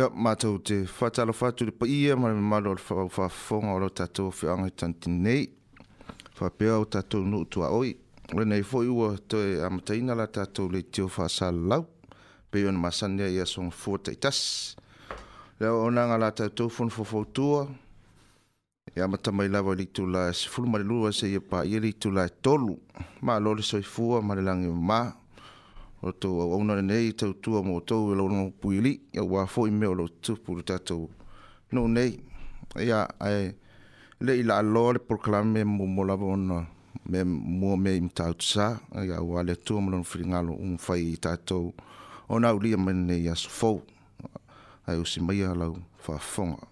Ia, mātou te whātalo whātu le paia, mara me maro le whaafonga o lo tātou whianga i tanti nei. Whapea o tātou nuu tua oi. Renei fo ua toi amataina la tātou le teo whaasa lau. Pei on masania ia song fōtai tas. Lea o nanga la tātou fon fōfautua. Ia matamai lawa li tu la sifulu mare lua se ia pa ia li tu la tolu. Mā lole soifua mare langi maa. o tō au auna nei tau tua mō tō e launga puili ya wa fō i meo lo tūpū rita tō nō nei e ai le ila la aloa le proklame mō mo lava ona me mō me im tau tsa e a wā le tō mōlono whiri ngalo un fai i tā tō o nā uri a mene i aso fō ai usi mai a lau whafonga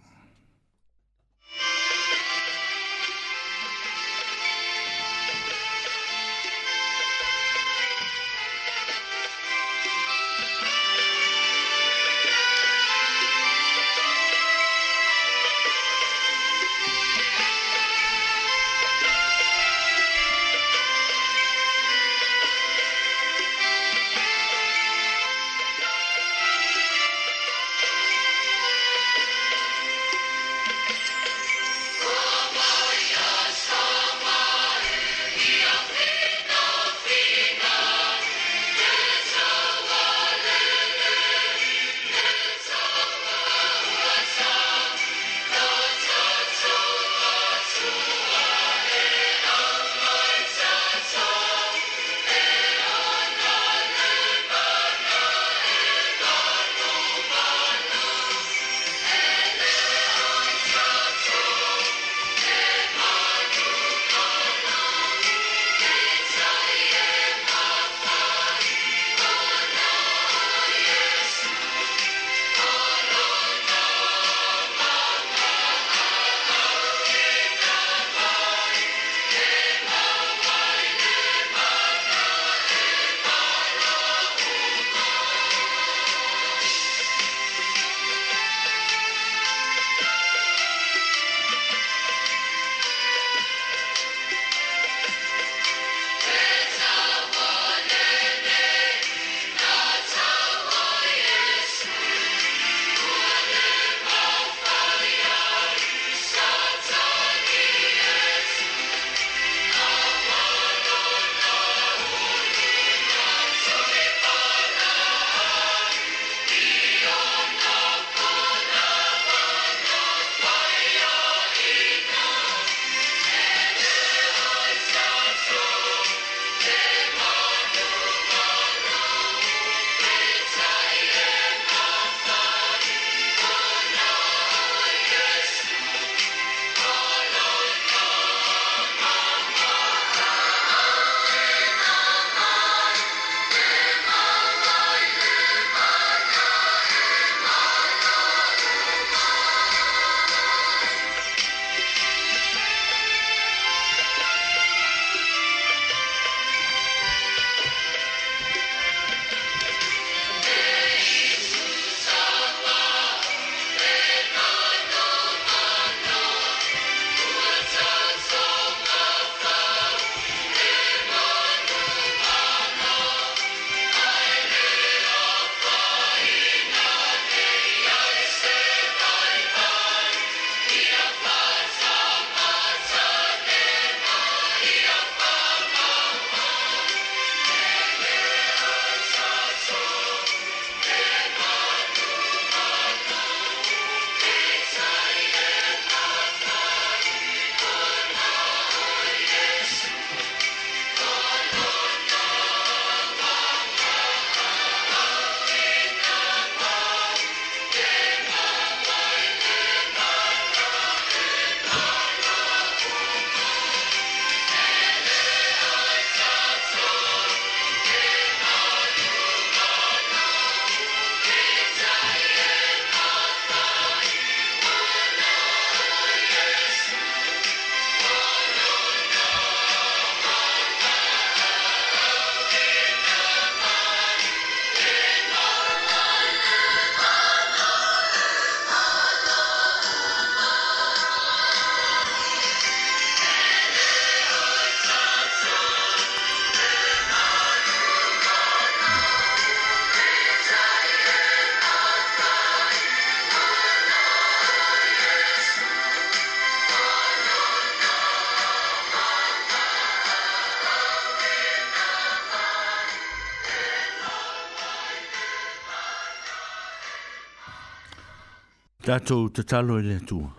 Tato te talo e lea tua.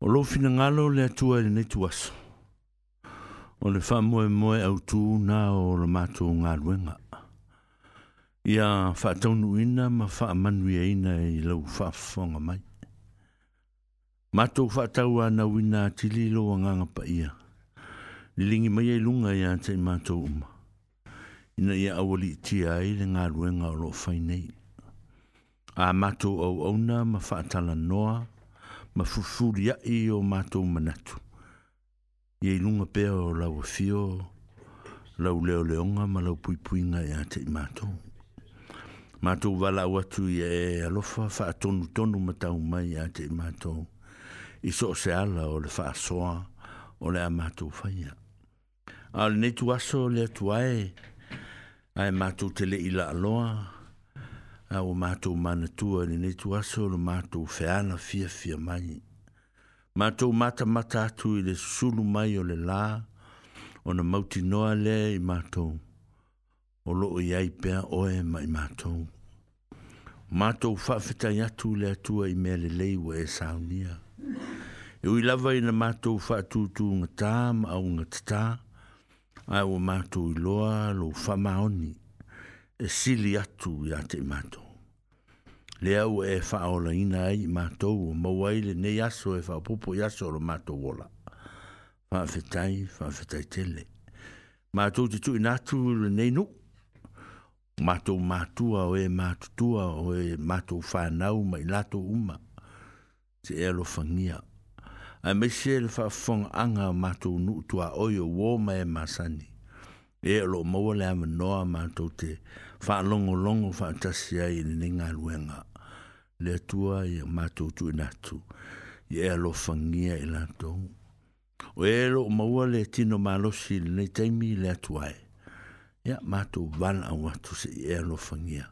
O lo fina ngalo lea tua e nei tuas. O le wha moe moe au tū nā o le mātou ngā ruenga. Ia wha taunu ina ma wha manu e ina e i lau wha whonga mai. Mato wha taua na wina tili lo a nganga pa ia. Lilingi mai e lunga ia te mato uma. Ina ia awali tia ai le ngā ruenga o lo whainei a mato au auna ma whaatala noa, ma fufuri a i o mato manatu. I ei lunga pēr o lau a e fio, lau leo leonga ma lau pui pui nga i ate i mato. Mato wala watu i e alofa, wha tonu tonu ma tau mai i ate i mato. I so se ala o le wha soa, o le a mato whaia. Al netu aso le atu ae, ae mato te le ila aloa, a o mātou mana tua ni ne tu aso o mātou whēana fia fia mai. Mātou mata mata atu i le sulu mai o le lā, o na mauti noa le i mātou, o lo o iai pēa oe mai mātou. Mātou whawhita i atu le atua i mea le leiwa e saunia. E ui lava i na mātou whaatutu ngatā ma au ngatatā, ai o mātou i loa lo whamaoni. Mātou e sili atu ia te mato. Le au e whaola ina ai mato o mawaile ne yaso e whaopopo yaso o mato wola. Whaafetai, whaafetai tele. Mato te tu inatu le nu. Mato matua o e matutua o e mato whanau mai lato uma. Te alo whangia. A mese e le whaafonga anga mato nuutua oio wo mai masani. E lo mawale ama noa mato te mato fa longo longo fa tasia in ninga luenga le tua i matu tu natu ye lo fangia i lato o e lo maua le tino malo si le taimi le tua e ya matu van a watu se ye lo fangia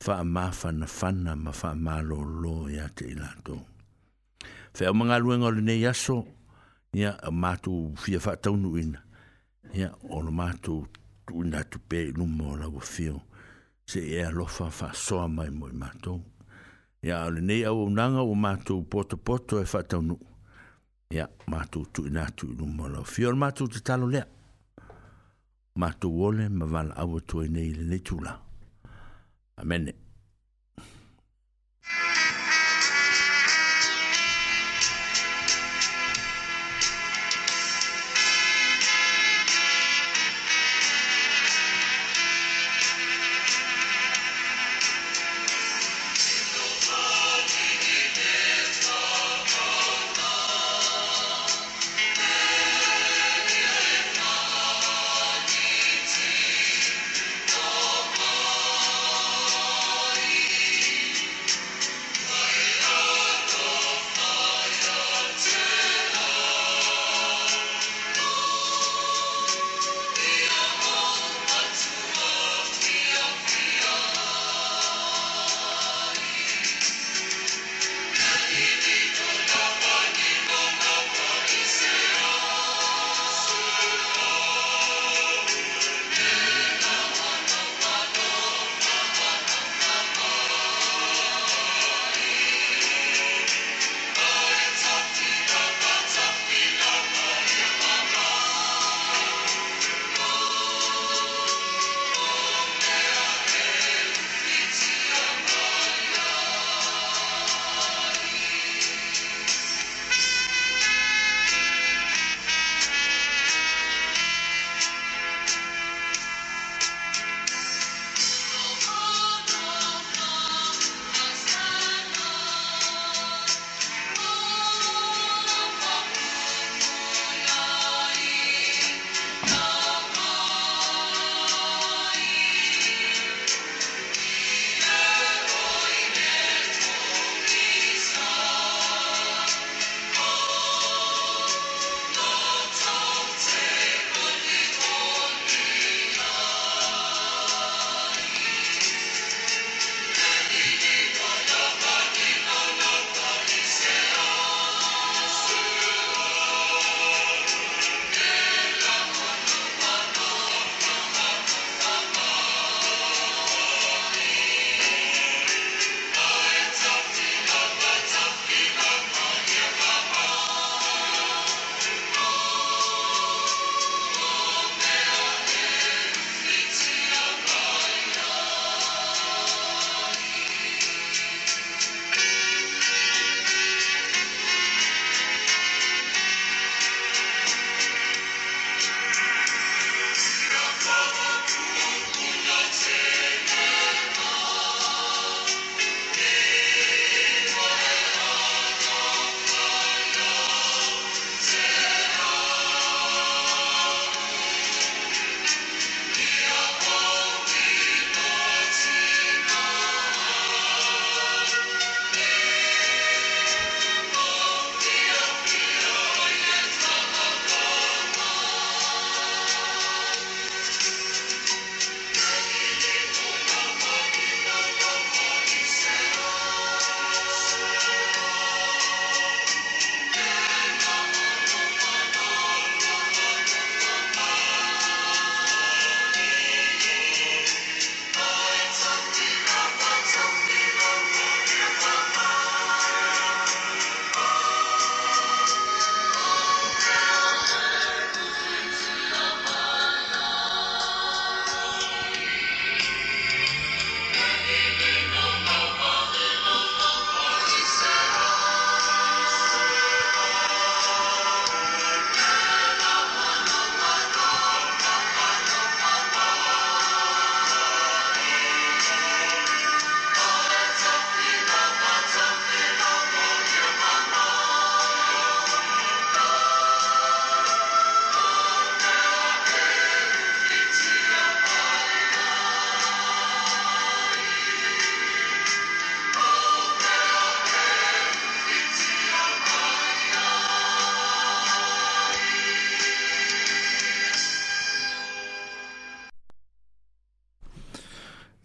fa ma fa na fa na ma fa ma lo lo ya te i lato fe o manga luenga o le ne yaso ya matu fia fa taunu ina ya o matu tu na tu pe no mo la wo fio se e lo fa fa so mai mo mato ya le ne a o nanga o mato poto poto e fa tonu ya mato tu na tu no mo la fio mato te talo le mato wole ma val a wo tu ne le tu la amen Thank you.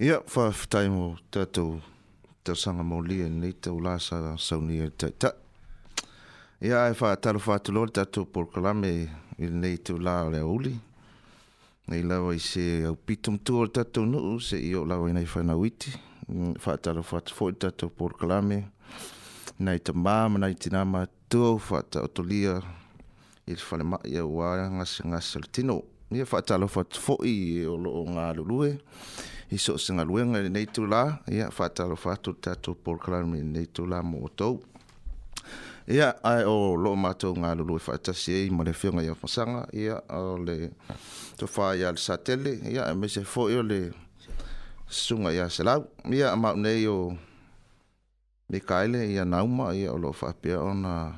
Ia, yeah, whtai mo tātou tā sanga mō lia nei tau lāsa sauni e tai tā. Ia, e wha taro wha tu lori tātou por kalame i nei tau lā o lea uli. Nei lawa i se au pitum tu o tātou nuu se i o lawa i nei wha na uiti. Mm, wha taro wha tu fōi tātou por kalame. Nei tā māma, nei tina mā tu o wha tā oto lia i te whale mai au wāra ngasi le tino. Ia, wha taro wha tu fōi o lo o ngā lulue. iso singaluega i lenei tulā ia ya, faatalofa atu tatou polokalame i lenei tulā mo outou ia ya, ae o lo matou galulu e faatasi ai oh, ma ya, le feoga ia fasaga ia o le tofā iā le satele ia e maise foʻi o le susuga iā selau ia amaunei o mikaele ia nauma ia o fa faapea ona ah,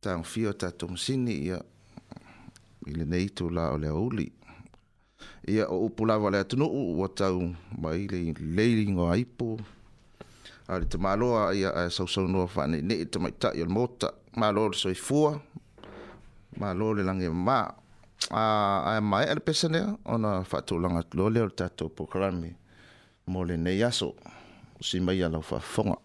tagofia o tatou sini ia i lenei tulā o le auli ia o upu lava le atunuu ua tau mai le leiligo aipo a le tamāloa ia ae sausaunoa faaneinei i tamaitaʻi o le mota malo le soifua malo le lagi mamā a ae maeʻa le pesa lea ona faatoulaga atuloa lea o le tatou programi mo lenei aso usi maia lau faafofoga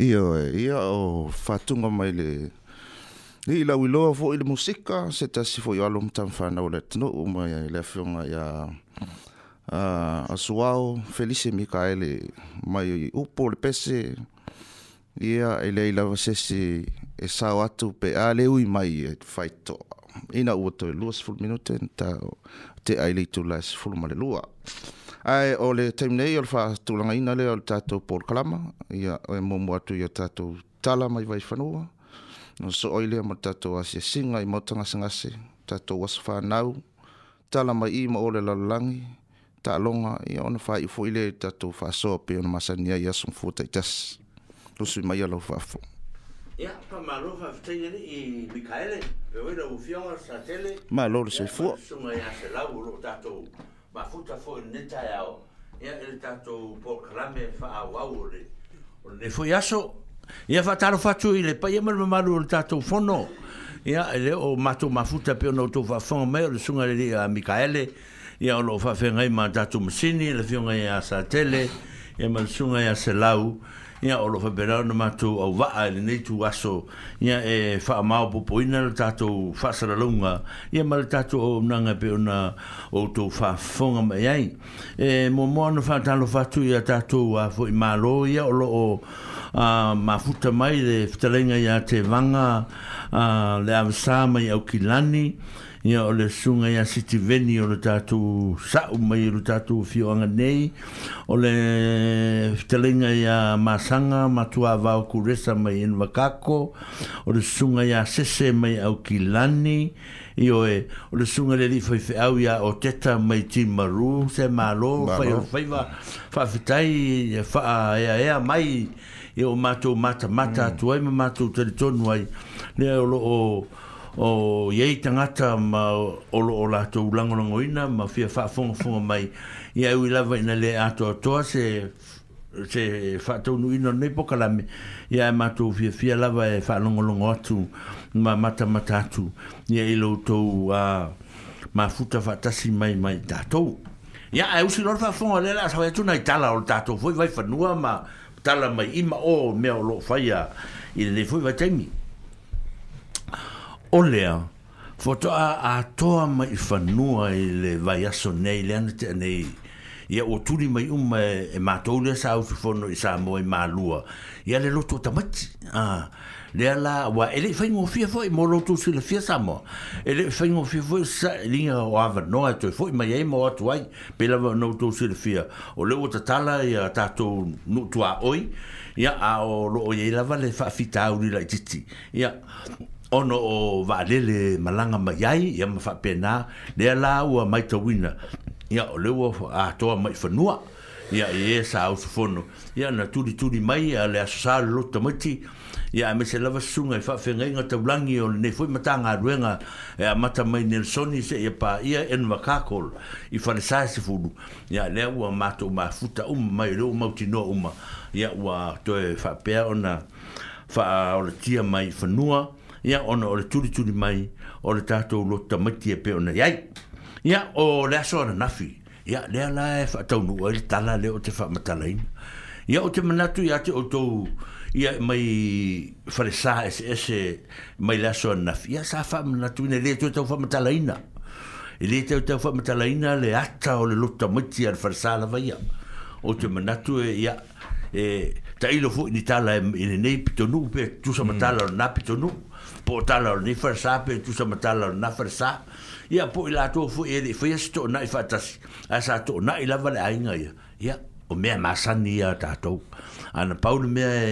Ia e, ia o fatunga mai le Ni la wilo fo il musica se ta si fo yalom tam fa na wlet no o ma le fion ya a a suao felice micaele mai u por pese ia ele la se se e, e sa watu pe ale u mai e faito ina u to lus fu minute ta te ai le tu las fu male lua ae o le taim nei o le faatulagaina lea o le tatou polkalama ia e momo atu ia tatou tala mai vai fanua na soʻoi lea ma le tatou asiasiga i maotagasegase tatou asa fanau tala mai i ma o le lalolagi taaloga ia ona faaiʻu foʻi lea i tatou faasoa pe ona masani ai aso mafua taʻitasi usu i maia lau faafo e malo le soifua ma futa fo ne tayao ya el tato por clame fa awaure ne fo yaso ya fa taro fa tu ile pa yemer me malu el tato fono ya le o matu ma futa pe no to va fo mer sunga le a micaele ya lo fa fe ngai ma tato msini le fion ngai a sa tele ya mal sunga ya selau ya o loo faperao na matou auvaa i lenei tuaso ia e faamao popoina le tatou faasalalouga ia ma le tatou aunaga pe ona outou faafofoga mai ai e moamoa ona faatalofa atu ya tatou a foi malo ia o loo a mafuta mai le fetalaiga iā te vanga a le avasā mai aukilani ia ole sunga ya siti veni ole tatu sa sa'u mai tatu le tatou nei ole le ya masanga matua matuāvao kuresa mai enuakako o ole sunga ya sese mai aukilani ioe o le sunga le alii faifeau iā o teta mai timaru se malo faiofaiva fa'afetai e fa'aeaea e e mai i o mata mata mm. atu ai ma matou talitonu ai lea o lo'o o yei tangata ma olo o lātou langolango ina ma fia whaafonga fonga mai i au i lava ina le ato atoa se se whaatou nu ino nei pokalame i ai e mātou fia fia lava e whaalongolongo atu ma mata mata atu i ai loutou a ma futa whaatasi mai mai tātou Ia, e usi lor whaafonga le la sawe atuna i tala o tātou fwoi vai whanua ma tala mai ima o mea o lo whaia i le fwoi vai taimi o lea fotoa a toa mai fanua i le vai aso nei le ana te anei ia ua tuli mai uma e, e matou lea saausufono i sa moa i malua ia le loto o tamati lea la ua e leʻi faigofia foʻi mo lotou silafia sa moa e leʻi faigofia foʻi saliga o avanoa e toe foʻi mai ai ma o atu ai pe lava ona outou silafia o le ua tatala ia tatou nuutuaoi ia a o loo iai lava le faafitauli laʻitiiti ia yeah ono o valele malanga mai ai ia ma faapena lea la ua maitauina ia o le ua atoa mai fanua ia i ē e saausofono ia na tulituli mai a le asosalolo tamaiti ia e mese lava susuga i faafegaiga taulagi o lenei foi matagaluega e amata mai nelsoni seʻi e paia enva kakol i falesa sefulu ia lea ua matou mafuta um mai le ua mautinoa uma ia ua toe faapea ona faaolatia mai fanua ia ona o le tulituli mai o le tatou lo tamati e pe ona iai ia o le aso ana nafi ia lea la e faataunuu ai le tala lea o te faamatalaina ia o te manatu iā te outou ia mai falesā eseese mai le aso ana nafi ia sa faamanatu ina lē toe tau faamatalaina i e lē tau tau faamatalaina le ata o le lo tamati a le falesā lava ia o te manatu e ia e taʻilo foʻi ni tala e, i lenei pitonuu pe tusa mm. matala lona pitonuu po tala ni fa sa pe tu sa matala na fa sa ya po la to fu e di fa sto na fa tas a sa to na i la vale ai nga ya ya o me ma sa ni ya ta to ana paul me e,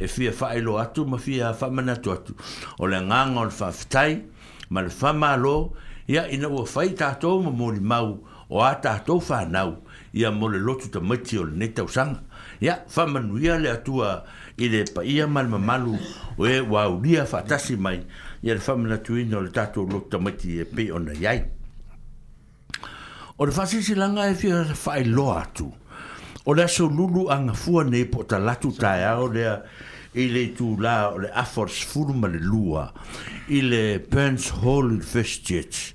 e fi fa i lo atu ma fi fa mana to atu o le nga nga on fa ftai ma le fa ma lo ya i no fa i ta to mo mo li mau o a ta to fa nau ya mo le lotu ta mati o le neta usanga ya fa manuia le atua ya i le pa ia mal mamalu o e wa uria fatasi tasi mai ia le famina tuina o le tatu lo tamati e pe ona iai o le fasisi langa e fia fai loa atu o le aso lulu anga fua nei po ta latu tae au lea i le tu la o le afors furuma le lua i le Burns Hall in Church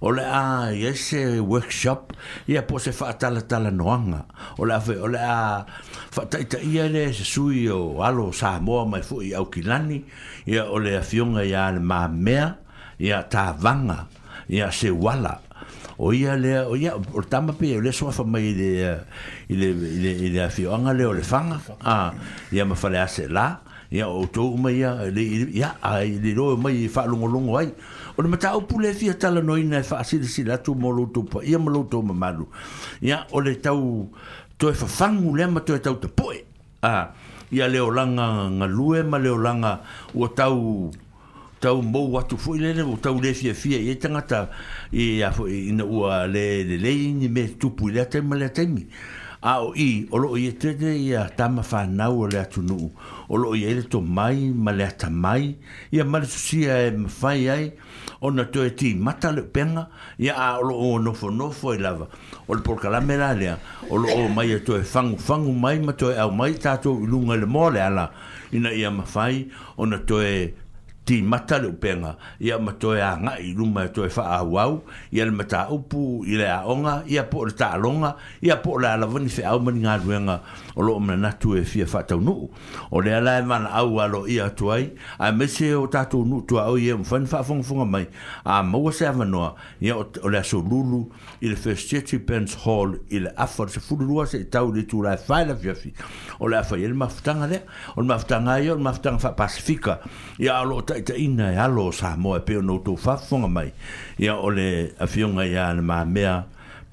o le a ia se workshop ia po se faatalatala noaga o le afe o le a faataʻitaʻia le se sui o alo samoa mai foʻi aukilani ia o le afioga iā le mamea ia tavaga ia se wala o ia lea o ia o le tama pe o le soafa mai i le afioaga lea o le faga a ia mafale a se lā ia outou uma ia ia ai lelo mai faalogologo ai o le mata upu le fia tala no ina e fa asile si latu mo loto pa ia mo loto ma malu ia o le tau to e fa fangu le ma to e tau te poe a ia le o ngalue ma le o langa tau tau mo watu fui lele o tau le fia fia e tangata e a fo ina ua le de le ni me tupu le te ma le te mi a o i o lo i te te i a tama fa na o le atu nu o lo i ele to mai ma le ata mai i a mare susia e mfai ai ona to e ti mata le penga ya a lo o no fo no fo lava o le por kala mera le o lo o mai to e fang fang mai ma to e au mai ta to lunga le mole ala ina ia ma fai ona to e ti mata le penga ya ma to e nga i luma to e fa a wau ya le mata upu ile a onga ya po le ta longa ya po le ala vani fe au mani nga ruenga o lo mena natu e fia fa tau nu o le ala e man au alo ia tuai a mese o tatu nu tua au ye mfan fa fong fong mai a mo se ava no ia o le so lulu il first city pens hall il afor se fulu lua se tau le tu la fa la fia fi o la fa il maftanga le o maftanga ia o maftanga fa pacifica ia alo ta ta ina ia e alo sa mo e pe no tu fa fong mai ia o le afionga ia le ma mea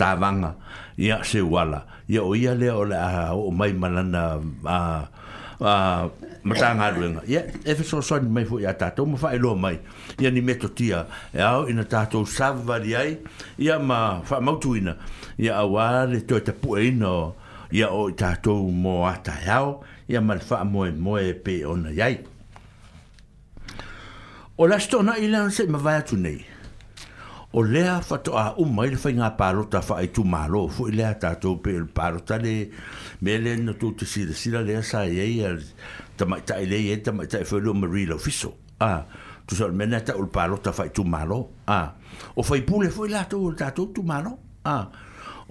tāwanga ia se wala ia o ia lea o le a o mai manana a matanga ruenga ia e fe so so ni mai fu ia tātou ma whae loa mai ia ni meto tia e au ina tātou savari ai ia ma wha mautu ina ia a wale toi te pua ina ia o i tātou mō ata e au ia ma le wha moe moe pe ona iai o lasto na ilan se ma vai atu nei o lea fato a uma ele foi nga paro ta fai tu malo foi lea ta to pe el paro le melen no tu te sira sira lea sa e ai ta mai ta ele ia e, ta mai ta foi lo mari lo fiso a tu sol mena ta ul parota ta fai tu malo a o foi pule foi la to ta tu malo a ah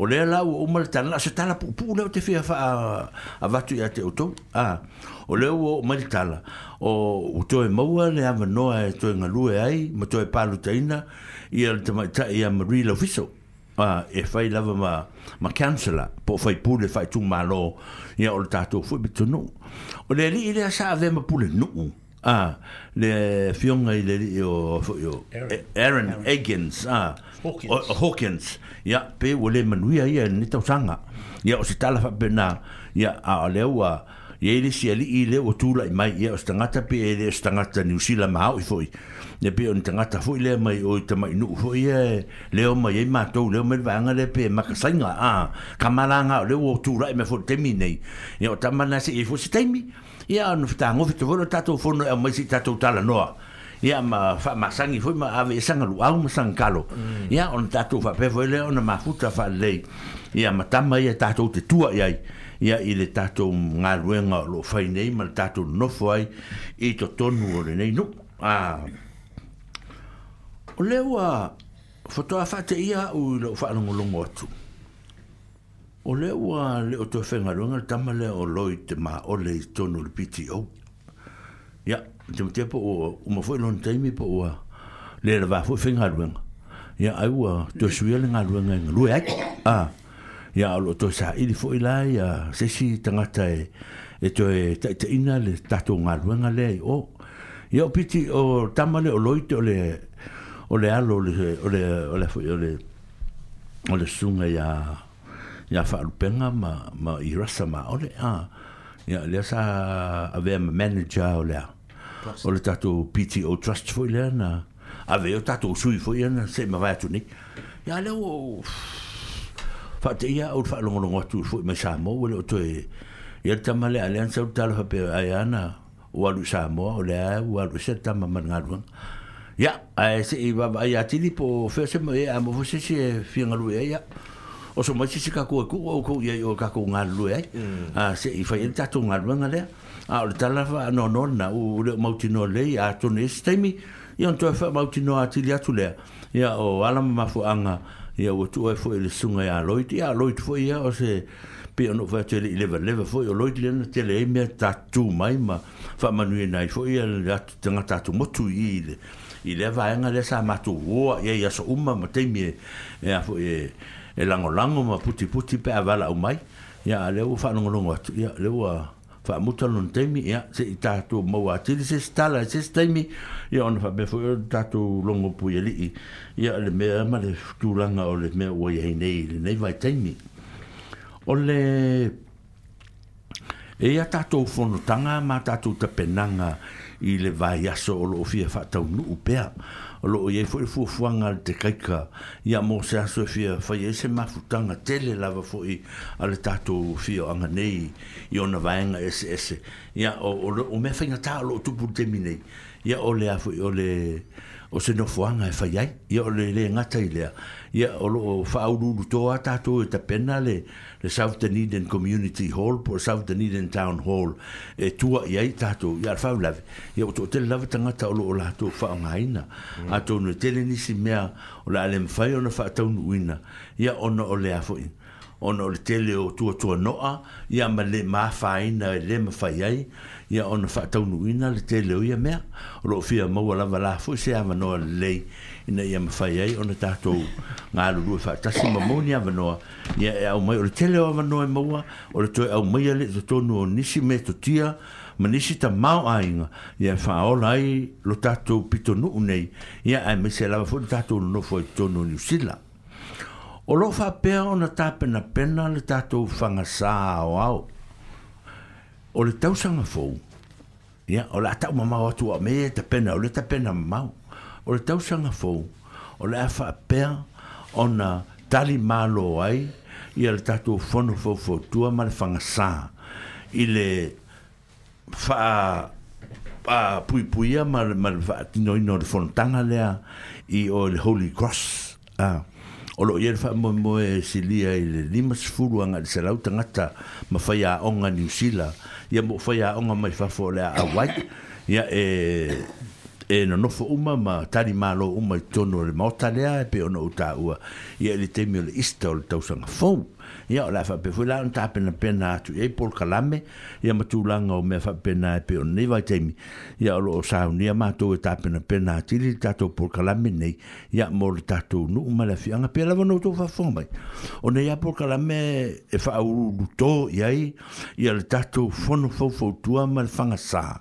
o lea lau o umale tala, a se tala pupu leo te fi wha a watu ia te utou, a, o leo o umale tala, o uto e maua le ama noa e to e ai, ma to e palu taina, ia te ma ta ia ma rila fiso, a, e fai la ma, ma kansala, po fai pou le fai tu malo lo, ia o le tatou fui bitu nu, o lea li i lea sa ave ma pule nuu, a, le fion e le o, o, Aaron, Aaron. Aaron. Aaron. Aaron ya pe wole manuia ia ni tau sanga ya o se fa bena ya a leo a ye le si ali ile o tula mai ya o stangata pe ile e stangata ni usila ma o foi ne pe on tangata foi le mai o te mai nu foi ye leo mai ma to leo mai vanga le pe ma ka sanga a kamalanga le o tula me fo te minei ya o tamana se e fo se te mi ya no fta ngo fto vo tatou fono e mai si tatou tala noa ya ma fa ma sangi foi ma ave sanga lu au ma sangalo ya mm. ia on tatu fa pe foi e le on ma futa fa le ya ma tama ia tatu te tua ya ia i le tatu nga luenga lo fai nei ma le tatu no foi i to tonu o le nei no a o le wa foto a fate ia u lo fa no mo longo tu o le wa le o to fenga lo nga tama le o loite ma o le tonu le piti o ia te te po uma foi non te mi po wa le va foi finga ruen ya ai wa to suele nga ruen nga lu ek a ya lo to sa i di foi la ya se si tanga tai e to e te ina le ta to nga ruen nga le o yo piti o tamale o loite o le o le alo le o le o le foi o le o le sunga ya ya fa penga ma ma i rasa ma o le a ya le sa ave manager o le a o le tatou PTO Trust foi lea na a veo tatou sui foi lea na se mawai atu ni ia leo o fate ia au fa longo longo atu foi me samo o leo toe ia le tamale a lea nsau talo hape a ia na o alu samo o lea o alu se tamma manangaruan e ia e mm. a se i wa ia tili po feo se mo ea mo fose se fiangalu ea ia o so mo se se kakua kua o kou ia o kakua ngalu ea se i fai ia e tatou ngalu ngalu ngalu a o no no na u no mautinoa lei atonu e sataimi ia ona toe faamautinoa atili atu lea ia o ala mamafoaga ia ua tuu ai foʻi le sunga ia loit ia loit foʻi ia o se pe ono fa tele leva leva foi o loit lena tele e me tu mai ma fa manu e nai foi e ta tu tatu motu i le i le va enga le sa matu oa e ia so umma ma teimi e a foi e, e lango lango ma puti puti pe avala o mai ia le u fa no nongo atu ia le u fa muta lon temi ya se ita tu mo wa ti se sta la se sta mi ya on fa be fo ta tu longo pu ye li ya le me ma le tu langa o le me o ye nei le nei vai temi o le e ya ta tu fo tanga ma ta tu te penanga i le vai ya so lo fi fa ta nu pea lo ye fu fu fuanga te kaika ya mo se aso e fia fa ye se ma futanga tele la va foi al tato fio anga nei yo na vanga es es ya o o, o me fa nga ta lo tu pour terminer ya o le a fu o le o se no fuanga fa e ye ya o le le ngata ilea ia o lo faulu to ata to e ta pena le le South Dunedin Community Hall po South Dunedin Town Hall e tua ia i tato ia faula ia o te lava tanga ta o lo la to fa ngaina mm. ato no te le nisi mea o la le mfai ona fa tau nuina ia ona o le afo in ona o le tele o tua tua noa ia ma le mafaina e le mafai ai ia ona fa tau nuina le tele o ia mea o lo fia maua lava la fo se ava no le lei ina ia mafai ai ona tatou galulue faatasi ma moni avanoa ia e aumai o le tele o avanoa e maua o le toe aumaia le totonu o nisi me totia ma nisi tamao aiga ia e faaola ai lo tatou pitonuu nei ia ae maise lava foi le tatou nonofo ai totonu o niusila o loo faapea ona tapenapena le tatou fagasā aoao o le tausaga fou ia o le atau mamao atu a me e tapena o le tapena mamao o le tausaga fou o le a faapea ona tali malo ai ia le tatou fono foufoutua ma le fagasā i le faa a puipuia ma ma fatino ino de fontanga lea i o le holy cross a Olo lo fa mo mo e silia ile limas fulu anga de selau tanga ta ma onga ni sila ya mafaya onga mai a white ya e e na nofo uma ma tari malo uma i tono le maota lea e pe ona uta ua i e le temi o le ista o le tausanga fau ia o lai whape fwela an ta pena pena atu e pol kalame ia matu langa o mea whape pena e pe ona neiva i temi ia o loo sahu ni amato e ta pena pena atiri li tato pol kalame nei ia mo le tato nu uma le fianga pia lava no tofa fomai o ne ia pol kalame e wha au to ia i ia le tato fono fau fau tua ma le fanga saha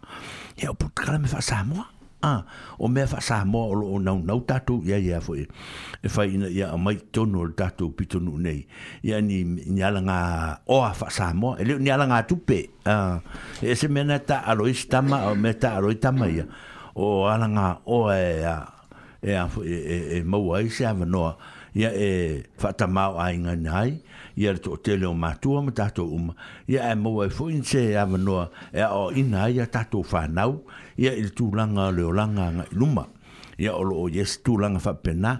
ia o pol kalame wha saha moa ah, o me fa sa mo o no no nau tatou ia ia fo e e ina ya a mai tonu o tatou pitonu nei ia ni ni ala ngā oa wha sa mo e leo ni ala ngā tupe uh, e se na ta aroi e stama o mea ta aroi e tama ia o ala ngā oa e a e a fo e, e, e maua i se ava noa e wha ta mau a inga nai ia le toʻatele o matua ma tatou uma ia e maua i foʻi se avanoa e aʻoaʻina ai a tatou fanau ia i le tulaga o leolaga agaʻi luma ia o loo iesu tulaga faapenā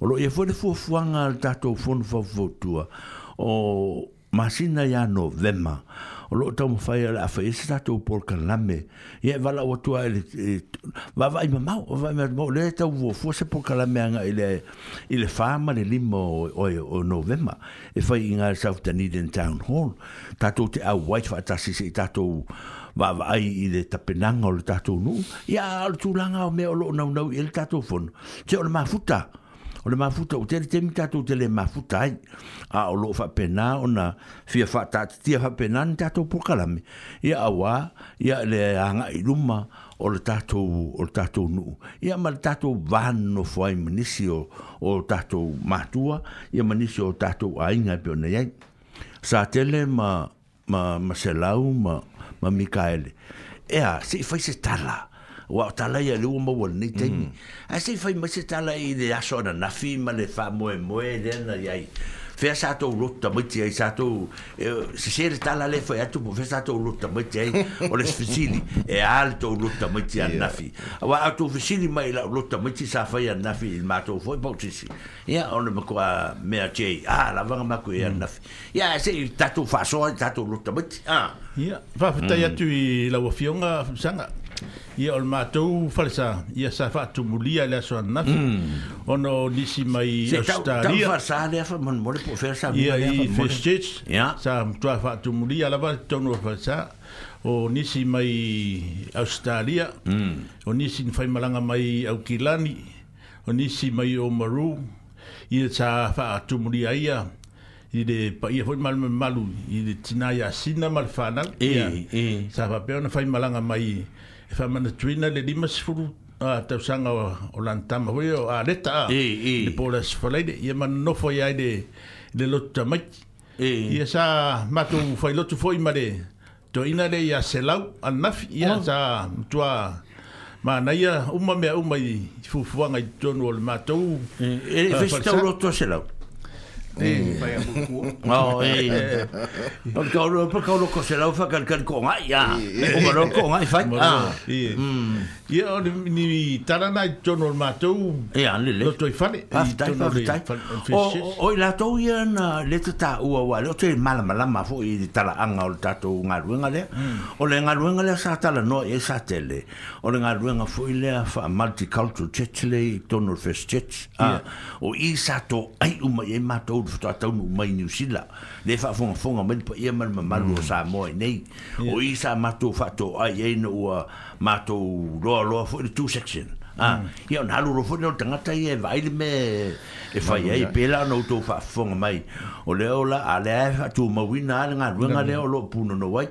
o loo ia foʻi le fuafuaga a le tatou fonofaufautua o masina ia novema o lo tau mo fai ala afai esi tatou pol kalame ia e vala ua tua ele vavai e, mamau vavai mamau le tau vuafua se pol kalame aga i le i le fama le lima o novema e fai i gale sau taniden town hall tatou te au wai faatasi sei tatou vaavaai i le tapenaga o le tatou nuu ia alo tulaga o mea o loo naunau i le tatou fono te o le mafuta o le mafuta o tele temi tatou te le mafuta ai a o loo faapena ona fia faatatitia faapena ni tatou pokalame ia auā ia le agaʻi luma o le tatou o le tatou nuu ia ma le tatou vanonofo ai manisi o, o tatou matua ia manisi o tatou aiga e pe onei ai sa tele ma ma ma selau ma ma mikaele ea seʻi fai se tala wa ta la ya lu mo wal ni ting mm. a se fai ma se ta la i de aso na na fi ma le fa mo e mo e de na ya fe sa to lu ta mo ti sa to se se ta la le fa tu mo fe sa to lu ta mo ti o le sfisili e alto lu ta mo ti na fi wa a to sfisili ma la lu ta mo ti sa fa ya na fi il ma to fo po ti si ya o le ko a me a che a la va ma ko ya na fi ya e se ta to fa so ta to lu ta mo ti ah ya va fa ta ya tu la wa fi ia o le matou falesa ia sa faatumulia i le aso ananafi mm. ona o nisi mai australiaia i fistich sa matua faatumulia lava tonua falesa o nisi mai australia mm. o nisi ni faimalaga mai aukilani o nisi mai omaru ia sa faatumulia ia i le paia foi malu malu i le tina iasina ma le fanaga ia e, e. sa faapea ona faimalaga mai e fa mana twina le lima sifuru a uh, tau sanga o, o lantama hui o a reta a e, e. le pola sifalaide ia mana nofo iai le, le lotu tamaiti e. ia sa matu fai lotu foi ma le to ina le ia selau anafi ia oh. sa mtua ma na ia uma mea uma i fufuanga i tonu o le matu e, e, e fesitau lotu a selau Eh, a mucu. Oh, eh. Porque ahora porque ahora cosa la fa con ahí ya. O bueno, con ahí fa. Ah. Y yo ni tara na yo no mato. Eh, le le. Estoy fa. Hoy la estoy en le está u u. Lo estoy mal mal mal fo y tara an al tato un aruenga le. O le aruenga mm. le sa tala no esa tele. O le aruenga fo y le fa multicultural chechle tonor fest chech. Ah. O isato ay un mato fuata tau no mai ni sila le fa fonga fonga mai pa ia mal mal no sa mo nei o isa mato fa to ai ai no mato lo lo fo tu section ah ia na lu ro fo no tanga tai e vai me e fa ia e pela no to fa fonga mai o le ola ale fa tu mo wina nga nga le lo puno no vai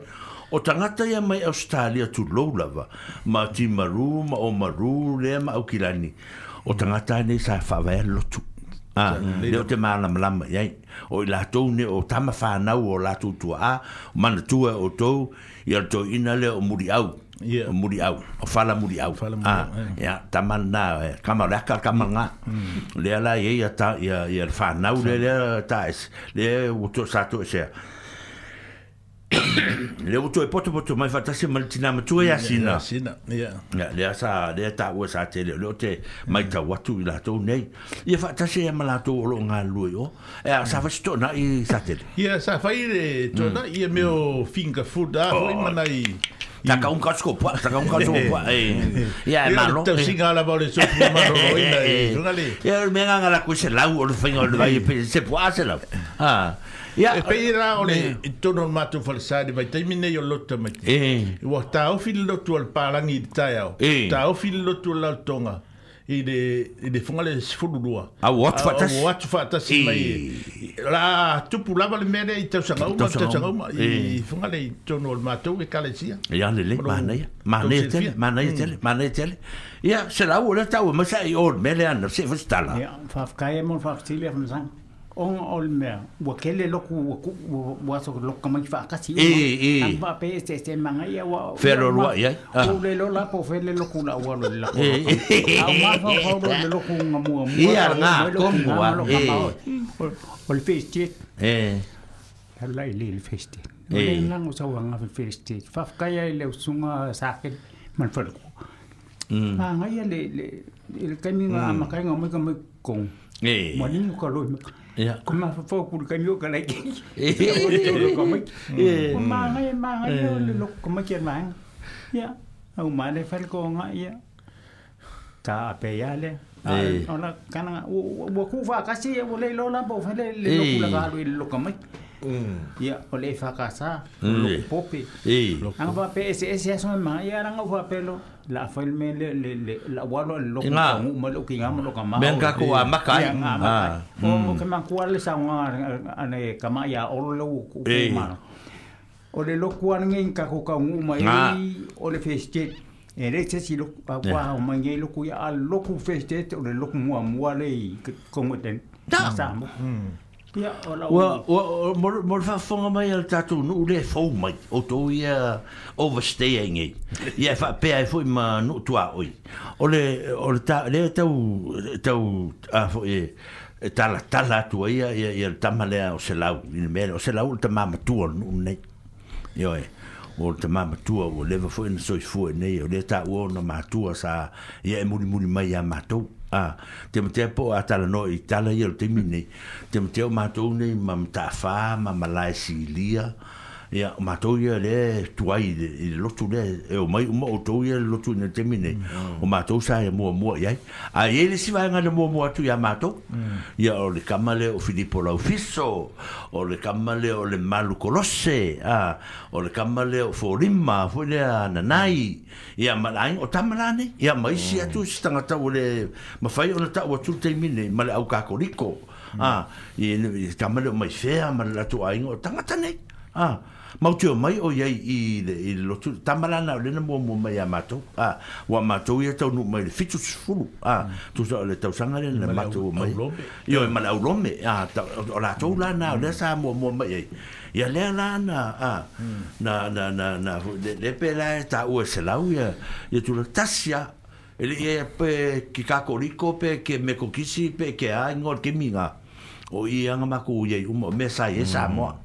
O tangata ia mai Australia tu loulava, ma ti maru, ma o maru, lea ma au kilani. O tangata ia nei sa fawaya lotu. Ah, mm. leo te malamalama iai o i latou ne o tama fanau o latou tuaā o manatua e outou ia le toiina lea o muliau o muliau o fala muliau ah, ia tamana kamaleaka kamaga mm. lea la iai ia le fanau lelea taes lea ua toe sa toesea le o toe poto poto mai fatase mali tina matua e asina lea sa lea taua sa tele leo te mai mm. tau atu i latou nei ia fatase ama e latou o loo galalue o e sa fasi mm. toʻanaʻi sa tele ia sa fai le toʻanaʻi mm. ia me o finga fuda hoi oh. manai Taka un kasko pa, taka un kasko pa. Ya malo. Te singa la bole so pu malo roina. Ya me nga la kuse la u or fingo de vai pe se pu ase la. Ah. Ya. E pei ra o le tono matu falsa di vai taimi nei o lotto e. e. mai. E. E wa ta o fil lotto al palangi di tai au. E. Ta o fil lotto la tonga. I de, i de fungale sifuru lua. A watu fatas. A watu fatas. E. La tupu lava le mene i tausanga uma. Tausanga uma. I fungale e. i tono al matu e kale sia. E ale le, manaya. Manaya tele, manaya mm. tele, manaya tele. Ia, se la ua le tau, ma sa i or mele anna, se fustala. Ia, fafkaia mon fafstilia fumsang. Ia. on olmer wa kele loku wa so lok kama ifa kasi e e amba pe este este manga ya wa fero wa ya o le lo la po fele loku la wa lo la a ma fa ho lo le loku ngamu mu ya na kom wa o ol festi e la ile le festi le nang so wa nga festi fa ka ya le sunga sakel man fa ko ma nga ya le le le kaminga ma ka nga mo ka mo kong e mo ni ko lo Ja. Kom maar vervolgens kan je ook gelijk. Kom ik. Kom maar, maar, maar, kom maar, kom maar. Ja. Au maar, dat valt gewoon, ja. Ka ape ya le. Ola kana wo ku fa kasi wo le lola bo fa le le ku la ga lo ka mai. Ya ole fa kasa lo popi. Ang pa PSS ya so ma ya ranga fa pelo. la fai me le le le la walo lo ko ngu lo ki ngam lo ka ma ben ka ko ma kai ah o ke hmm. ma ko le sa nga ane ka ma ya o lo ko ma o le lo ko ngi ka ko ka ngu ma i o le feste e le tse si lo pa wa o ma ngi lo ko ya lo ko feste o le lo ko mua mua le ko nguten sa mo Ya, ola O mor mor fa mai al tatu, no le fo mai. O to ia overstaying it. Ya fa pe ai e foi ma no toa oi. O le o le ta le tau tau a fo e ta la ta la toa ia ia el ta ma le o se la u in me o se la u ta ma ma tua no ne. Yo e. O ta ma ma tua o le fo in so i fo ne o le ta u no ma tua sa ia e muri muri mai ia ma tua. Ah, a te mate po atala no i tala i o te mine te mate o mātou nei ma mta fa ma malai si lia ia matoia le tuai i le lotu le e o mai uma otoia le lotu ne temine mm. o matou sa e mua mua iai a e le siwaenga le mua mua tu ia matou mm. ia o le kamale o Filippo Laufiso o le kamale o le Malu Colosse a o le kamale o Forima fue le Nanai ia malain o tamalane ia mai si mm. atu si tangata o le mafai o le tau atu temine ma le au kakoriko a i tamale o mai fea ma le latu aingo o tangata nei Ah, mautio mai o yai i de i lo tu tamalana le na mo mo mai amato a wa mato ia tau no mai fitu sfulu a tu sa le tau sanga le na mato mai io e mala ulome a o la tau la na le sa mo mo mai ya le la na a na na na na le pe la ta u se la u ia ia tu tasia ele ia pe ki ka koriko pe ke me kokisi pe ke a ngor ke minga o ia nga maku ia u mo me e sa ia sa mo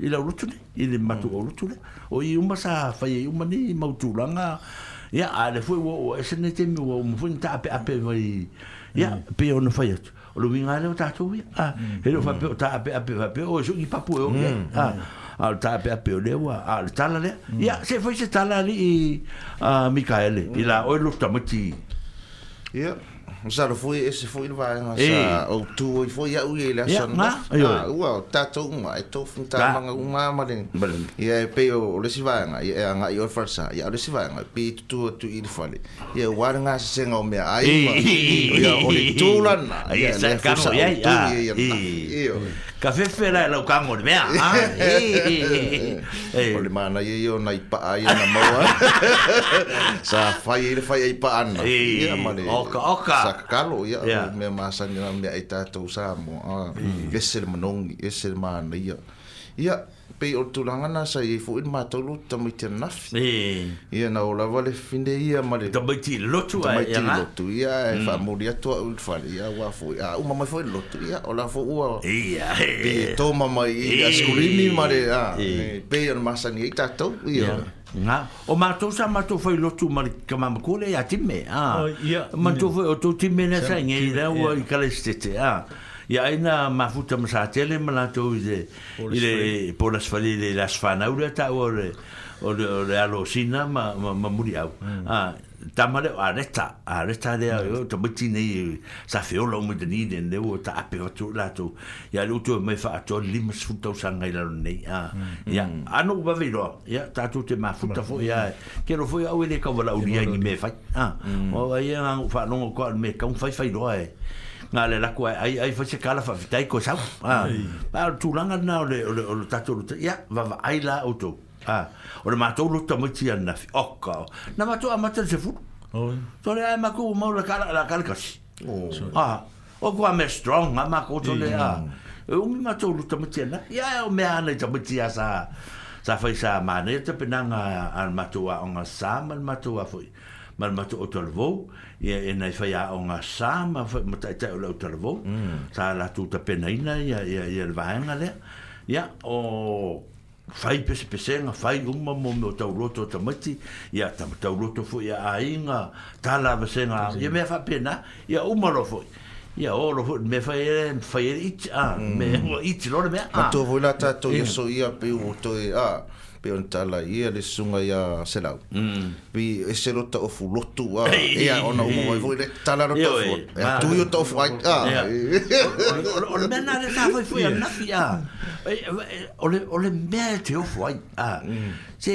i la urutune, i le matu o urutune. O i uma sa fai i e uma ni mauturanga. Ia, a le fwe wau, e sene te mi wau, mwfu ni ta ape ape vai. Ia, mm. pe ono fai atu. O lumi ngā leo tātou ia. Ah, mm. he lo fai peo, ta ape ape ape, o esu ki papu e o ngai. Mm. Ah, ta ape ape o lewa, a le tala lea. Ia, se fai se tala li i Mikaele, i la oe lukta mati. Ia sa lo foi ese foi va sa o tu o foi ya ui la sa na ua o tato ma e to fun ta manga uma ma den ya e pe o le si va nga ya nga yo farsa ya le si va nga pe tu tu il fali ya wa nga se sen o me ai ya o le tu la na ya sa ka no ya ya yo ka fe fe la lo kango me ha e o le mana ye yo nai pa ai na mo sa fai ile fai pa an ya ma le o ka o ka kakalo ya yeah. me masa ni na me ita to sa mo mm. esel manong esel man ya ya pe o tu langa e na sa ifu in ma to luta mi ten naf ni ya na ola vale finde ya ma de dabai ti lotu ya ya ma lotu ya fa mo dia to ul fa ya wa fu ya u ma ma fo lotu ya ola fo u ya pe to ma ma ya skulini ma de ya pe o masa ni ita to ya yeah nga o ma to sa ma to foi lo tu mar ka ma ko le ati me a ma to foi o to ti me na sa nge da o i ka le stete a ya ina ma futa ma sa tele ma la to ze i le po la sfali le la sfana u le ta o le o le alo sina ma ma muri au mm. a ta male a reta a reta de yo to buti ne sa feo lo mo de ni de de o ta ape o tu la to ya lu tu me fa to lim su to sa ne a ya mm, mm. ano ba vi ya ta tu te ma futa fo ya ke lo fo ya o de ka vola u ya ni me fa ah o ba ya ngo fa no ko me ka un fa fa lo e nga le la kwa ai ai fa se kala fa fitai ko sa a ba tu langa na o le o le o ya va va ai la o to Ah, ora mato lo tamo ti na fi. Okka. Na mato a mato se fu. Oh. Tore ai ma ku mo la kala la kala kasi. Oh. Ah. O kwa me strong, ma ma ku tole ah. mm. e a. O mi mato lo tamo ti anna. Ya o me anna ti tamo ti asa. Sa fai sa ma ne te pinanga al mato a onga sa ma mato a fu. Ma mato o tolvo. e e nei fai a onga sa ma fai ma tai tai o tolvo. Mm. Sa la tu pena ina ia ia ia le vahenga le. Ia o fai pese pese nga fai uma mo mo tau roto ta mati ya ta tau roto fo ya ainga ta mm. la vese nga ye me fa pena ya uma lo fo ya o lo fo me fa ye fa ye it a me o it lo me a to vola ta to ye so ye pe o to e a pe on tala ia le sunga ia selau mm. pi e se rota o fulotu a e a ona o moi voi le tala rota o fulotu e a tuyo ta o fai a o le mena le tafoi fui a nafi a o le mea te o fai a mm. se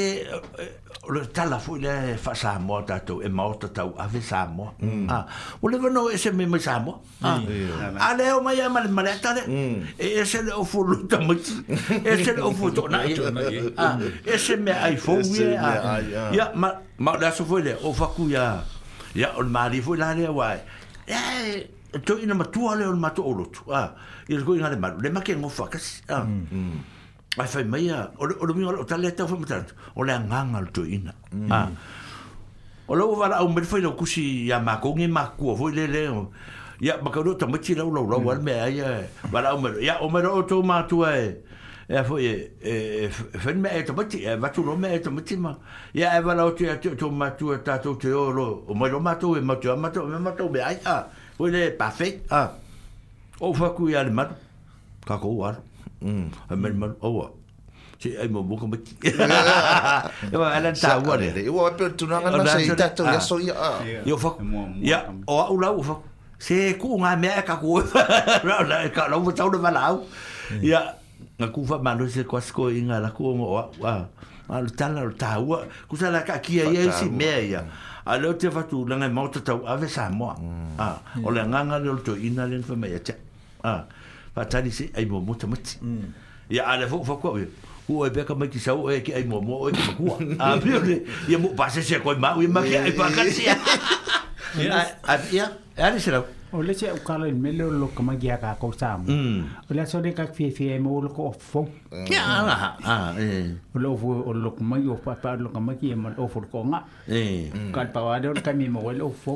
o le tala fu le fa sa mo ta to e mo ta to ave sa mo a o le vano e me mo sa mo a le o mai mal mal ta de mm. e, e se le o fu lu ta mo e se le o fu to na ah, e a e me ai fu ye ya ma ma le so fu le o fa ku ya ya o ma li fu la le wa e, e to ina ma tu ale o ma to o lu tu a e le ko ina le ma ah, le ma ke ngo fa ka ai fai mai a o o mi o tal eta fo mutat o le nganga al to ina mm. a o lo va au mer foi no kusi ya ma ko ngi ma ku vo le le ya ma ko to mati lo lo lo mm. wal me ai va la mer ya o mer o to ma tu e e foi e fen me eto mati e va tu lo me eto mati ma ya e va la o to to ma tu ta to te o lo o mer o ma tu e ma tu ma tu me ma tu be ai a vo le pa fe a o fa ku ya le ma ka ko a me ma o si ai mo buka maki e wa ala ta wa de e wa pe tu na na se ta to ya so ya yo fa ya o u la u fa se ku nga me ka ku ra la ka lo mo tau de ma la ya nga ku fa ma lo se ko sko inga la ku mo wa al tala al taua ku sala ka kia ye si me ya alo te fatu langa mo tau ave sa mo ah o le nganga le to ina le fa me ya ah fatali se ai mo mo tamati mm. ya ala fo fo ko u e beka mai ki sa o e ki ai mo mo o ki ku a bi le ya mo pa se se ko ma u ma ki ai pa ka se ya a ya ya ni se la o le se u ka le melo lo ka ma ga ka ko sa mo mm. o le so de ka fi fi mo lo ko fo ki a la ha a e o lo vo o lo ma yo pa pa lo ka ma ki e ma o fo ko nga e ka pa wa de o ka mi mo lo fo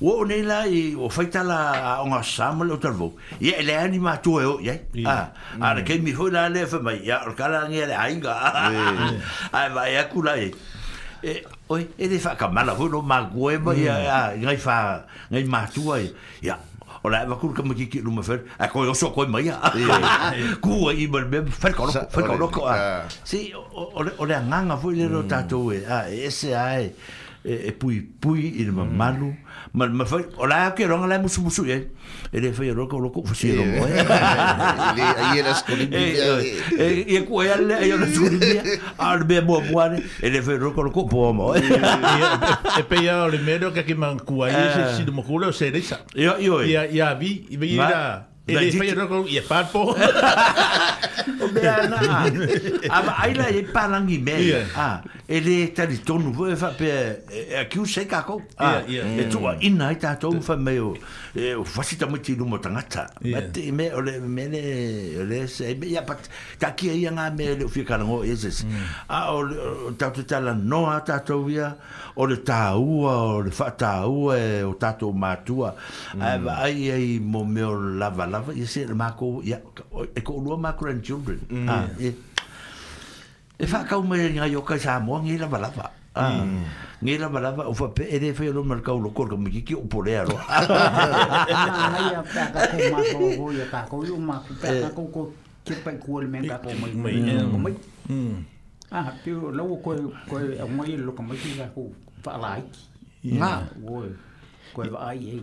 o ne la i o faita la o nga samle o tervo ye le ani ma tu e o ye ah, mm. a a ke mi fo la le fa mai ya o kala ni le ai ga a va ya ku la e oi e de fa ka mala ho ma gwe ba ya mm. ya fa ngai ma tu e ya o la va e ku ka mi ki lu ma fer a ko yo so ko mai ya ku e i ma me fa ka lo fa ka lo ko si o o le nga nga fo le ro mm. tatu e a ese ai e, e pui pui i le malu mm ma ma fa ola ke ronga la musu musu e e le fa yo roko roko fu si ronga eh? e ai era skolimbi e eh, e ku e alle e yo le skolimbi al be bo buare e le fa yo roko roko po mo e e pe ya le medo ke ki man ku ai se si de mo kulo se risa yo yo ya ya vi vi ya Ele dice yo con e parpo. O mea na. Ah, ai la e parlang i Ah, ele ta di ton vo e fa per e, e, e a chiu se ca e tua a in night a ton fa meo. E o fasi ta mo mo tangata. Ma te me o le me le le se e ya pat ta ki ia nga me le fi carango es es. Mm. Ah, o ta tu ta la no a ta to via o le ta ua o le fa ta ua o ta to ma tua. mo me o la lava ia se mako ia e ko lua mako and children mm. ah e e fa ka mo nga yo ka sa mo ngi lava lava ah mm. ngi lava lava o fa pe e de fa yo mo ka lo kor ko mi ki o po le aro ah ia pa ka ko ma ko yo ta ko yo ma eh. ko ko ke pa ko le me ka ko mo mo mm. mm ah pe lo ko ko mo yo lo ko mo ki la ko fa la ki ma wo ko va ai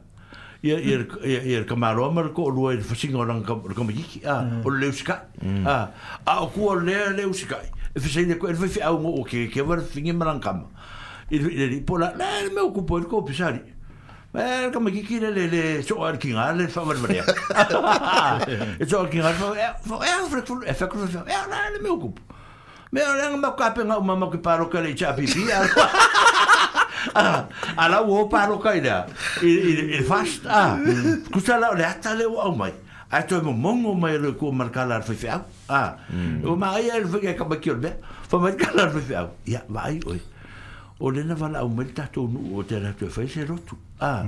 ia ia ia ia kamaro mar ko lu ai fasinga ran ka ah o leuska ah a o ko le leuska e fasinga ko e fi au mo ke ke var fingi mar kam e ri pola na me ocupo el ko pisari Mer kama kiki le le le so ar king ar le famar mer. E so king ar fo e fo e fo e fo e fo e na le me ocupo. Me ora ngam ka pe ngam ma ma ki paro ka le chapi pi ar ah, ala wo pa lo kai da. Il il fast ah. Kusa la le ata le o mai. A to mo mongo mai le ko marka fa fa. Ah. Mm. O mai el fa ka ba kiol be. Fa marka la fa fa. Ya mai oi. O le na vala o mai ta to nu o te na te fa se ro tu. Ah.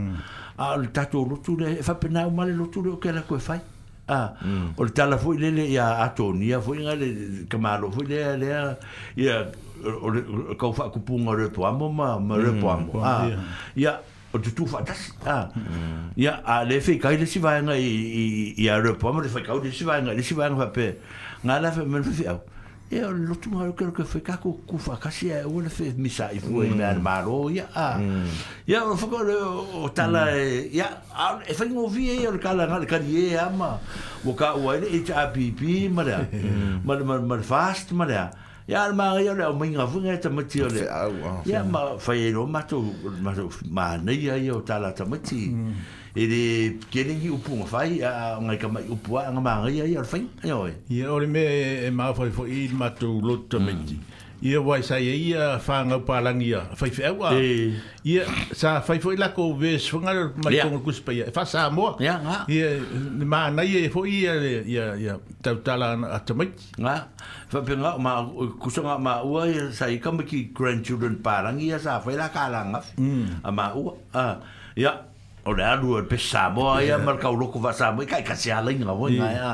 Al le ta to ro tu le fa pena o mai lo tu le ka la ko fa. Ah. o le tala foi lele ia atonia foi ngale kamalo foi ya. Ya ka fa ku pu ngare to amo ma ma re po mm, amo ah ya o tu tu fa ta ah ya a le fe ka le si va nga i i a re po amo le fe ka le si va nga le si va nga pe nga la fe me fe ya mm. mm. e lo tu ma ke fe ka ku ku fa ka si e o le fe mi sa i fu e me ya ya o fa ko le o ta la ya a e fa ngo vi e o ka la nga ka die ama o ka o le e ta pi pi ma le ma le ma le fast ma le Ya ma e ah, ya e mm. le o minga vunga ta mati le. Ya ma fa ye ma to ma ma ne ya yo ta la ta mati. E de kene ki upu ma fai nga ngai ka mai upu a ma ya ya fai. Yo. Ye o me ma fa fo i ma to lot ta mati. Mm ia wai sai ia fanga pa langia fai fe wa ia sa fai foi la ko ve swanga ma ko ku spa ia fa e sa mo ia ia ma nai e foi ia ia ia ta tala atomic nga fa pe nga ma ku swanga ma wa sai kam ki grandchildren pa langia sa fai la kala nga mm. a ma wa a ia o le alu pe sa mo ia mar ka ko va sa mo kai ka se ala nga wa nga ia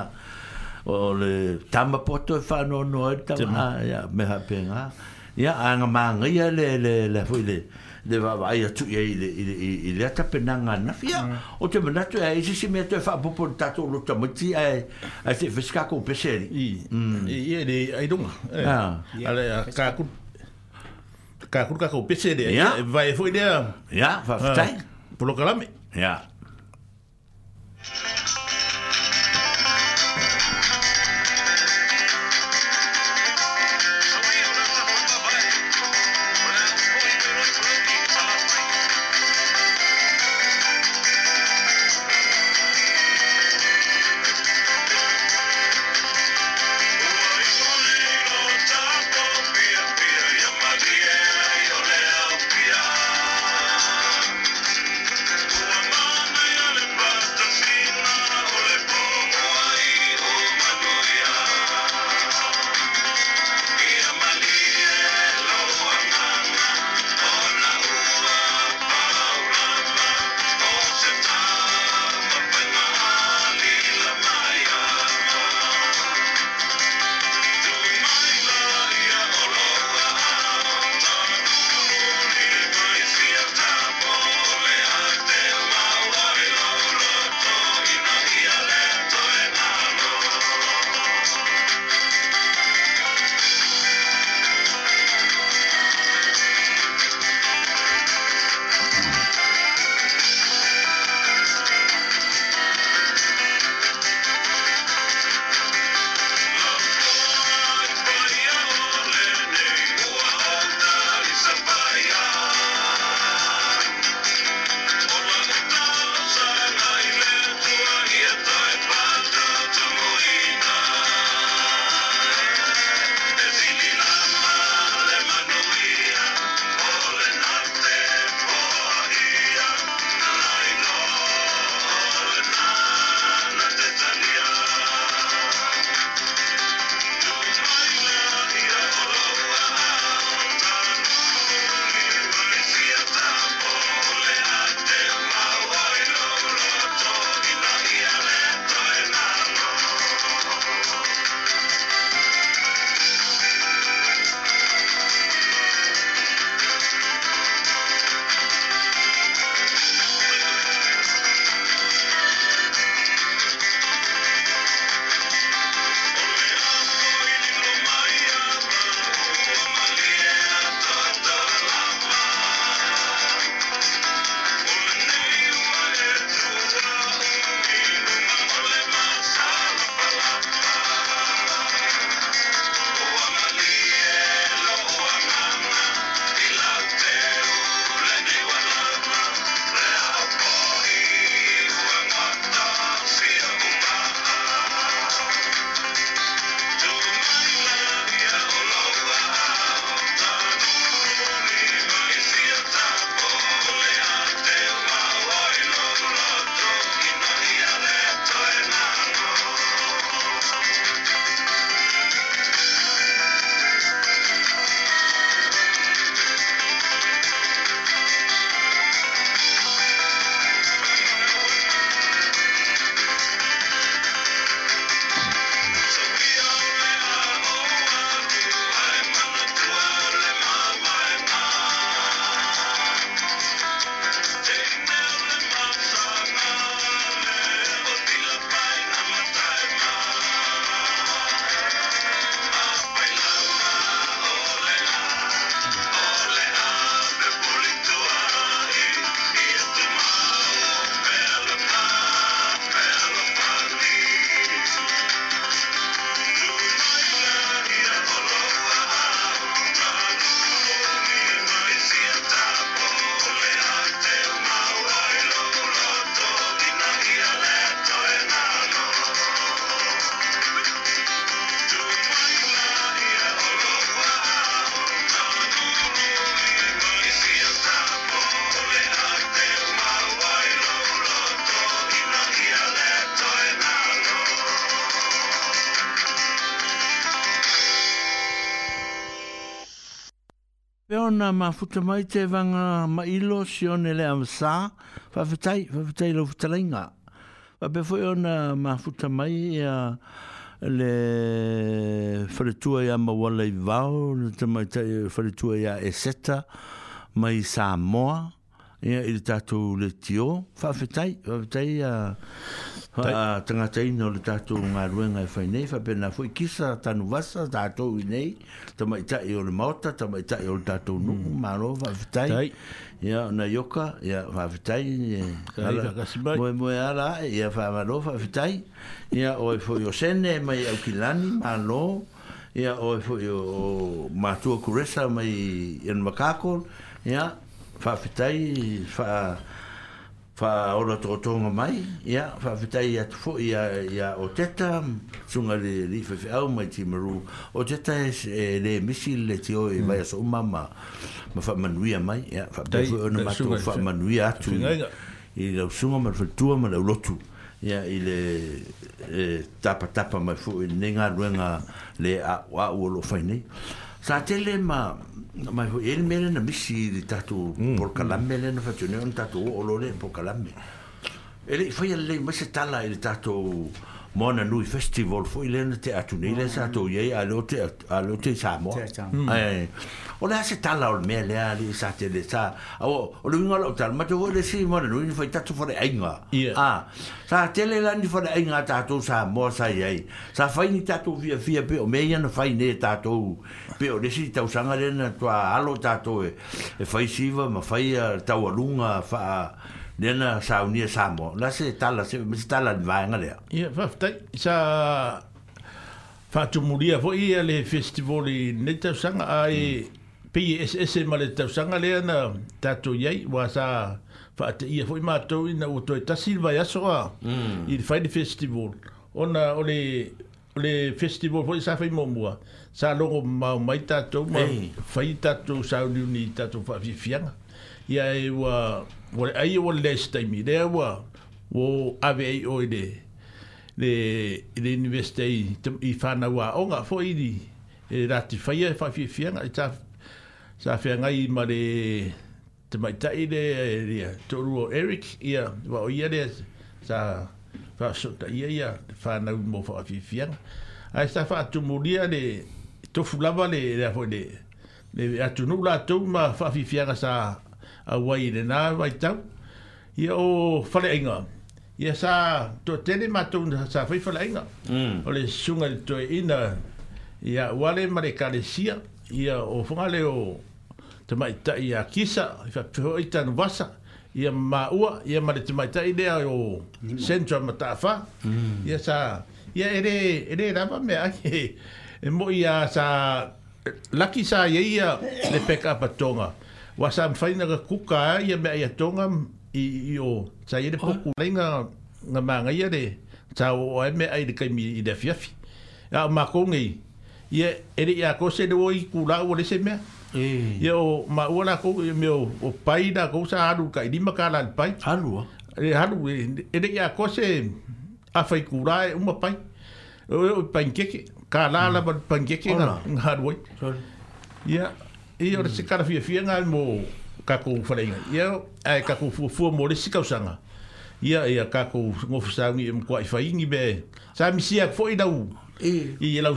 o le e tama poto e fano no e tama ya ah, me ha penga ya anga manga ya le le le foi le de va va ya tu ya ile ile ile ta penanga na fia mm. o te mena tu e ai si me te fa popo tato lo tama ti ai ai se fiska ko pesheri mm. i i ele eh. ah. ai dunga ha ale ka ku ka ku ka ko pesheri ya vai foi le ya va fa tai ah, polo kalame ya ma futa mai te vanga ma ilo si one le am sa fa fetai fa fetai lo futalinga fa pe foi ona ma futa mai ia le fre tua ia ma wala e, i le te mai te fre tua ia e seta mai sa moa ia i tatu le tio fa fetai fa fetai ia Ta ah, tanga tei no le tatu ngā ruenga e whai nei, wha pena fwoi kisa tanu wasa tatu i nei, ta mai tai o le maota, ta mai tai o le tatu hmm. nungu, mā ro, wha ia na yoka, ia wha vitai, moe moe ala, ia wha mā ro, wha vitai, ia oi fwoi o sene, mai au kilani, mā ro, ia oi fwoi o mātua kuresa, mai en makakol, ia, wha vitai, wha fa ora to to mai ya fa vitai at fo ya ya o teta sunga le li fa au mai ti maru o teta es e le misil le tio e hmm. mai so mama ma fa manuia mai ya fa bevu ona ma to fa manuia tu i le sunga ma fa tu ma le lotu ya i le tapa tapa ma fo ninga ruenga le a wa wo lo fa nei sa tele ma ma ho el mele na bisi di tatu mm. por kala mele na fa tunen tatu olole por kala mele ele foi ele mas tala ele tatu mona nui festival foi lena e te atu nei le sa to ye alote alote sa mo ai ona se tala ol me le ali sa te de sa o o lunga lo tal ma to le si mona nui foi tatu fo ah, le ainga a sa te le lan fo le ainga ta sa mo sa ye sa fai ni tatu via via pe o me ya no fai ne ta pe o le si ta usanga lena alo tatu e fai e siva ma fai ta o lunga fa nena sa unia sa mo la se tala se me tala va nga le ia fa ta sa fa tu muria fo ia le festival i neta sanga ai mm. PSS ma le tau sanga le ana tatu yei wa sa fa te ia fo ima tau ina o toi ta silva yasoa mm. i le whaini festival ona o le o le festival fo i sa fai mōmua sa longo mau mai tatu ma fai tatu sa uniuni tatu fa fianga ia e wa wale ai o le lesi taimi lea ua o ave ai oi le le le universite i i fana wa onga fo i ni e rati faia e fafi fianga i ta sa fia ma le te mai ta le e toru Eric ia wa o ia le sa fa sota ia ia fana u mo fafi fianga ai sa fa tu mulia le tofu lava le le le atu nu la ma fafi fianga sa a wai i nā wai tau. I o whale inga. I a sā, tō tēne mātou na sā whai whale inga. Mm. O le sunga le tō ina wale mare ka sia. I a o whungale o te mai ta ya kisa, i wha piho i tanu wasa. I a mā ua, i a mare te o mm. centra ma a sā, ere, ere da mea ake. e mo ya sa sā, laki ya i a le peka patonga. Mm wa sam mwhaina ka kuka ya mea ia tonga i, yo cha yede ia de poku oh. nga, nga maanga ia de sa o e mea i de kaimi i de fiafi ia o mako ngai ia ere ia kose de o i kula o lese mea eh. ia ma ua ko kou ia o pai da kou sa halu ka i lima ka pai halu a e halu e ere ia kose a fai kula e uma pai o, e, o e, e, pankeke ka la la mm. pankeke oh, nga, nga halu i o re mm. sikara fia fia ngā mō kako whareinga ia ai kako fua mō re sikau sanga ia ia kako ngofu sāngi e mkua i whaingi be sā misi ak fo i dau e. i e lau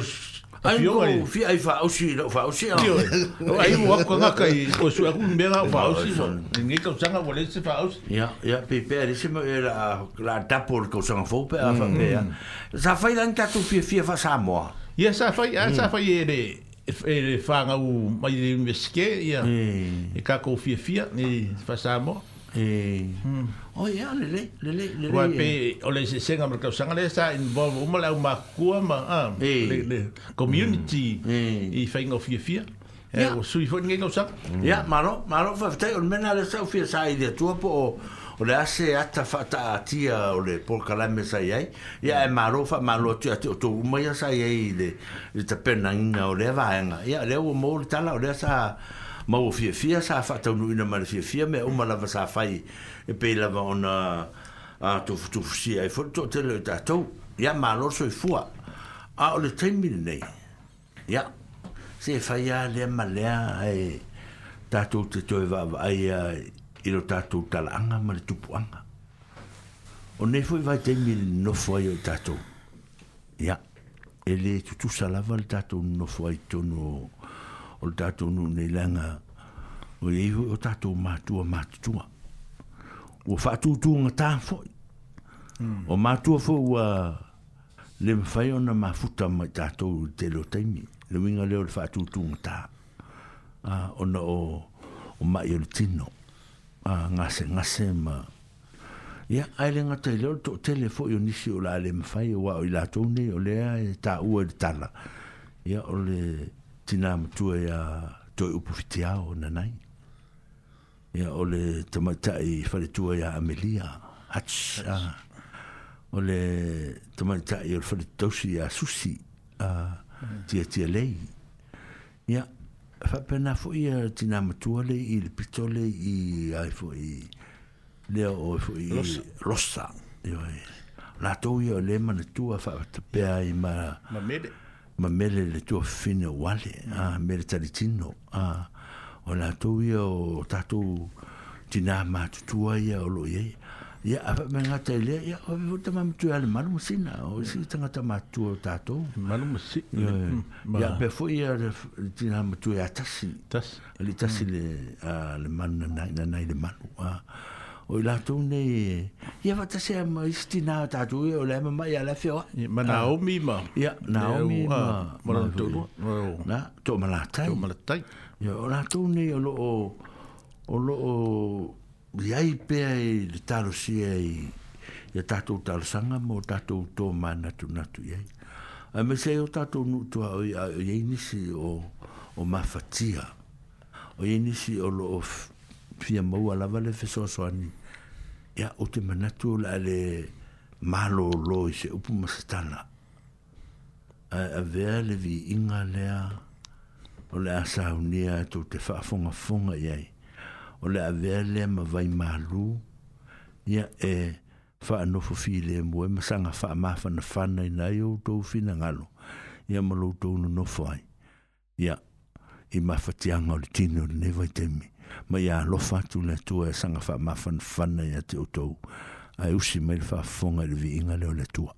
ai mō fi ai wha ausi i wha ausi i o ai mō akua ngaka i o su aku mbega wha ausi i ngai kau sanga wale se wha ausi ia ia pe pe a resima e la la tapo le kau sanga fau pe a wha pe a mm. sā whai lan kato fia fia wha sā mō ia sā whai a sā mm. whai e re E e, e e e fanga u mai de mesque ia e ka ko fia fia ni fasamo e hmm. o ia le le le le le o e. pe o le se senga mer ka sanga le sa in bo uma la uma kua ma a le le community hmm. e fanga fia fia e o sui fo ninguém no sa ia maro maro fa te o mena le sa fia sa ide tuo po o le ase e ata faataatia o le pokalame sai ai ia e malo faamalo atu ate o tou uma ia sai ai le tapenaina o lea vaega ia lea ua mo le tala o lea sa maua fiafia sa faataunuuina ma e le fiafia mea uma lava sa fai e pei lava ona tufutufusia ai foi toʻatele o i tatou ia malo soifua a o le taimi lenei ia se fai ia lea ma lea ae tatou te toe vaavaaia i lo tātou talaanga ma le tupuanga. O ne fwoi vai te mi nofo ai o tātou. Ia, e le tutu salava le tātou nofo ai tono o le tātou nu ne langa o le iho o tātou mātua mātutua. O whātutu tu tā fwoi. Hmm. O mātua fwoi wa le mwhai o na mafuta mai tātou te lo teimi. Le winga leo le whātutu ngā tā. Ah, o na o o mai o le tino. Mm a ah, ngase ngase ma ya aile nga tele to tele fo yo nisi o la le mfai o wa o la to ne o le e ta u e tala ya o le tina m tu e a to e upu fitia o nanai ya o le tamata i fale tu e a amelia hach a ah. o le tamata i o fale tosi a susi a ah, mm. tia tia lei ya whapena fo i a tina matua le i le pitole i ai fo i lea o fo i rosa. Nā tau i a le mana tua whapena i ma... Ma mele. Ma mele le tua whine wale, mele tari tino. O nā tau i a o tatu tina matutua i a o lo i ia afa me ngata ile ia o vu tama mtu ale malu sina o si tanga tama tu tato malu si ia mm, pe fo ia tina mtu ia e tasi tas ali tasi mm. le le man na na na le man o la tu ne ia va tasi am istina tato ia o le ma ia la fio wa ma na o mi ma ia na o mi ma ma tu na to ma la tai to o la tu ne o lo o lo iai pea i le talosia e i ia tatou talosaga mo tatou tō ma natunatu i ai ae maisiai o tatou nuutuaoiai nisi o, o mafatia o inisi nisi o loo fia maua lava le fesoasoani ia o te manatu o laa le malōlō i se upu ma satala ae avea le viiga lea o le a saunia e tou te faafogafoga i ai o le avea lea ma vai malu ia e faanofo filemua ma saga faamafanafana ina ai outou finagalo ia ma loutou nonofo ai ia i mafatiaga o le tine o lenei vaitemi ma ia alofa atu le atua e saga faamafanafana ia te outou ae usi mai le faafofoga i le viiga leo le atua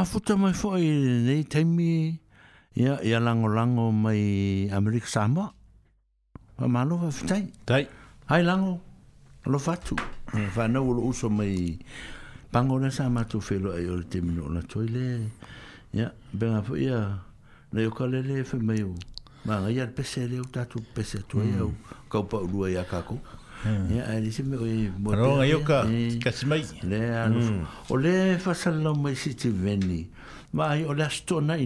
mafuta mai foi nei taimi ya ya lango lango mai Amerika Samoa. Ma malo va fitai. Tai. Hai lango. Lo fatu. Va mm. no lo uso mai pangona sa ma tu felo ai ol temino na toile. ya ben afo ya na yo kalele fe mai u. Ma ia pese le uta tu pese tu ia mm. Ka pa lua ia kako. Hmm. ya ali se me o mo ro ga yoka kasmai le anu hmm. o fa salo mo si ti ma o le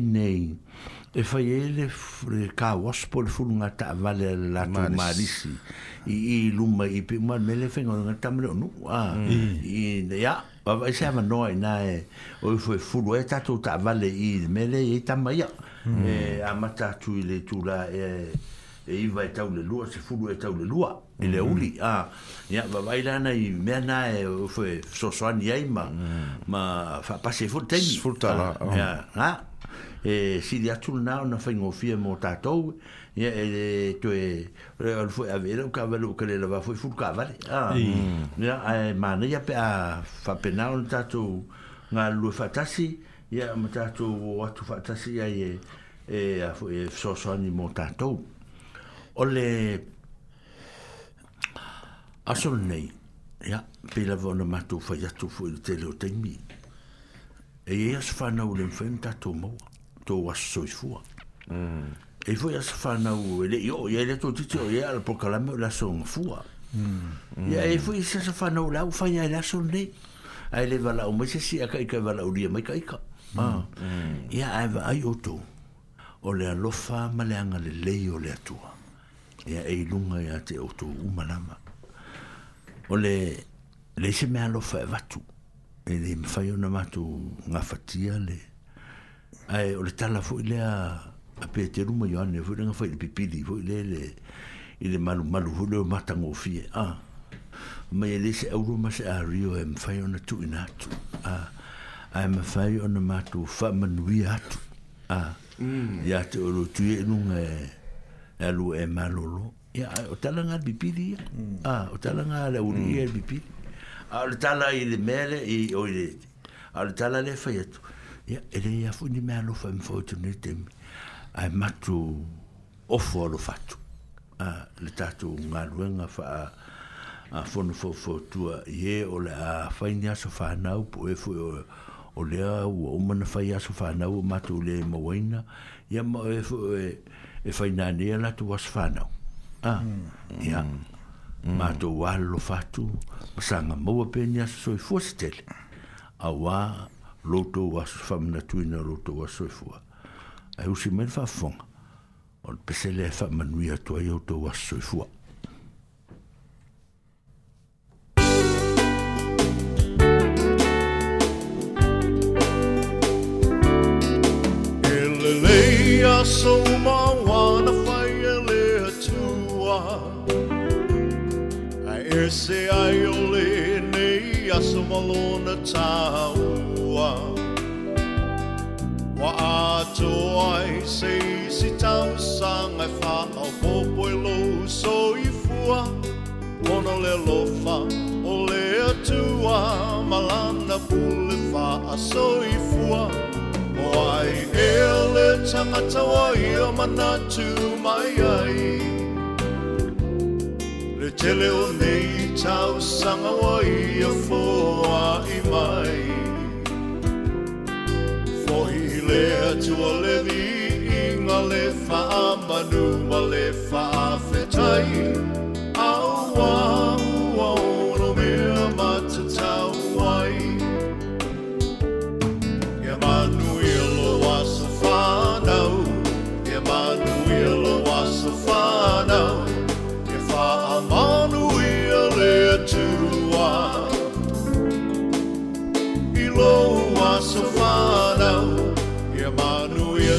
nei e fa ele fre ka por fu ta vale la tu i i i pe ma mele fe nga ta hmm. i ya ba ba ma no ina o fu fu lo e eta tu ta vale i mele i ta ma e a mata tu ile tu la e e i va ta u le lua se fu lo eta u le lua i le mm-hmm. uli a ya va vai la na i me na e fo so so ni ai ma mm. ma fa pa se fur tei fur ta la ya oh. e na e si di atul na na fa ngo fie mo ta to ya e to e re al fo a vero ka velo ka le va fo fur ka vale a ya a ma na ya pe a fa pe na un ta to nga lu fa ta si ya ma ta to o tu fa ta si ya e e a fo e so so ni mo ta to o le asol nei ya pila vona matu fa ya tu fu te lo te mi e ia se fa na ulen fenta to mo to was so fu mm e, e, e, e fu mm. ia se fa na ule yo ia le to ti yo ia por kala me la son fu mm ya e fu ia se fa na ula u fa ya la son nei ai le vala o me se si akai ka vala ulia mai kai ka ya mm. ah. mm. ai ai o to o le alofa ma le anga le leio le atua ia e ilunga ia te o to umalama ole le le se me alo fa e vatu e le me fai ona matu nga fatia le ai o le tala fo le a a peteru mo yone fo le nga fai le pipili fo le le i le malu malu fo le mata ngo fie a ma ye le se au ma se a rio e me fai ona tu ina tu a ai me fai ona matu fa manui atu a ya mm. te o lo tu e nunga e, e alu e malolo ya o tala nga bipidi ya mm. ah o tala nga le uri mm. bipidi a o tala i le mele i o i le a o tala le fa yetu ya ele ya fu ni mea lufa mi fotu ni tem a matu ofu alo fatu a le tatu nga luenga fa a a fonu fo fo tua ye o le a fa ni aso fa nau po e fu o o le a u o mana fa aso fa nau matu le mo waina ya mo e fu e e fa ni ana tu was fa nau a ia mātou alo fatu sanga maua pēni aso soi fua stele a wā lotou aso whamanatuina lotou aso e fua ai usi mele whaafonga o le pesele e whamanui atu ai outou aso soi fua Ele leia sou uma wanafa A er se ai o le nei a so malo na taua Wa a to ai se si tau sang ai e wha au popo i e lo so i fua Ono le lofa o le atua malana pule wha a so i fua Wai e le tangata wai o manatu mai ai Wai e le tangata wai o manatu mai ai Le tele o nei tau sanga wai a fōa i mai Fohi lea tua levi inga ngā le whaamanu ma le whaafetai Au wai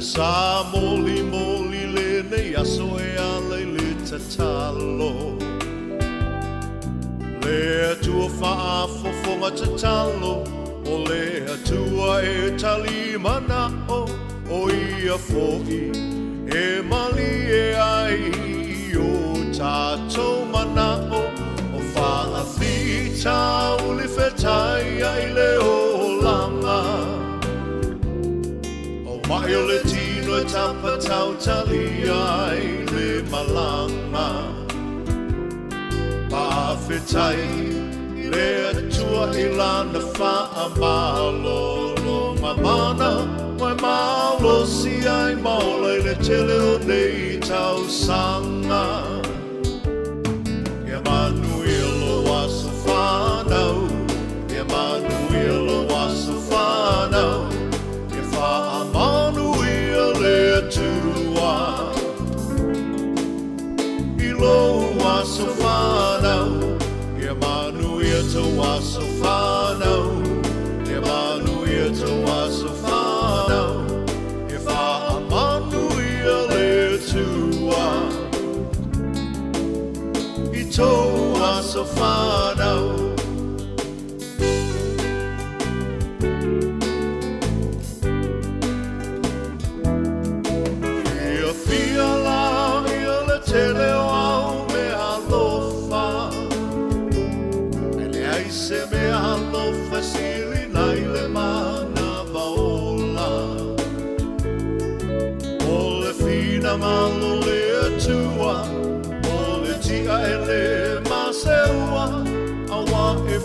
sa moli moli le nei aso e ale le te talo Le tu fa tua faa te talo O le tu e tali mana o O ia foki e mali e ai O tatou mana o O faa fita uli fetai ai le o. Ai o le tino e tapa tau tali ai le malanga Pāwhetai re atua i lana wha a Mai mana, mai malo si ai maulei le tele o nei tau sanga Mai Tawasufano, Emmanuel Tawasufano, Emmanuel Tawasufano, if I Emmanuel Etua, Itawasufano.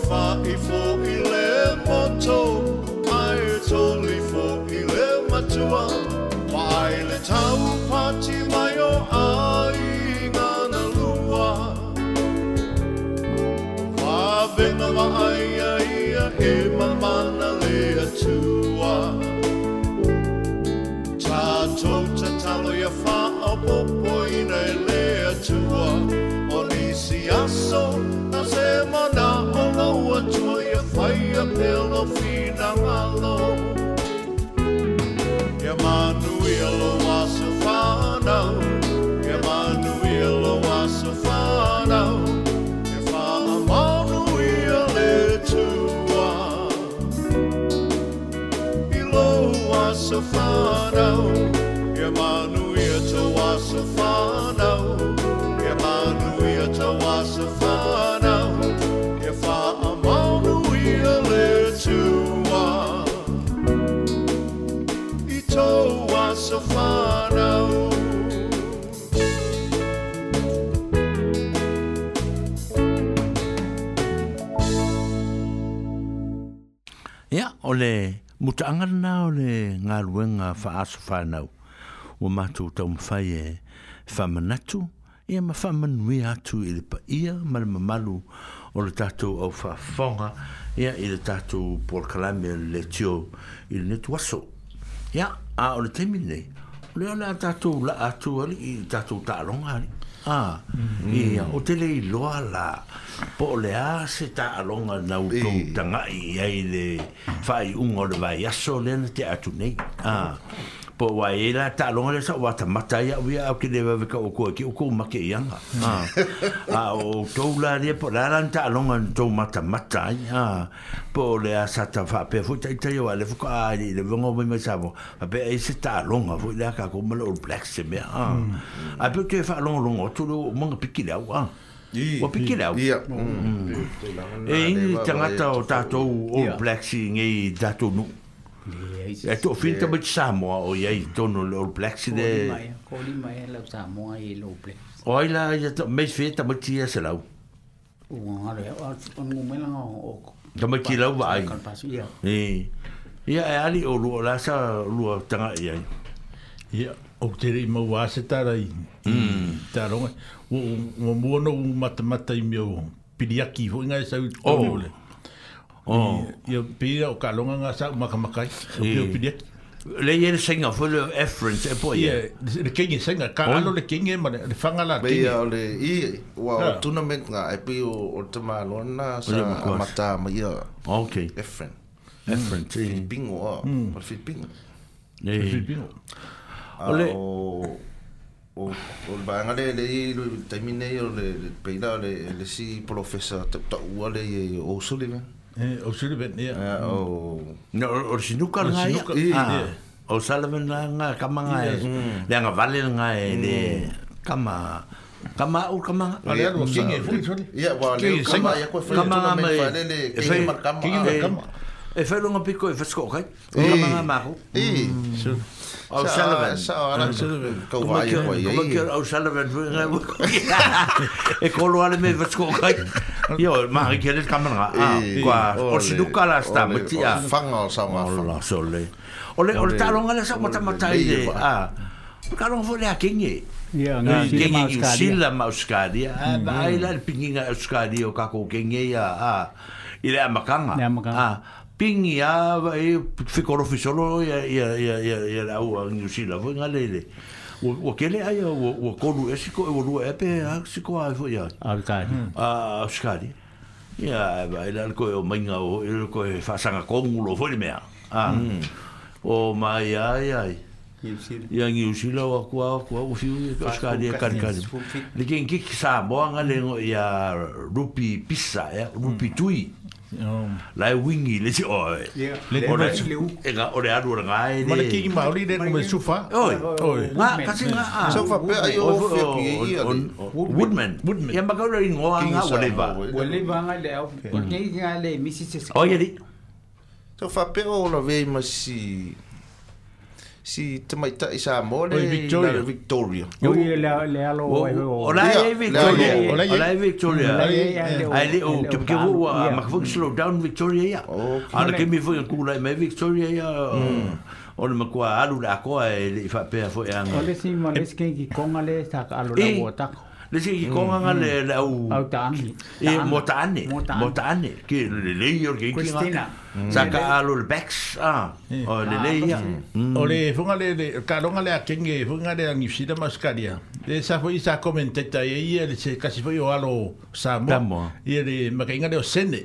Alpha e for. whanau E manu ia te wasa whanau E manu ia te wasa whanau E wha a maunu ia le tua I tō wasa whanau Ja, ole muta angar nao le ngā ruenga wha aso wha nao. Wa mātou tau mwhai e whamanatu, e ma whamanui atu i le pa ia, ma le mamalu o le tātou au whafonga, e a i le tātou por kalame le tio i le netu waso. a o le teimi nei, le ala tātou la atu ali, i tātou tālonga ali a mm. i o te lei loa la po le a se ta alonga na u tou tanga i ai le fai unga o le vai aso lena te atu nei a ah po wa e la ta le sa wa ta mata ya wi a ke le ve ka o ko ki o ko ma ke ya a o to la le po la lan ta lo ngan to mata mata ya po le a sa ta fa pe fu ta ta yo le fu ka ai le vengo mo me sa bo a pe e se ta lo ngan fu la ka ko mo le o black se me a hmm. a pe te fa lo lo ngo to lo mo ngi piki la wa Wa piki lau. Hmm. Hmm. E ingi tangata o tātou o blacksi ngei tātou nuk. Ya to finta but samo o ya tono lo black si de. Koli mai la samo e ai lo black. Oi la ya to mes feta but ti se la. Wa re wa on mo mena o. Da mo ti la wa ai. Eh. Ya ali o lo la sa lo tanga ya. Ya o te ri mo wa se ta rai. Mm. Ta ro. Wo mo no mat mat ai mio. Pidiaki ho inga e sa o. Oh. Oh. ia pia o kalonga nga sa makamakai o pia pia le ye singa for the efference e po ye eh? le king ye singa ka alo le king ye ma le fanga la king ye le i wa tournament nga e pia o o tama lo na sa mata ma ye okay efference efference bingo o por fit bingo ye bingo o le o o banga le le lu terminé o le peida le le si professor ta ua le o sulivan Eh, o Sullivan, ia. Yeah. O... No, o Sinuka nga ia. Ah. O Sullivan nga nga kama nga e. Lea nga vale nga e ne. Mm. Kama... Kama au kama... Vale alo, mm. kinge e fui, sorry. Ia, vale alo, e kama, ia koe fai. Kama nga me... Kinge e mar kama. Kinge e mar kama. E fai longa piko e fesko, ok? Kama nga mahu. Ii. Mm. Sure. O Sullivan. O Sullivan. Ko wai ko ye. Ko ke O Sullivan ko ye. E ko lo ale me vatsko kai. Yo, ma ke le kamera. Ko o si duka la sta me ah. ti ah. a. Fang o sa ma. O la sole. O le o ta longa le sa mata mata i de. Ah. Ka longa fole a kingi. Ya, kingi sila ma uskadi. Ba ai la pinginga uskadi o ka ko kingi ya. Ah, ah. Ile amakanga. Ah pingi a e fikoro fisolo ya ya ya ya ya la u ngi si la vinga le le o ke le ai o o kolu e siko e wolu e pe a siko hmm. a fo ya a kai a skali ya ba e lan ko o minga o e ko e fa sanga kon lo fo le mea a hmm. o mai ai ai ya ngi si la o ko o ko o fi o skali e kan kan le ken ki sa mo anga le ya rupi pisa ya rupi hmm. tui mm. la wingi le si o le ko le e ga o le aru la ga e ma le ki ma oli le me sufa oi oi ma ka si nga a sufa pe ai o fe ki i woodman woodman ya ma ka le ngo nga whatever whatever nga le o ki nga le misi se o ye di so fa pe o lo ve ma si si tamaita isa mole Victoria. Na Victoria. Yo ye la le alo wa yo. Ola ye Victoria. Ola ye Victoria. Ai le o ke ke wo a mak fuk slow down Victoria ya. Ana ke mi fuk kula me Victoria ya. Mm. E e Ona ma kwa alu la ko e fa pe fo ya. Ole si mo le skin ki kongale sa alu la wo tako le si ki konga nga mm-hmm. le le au au taani e motane motane ki le le i orke iki nga mm. saka alo le bex a e, o le le i a mm. Mm. o le funga le le karonga le a kenge funga le a ngifsida maskaria le sa fo i sa komenteta e i e le se kasi fo i o alo sa mo i e le maka inga le o sene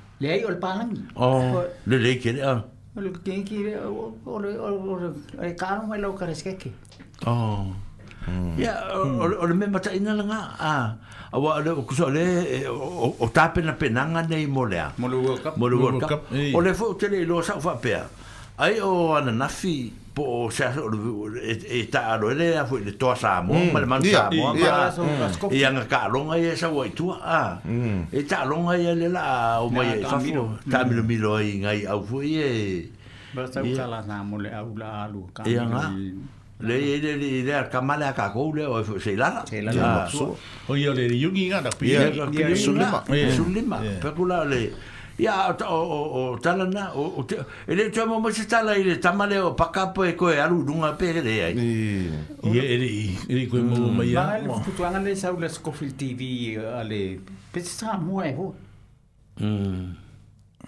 Oh, le ai ol pan. Oh. Le le ke a. Ol ke ki re ol ol ol ol e kanu mai lo kare skeke. Oh. Hmm. Ya ol ol me mata ina la nga a. Ah. Awa le ku so le e, o tape na penanga nei molea. Molu ka. Molu ka. Ol le fo tele lo sa fa pe. Ai o ana nafi po sa so e ta ro le a fu le to sa mo ma le man sa mo ma e an ka lo nga e sa wai tu a e ta lo nga e le la o mai e sa fu ta mi lo mi lo i nga i au fu e ba sa u ka la na mo le au la alu ka e an le e le le le ka ma le ka ko le o se la se la o yo le yugi nga da pi e su lima e su lima pe ku la le ya o o o talana o o ele tu mo mo tala ile tamale o paka po e ko e alu dunga pe de ai i e e e ko mo mm. mo ya ba le futu anga le saule scofil tv ale pe tra mo e ho mm,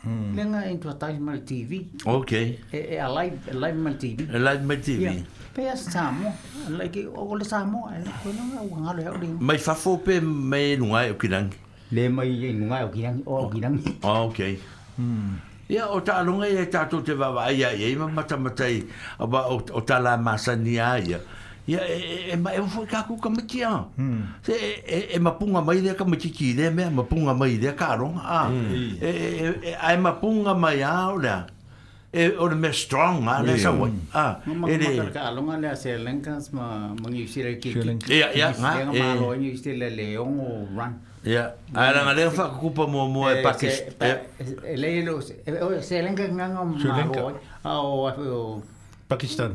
mm. lenga in tu tai mal tv ok e, e a live live mal tv a live mal tv pe as like o le sa mo e ko no nga u nga le ho e mai fa fo pe me nu ai e o kilang le mai e nunga o kirangi o oh, kirangi oh, ya hmm. ia o talonga e tato te vava ia ia ima matamatai aba o, o tala masani a ia ia e, e, e, e, e foi kaku kamiki a hmm. e, e, ma mapunga mai dea kamiki ki dea mea mapunga mai dea karonga a hmm. e, e, e, e, mapunga mai a o lea e o me mea strong a le sa wai a e le ka alonga lea se lenkans ma mungi usire ki ki ya ki ki ki ki ki ki ki ki ki Ya. Ahora ngale fa oh mo mo e package. se lenga nganga ma o o Pakistan.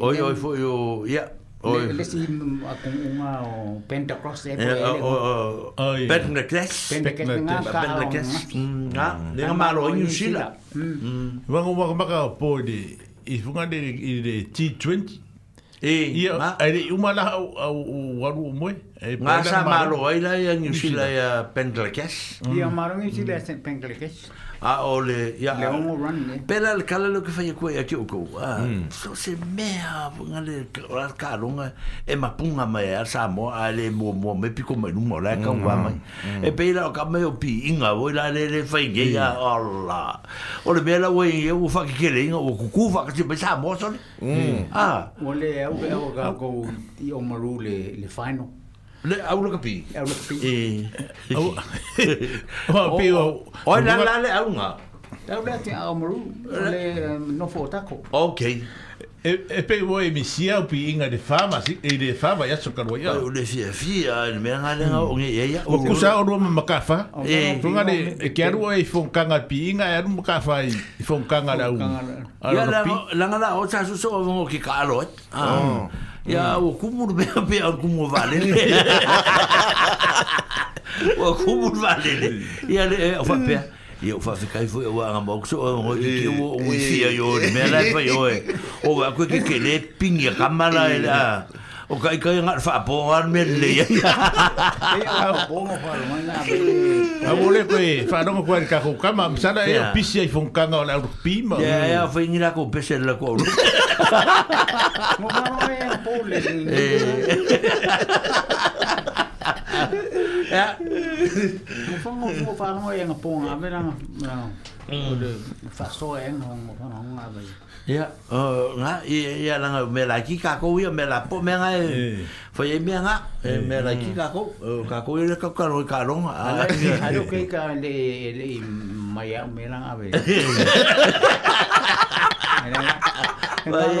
oh Hoy, oi fo yo ya. Oi. Le si akong unga o Pentacross e oh oh Pentacross. Pentacross. Pentacross. Nga le ma lo ni sila. Wango va maka po de. de de nou, T20. ia aere umalaha au walu umoe ga sa malo ai la ia ngiusila ia pendlakes ia malo ngiusila ia pendlakes a ole ya le on run ne pela le kala lo ke fa ye kwa ke o ko a hmm. so se me a nga le ka ka lunga e ma punga ma ya sa mo a le mo mo me pi ko me nu mo la ka mm -hmm. wa ma hmm. e pela o ka me o pi inga wo la le le fa ye ya ola ole bela wo ye wo fa ke ke le e, e inga wo ku ku fa ke se sa mo so ne a ole e o ka ko ti o maru le le final Le au le kapi. Au le kapi. Eh. Au pi au. Oi la la le au nga. Au le tia au maru. Le um, no fo tako. Okay. E e pe wo e misia pi inga de fama si e de fama ya sokar wo ya. Au le fia fia le me nga le au nge ya ya. O e, e, e, ku sa o roma makafa. Eh. Tonga de e ke aru e fon kanga pi inga e aru makafa e fon kanga la au. Ya la la la o sa su so ki ka Ah. Oh. Ya mm. o kumur be be o kumur vale. O kumur vale. Ya mm. le eh, o fa pe. Ya o fa fe kai fo o a mox o o ki mm. ki o o fi a yo le me la fa yo. O va ku ki ke le pinga kamala ela o kai kai ngat fa po ar me le ya ya bo mo fa ma na ka ko ka ma sa na e pisi ai fon ka ngol ar pi ma ya ya fa ni la ko pese la ko mo ma ma e ya po le eh. ya mo fa mo fa mo ya e ngapong a ver na no mm. le fa so en ngapong a ver Ya, nga, ia, ia langa, me la ki kako ia, me la po, me nga, foi e, e me nga, me la ki mm. kako, kako ia e le kako karo i karonga. Ala, me haro kei ka le, le, mai au me langa, be. Vai,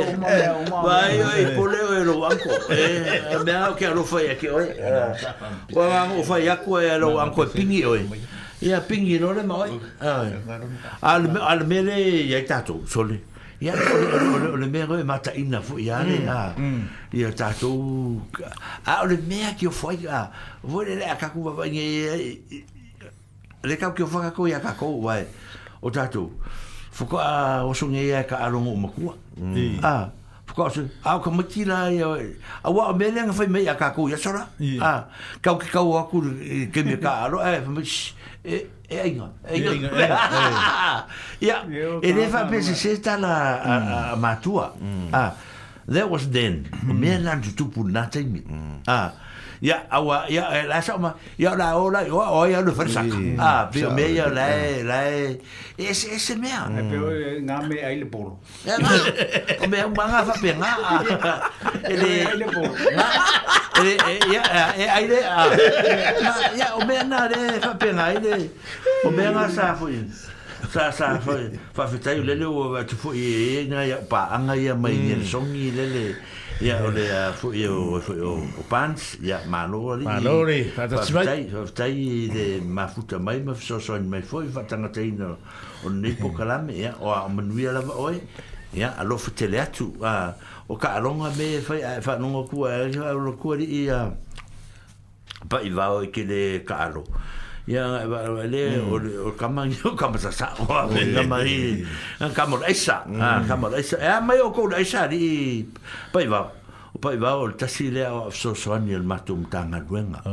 vai, vai, pole o ero wanko. Me hao ke aro fai ake, oi. Wa wango fai ako e ero wanko e pingi, oi. Ia pingi, no le mai. Al mele, iai tato, soli. Ia ya le le mere mata ina fo ya le ya ya ta to Ah le mere ki fo ya vo le le akaku va ni le ka ki fo ka ko ya ka ko wa o ta to fo ko a o so ngi ya ka mm. Mm. a rongo ma ku a fo ko so a ko ma ki la ya a wa me le nga fo me ya ka ko ya so ra a ka ki ka wa ku ke me ka a ro e e inga e inga e ya e de fa pe se sta la a mm. matua mm. ah that was then mm. me lan tu pu na ah ya awa ya la sama ya la ola yo o ya lo farsa ah pero me ya la la es es el mea pero ngame ai le polo ya o me un manga fa penga ele ele polo ele ya ai le ya o me na le fa penga ele o me nga sa fu sa sa fa fa fitai le le o tu fu e nga ya pa anga ya mai ni songi le le Ya ole a fu yo fu yo o pants ya malori malori fa ta tsai fa de ma futa mai ma so so in mai foi fa ta na tei no on ni po kalam ya o a manuia la oi ya a lo fetele atu a o ka longa me fa fa no ku a lo ku ri ya pa i va o ke le ka ya vale mm. o o kama o kama sa sa o na mai kama la sa mm. kama la sa eh mai o ko la sa di pai va o pai e oh. va mm. e oh. o tasi le o so so ni el matum tanga luenga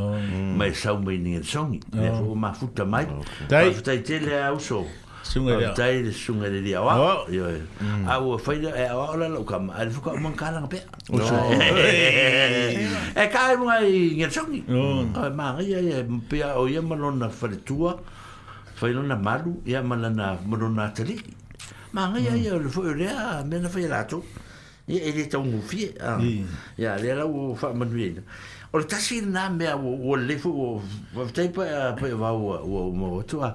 mai sa un mini el songi le o ma futa mai ma futa tele a uso sunga dia. Tai de sunga de dia. Wa. Yo. Mm. Au fai de wa ola lo kam. Al fuka man kala ngape. Oh. E kai mo ai ngel sungi. Oh. Ma ri ai pe o ye mo lona fer tua. Fai lona malu ya malana mo lona tali. Ma ri mm. ai le fo e le a men fai la to. Ye ele ta un fi. Ya le la o fa man vin. O le tasi na me o le fo o tai pa pa va o o mo tua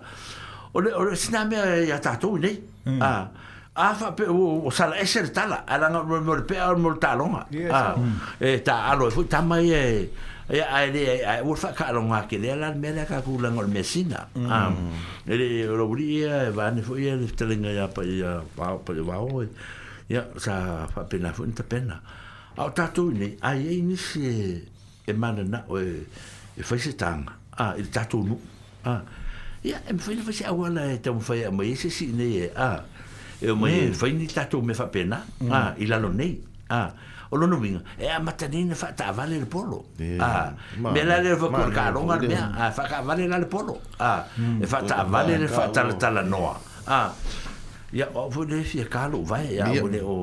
ole ole sina me ya e ta to hmm. Ah. Ah fa pe o sala e ser tala ala no mo mo pe al mo talo a ah, hmm. e ta alo e fu ta mai e e a e e, e u fa ka longa ke le la me la ka ku ngol mesina hmm. Ah. e lo bri e va ne fu e le telinga ya pa ya pa pa de va o ya sa fa pe na fu nta pena a ta to ni a e ni se e mana na o e fa se tanga a e ta to ah ya em foi foi a wala então foi a mãe se se né ah eu mãe foi ni tatu me fa pena ah e lá no nei ah o lono vinga é a matanina fa ta vale o polo ah me lá le vou colocar o mar me ah fa ca vale lá o polo ah e fa ta vale le fa ta ta la noa ah ya vou le fia calo vai ya ah, vou le o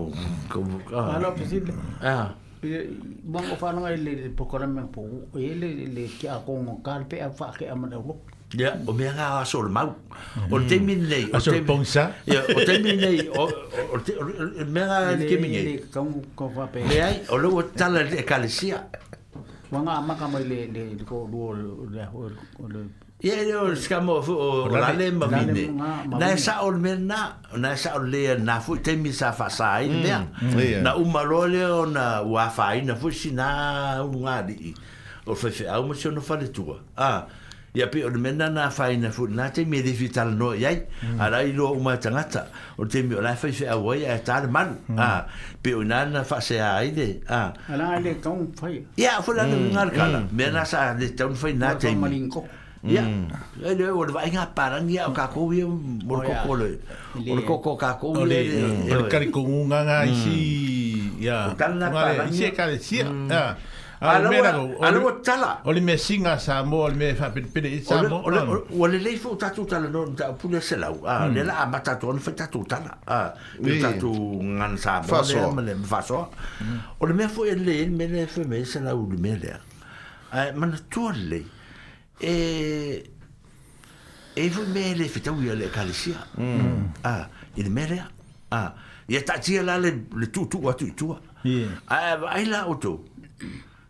como ah. ah não possível ah e, Bongo fa no ele pokora me po ele le ki a kongo kalpe a fa ke amane lo Yeah, o mea ngā sōr mau. O te mm. mini nei. A sōr pōngsa? Yeah, o te mini nei. O mea ngā ni ke mini. Ni kāngu kōwha pē. Me ai, o lua tala e kāle sia. Wa ngā amaka mai le le le kō lua le hō le. Ia e o ska mō fu o lale ma mini. Na e sā o le mea nā. Na e sā o le nā fu te mini sā fa sā i mea. Mm. Mm. Na umaro le o na uafai na fu si nā unu ngā di i. O fefe au ma si o no fale tua. Ah ya pe ona mena na faina fu na taimi e lifi no mm. i ai ala iloa uma tagata o te taimi ola fai feʻau ai ae tale malu mm. ah, pe oi na na faaseā ai ah. le ia foi lalegalekala mm. mea na sa de tauna fai na taimi Ya, ele o le vaiga parang ia o kakou ia mo le koko le. O le koko kakou ia. O le karikongunganga isi. Ya. O na parang ia. Isi e kare sia. Ya. Alo tala. O le me singa sa mo le me fa pe pe sa mo. O le le fo ta tu tala no ta pu le sela. A ah, hmm. le la ma ta ton fa ta tu tala. A ah, le ta tu ngan sa mo le me fa so. O le hmm. me fo e le me le fo me se la u eh, le e, e me le. A ma na tu le. E e fo me le fa ta u le ka le sia. A il me le. A ya ta ti la le tu tu wa tu tu. Ah, ai la o tu.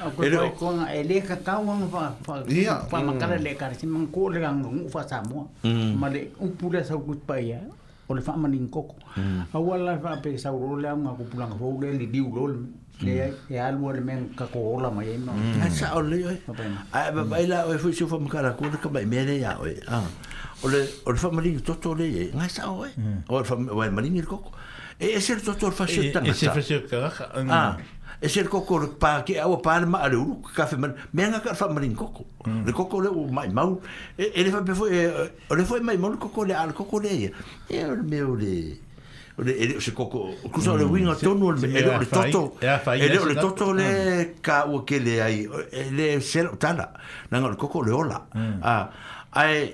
Ko ko ko nga ele ka ka fa fa. Ia. Fa makara le ka si man ko le ngang ngu fa samo. Ma sa kut pa fa manin koko. Awala fa pe sa ro le nga ko pulang fo le li diu lol. Hmm. Hmm. Ah, le ya alu le men ka ko ola ma ia no. Sa o le. Ai ba baila o fu su fa makara ko ka ba mele ya o. Ah. Ole le fa manin toto le. Nga sa o. O hmm. le fa manin koko. E eh, ese toto fa shu eh, tanga. Eh, ese fa shu tanga. Ah. e se koko le pa ke au pa le mare u ka fe man me nga ka fa marin koko mm. le koko le o mai mau e, e le fa pe foi o e, le foi mai mau koko le al koko le e o le meu le o le e se koko o kusa le mm. winga tonu le e le toto e le le toto le mm. ka o ke le ai e le se tala na ngol koko le ola a ai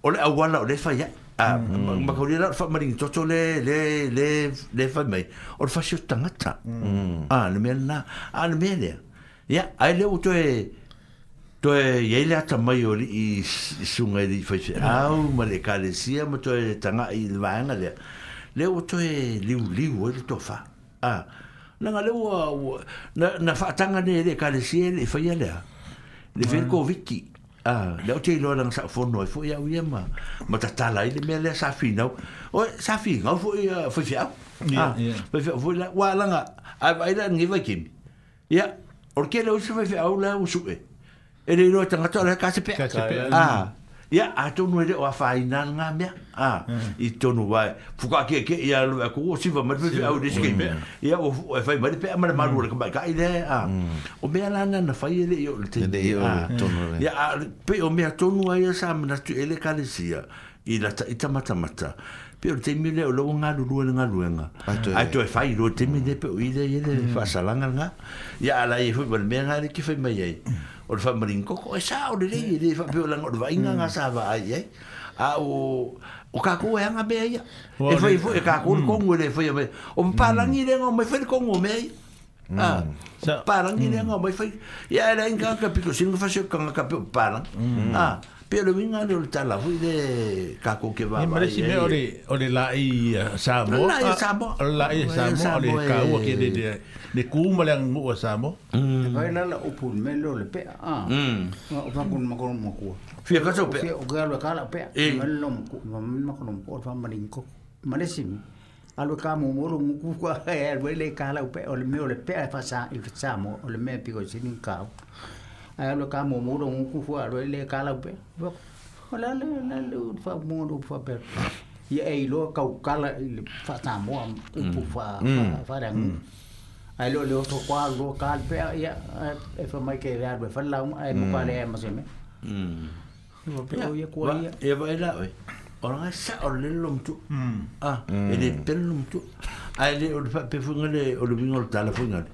o le awala o le fa ya Ah, mm. ma ko dia fa mari to le le le le fa mai or fa shu tanga ta mm. a ah, le me na a ah, le me ya ai le o to e to e ye le ta mai o i su nga di fa a ma le ka sia ma to e tanga i le vanga le le e li u li le to fa a na nga le o na na fa tanga ne le ka le sia le fa ya le le ver ko viki mm. Ah, le o te iloa langa sa'u fono e fo'i au ia ma. Ma ta tala i le mea lea sa'a finau. O, sa'a finau fo'i a ah, fo'i fiau. Ia, ah, ia. Fo'i la, wa langa, a vaila ngi vai kimi. Ia, orke le o se fo'i fiau la usu e. E le iloa tangatoa le kase pe. Kase pe. Ah, ia atonu ele o afainanga mea a i tonu vai fuka ke ke ia lu e ko si va mas vi au deske me mm. ia o e fai mari pe amara maru ka ba kai de mm. o mea lana na fai ele io le tene io tonu Ya pe o mea tonu ai sa mena tu ele kalesia i la ta ita mata mata pe o temi le o lo nga lu lu nga lu nga a to e fai lo temi de pe o ide ide fa mm. salanga nga ia la i fu e mea nga ki fai mai ye o le whamarin koko, e sā o le rei, e rei whapio lang o le vainga ngā sā wā ai, e? A o, o kāko e anga mea ia. E whai fwoi, e kāko le kongo e le fwoi, mm. e e o mm. pārangi le ngā mai whai kongo mea ia. Ah, pārangi le ngā mai whai, ia e rei ngā ka piko, singa whasio ka ngā ka piko pārang. Ah, pia le winga le o le tala fwoi le kāko ke wā wā. E mare si mea o le lai uh, sā mō. Lai ah, sā mō. Lai sā mō, o le kāua ke le ne kumale ang ngua sa mo. Kaya mm. lala upun me lo le pea. O ah. mm. pa kun makon mo ko. Fia ka so pea. Fia o galo kala pea. Me lo mo ko mo makon ko fa manin ko. Malesim. Alo ka mo mo ngu ku ko e we le kala pe o le me o le pea e fa sa i sa mo o le me pi ko sin ka. Alo ka mo mo ngu ku ko alo le kala pe. Ola le le le fa mo lo fa pe. Ye ei lo kau kala fa sa mo upu mm. fa fa dang ai lo lo ko kwa go kal pe ya e fa mai ke ra be fa la ai mo ka le ma se me mm lo pe o ye ko ya e va ila we orang sa or le lom tu ah e le pen lom tu ai le o pe fu ngale o le bingol tala fu ngale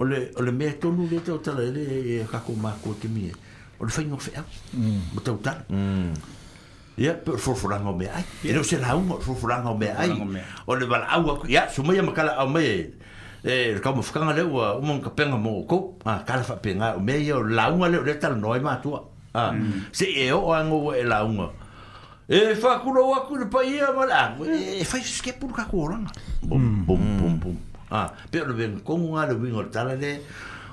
o le o le me tonu le te o tala le ka ko ma ko te mi o le fa ngol fe mo te o tala ia pe forafolaga o mea ai e leo se lauma o forafolaga o mea ai o le valaau aku ia sumai amakala au mai eh le kau mafukaga leu ua uma kapega mo kou a kala faapega o mea ia o launga leu le talanoa i matua a mm. seʻi e oo ago ua e launga e faakulou aku i le pai ia ma le ago e fai sekepulu bom bom a pe o le vegakogu ga le uiga o le tala le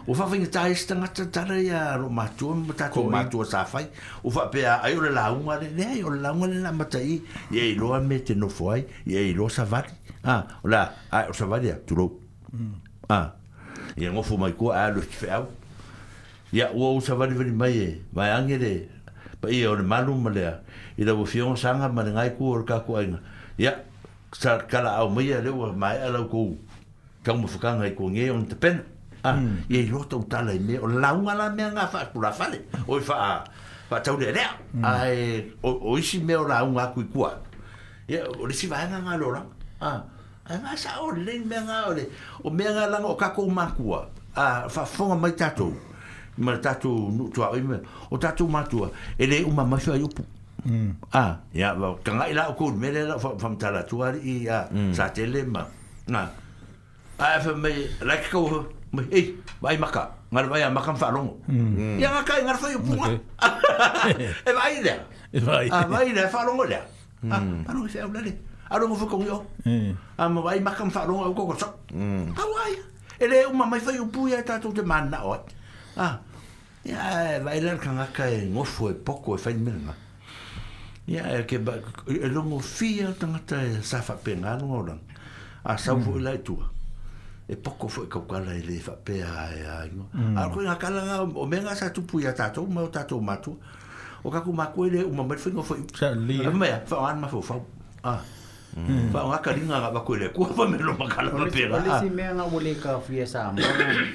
o fa fa ngata esta ngata tala ya ro ma tu ma ta ko e ma tu sa fai o fa pe ai o la un ale le ai o la un ale na mata i e lo a mete no foi e lo sa va ah o la ai o sa tu lo mm. ah. ia ngofu mai kua alu ki whiau ia ua usa wani wani mai e mai angere pa ia ore manu malea i da wafionga sanga mani ngai kua ore kaku ainga ia sa kala au mai a lewa mai alau kou ka umafukanga i kua ngei on te pena ah. Hmm. ia i rota utala i me. o launga la mea ngā wha kura whale o i wha wha tau rea rea hmm. ai, e, o, o isi mea o launga aku i kua ia o risi vahenga ngā lorang ah. Ai va sa o len me nga ole. O me nga lang o kako makua. A fa fonga mai tatu. Ma tatu nu tu ari me. O tatu matua. Ele uma macho ai upu. Mm. Ah, ya va kanga ila o kun me le fa mta la tu ari ya mm. sa tele ma. Na. A e fa me like ko me ei vai maka. Ngar vai maka fa longo. Mm. Ya ka ngar fa upu. E vai le. E vai. A vai le fa longo le. Mm. Ah, pa longo se o le aro ngofu kong yo. Mm. Ama ah, wai makam fa ro ko ko sok. Mm. Awai. Ah, ele uma mai fa yo puya ta to de manna o. Ah. Ya, eh, vai ler kan aka e ngofu e poko e fa mena. Ya, e ke ba e lo mo fia tanga ta e sa fa penga no ora. A ah, sa vu mm. la tu. E poko fo e ko kala ele fa pe a e a. Ar ko na kala o menga sa tu puya ta to mo ta to O kaku makuele uma mai fa ngofu. Ya, ya. Fa an ma fo fa. Ah. Mm. fa nga ka le ko fa me lo makala no pera ole si ah. me nga ole ka fie sa mo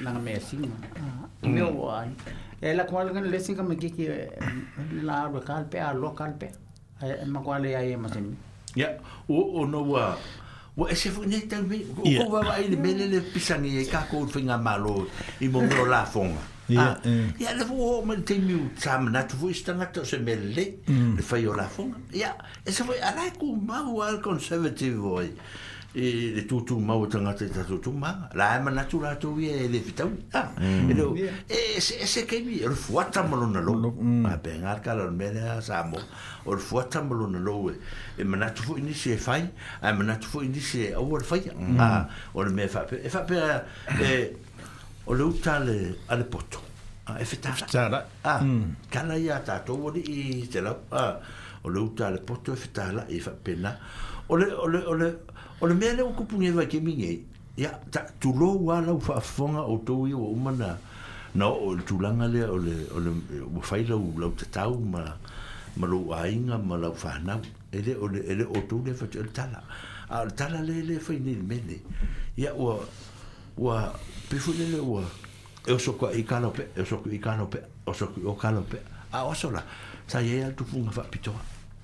na me mm. singa me eh, a e, o o wa wa e se fu nei tan me ko va va ile e mele le pisangi e malo i mo lo ya ah, eh. le vo mo te mi u tsam na tu vois tanga to se melle mm. le fai o la fonga ya e se voi ala ku ma u al conservative voi e de tu tu ma u tanga te tu tu ma la e ma natura tu vi e le vitau ya ah, mm. e lo e se e se ke mi er fuata mo lo na lo mm. a ben al calor me le sa mo or fuata mo lo na lo e e ma natu fo ini se fai a ma natu fo ini se ah, o or fai ah or me fa e fa pe e o le uta le ale poto a e fetara fetara a mm. ia ta to wodi i te la a o le uta le poto e fetara e fa pena o le o le o le o le mele o kupu ngeva ke minge ia ta tu lo wala u fa fonga o to i o umana na o le tulanga le o le o le o faila u lau te tau ma ma lo ainga ma lau fana ele o le ele o to le fa e tala a tala le le fa ni mele ia o o pe fu le wa e so ko i kano pe e so ko i kano pe e o so ko kano pe a o so la sa ye ya tu fun fa pito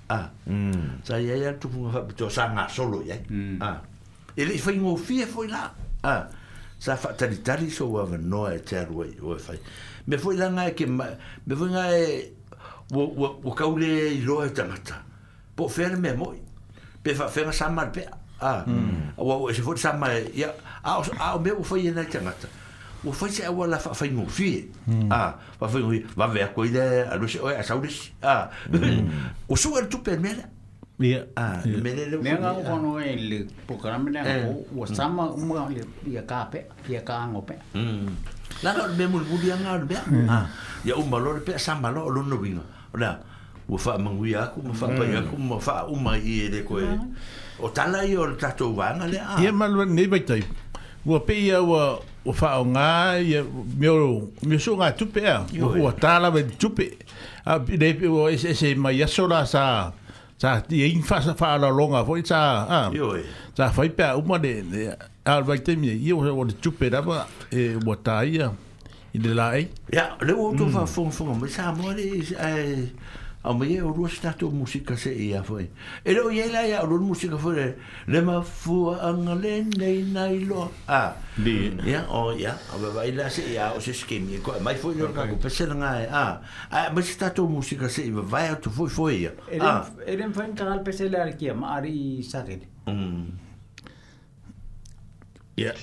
a ah. sa ye ya tu fun fa pito sa nga solo ye mm. a ah. e le fa ingo fie foi la a ah. sa fa tali tali so wa va no e ter we o fa me foi la nga e ke me foi e, nga e wo wo wo ka ule i lo e tamata po ferme mo pe fa fer sa mal pe a Ah. Mm. Mm. O se sama ya a o a o meu foi na tangata. O foi se a la foi no fi. Ah, foi no va ver coi de a no se e a saudes. Ah. Hmm. O so er tu per e mer. Ya. Ah, me de le. Me ha un con el programa na o hmm. sama un mo le ya cape, ya cango pe. Mm. La no me mul budi an ar be. Hmm. Ah. Ya un valor pe sama lo lo no vino. Ora. Ufa manguia, ufa paia, ufa uma i de coi. Mm o tala i o le tatou vanga le a ia malu nei vai tai ua pe ia ua ua whao ngā ia mio mio su ngā tupe a ua tala vai tupe a pide pe ua ese ese mai asora sa sa ti e infa sa wha ala longa foi sa a sa fai pe a uma de al vai tai mi ia ua le tupe rama e ua tai ia i de la ei ia le ua tu fa fong fong mai sa mo le e a mai e orua stato musika se e a foi. E lo ye la ya orua musika foi le ma fu anga le nei nai lo. Ah, di. Ya, o ya, a ba vai la se ya o se skemi e ko. E mai foi lo ka ko pese nga e. Ah, a ma stato musika se e vai tu e foi foi ya. Ah, eren foi ka al pese le arkia ma ari sagel. Mm. Ya. Yeah.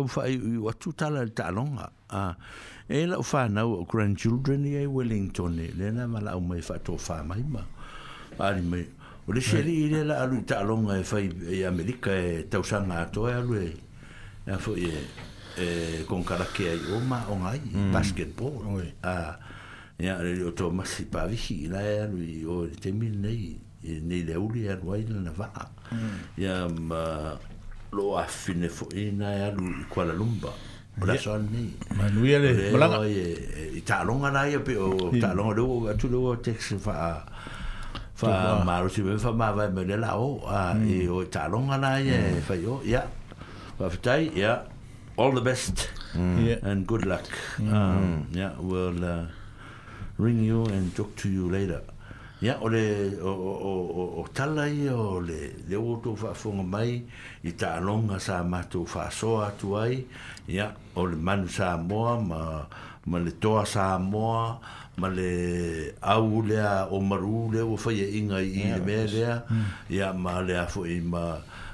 tau whai ui watu tala le talonga. e la u whanau o grandchildren i e Wellington e, le na mala au mai whato whamai ma. Ari mai, o le sheri i le la alu i talonga e whai e Amerika e tausanga sanga ato e alu e. E a fwoi e, e kong karake ai o ma o ngai, mm. basketball. Oi. Uh, e a re o tō masi pavihi i la e alu i o te mil nei, nei le uri e alu ai le na vaa. Mm. E a ma... lo afine fo ina ya lu mm. lumba. Bless o la so ni manuia le eh, malanga eh, i ta longa na ya pe o mm. ta longa do atu do text fa fa maro si fa ma va me la o a e mm. o ta longa na ya fa yo ya va fitai ya all the best mm. yeah. and good luck mm. um, yeah we'll uh, ring you and talk to you later ya ole o o o o tala i le le o tu fa fonga mai i ta longa sa ma tu fa so atu ai ya ole man sa mo ma ma le to sa mo ma le au le o maru le o fa ye inga i le me ya mm. ma le a fo i ma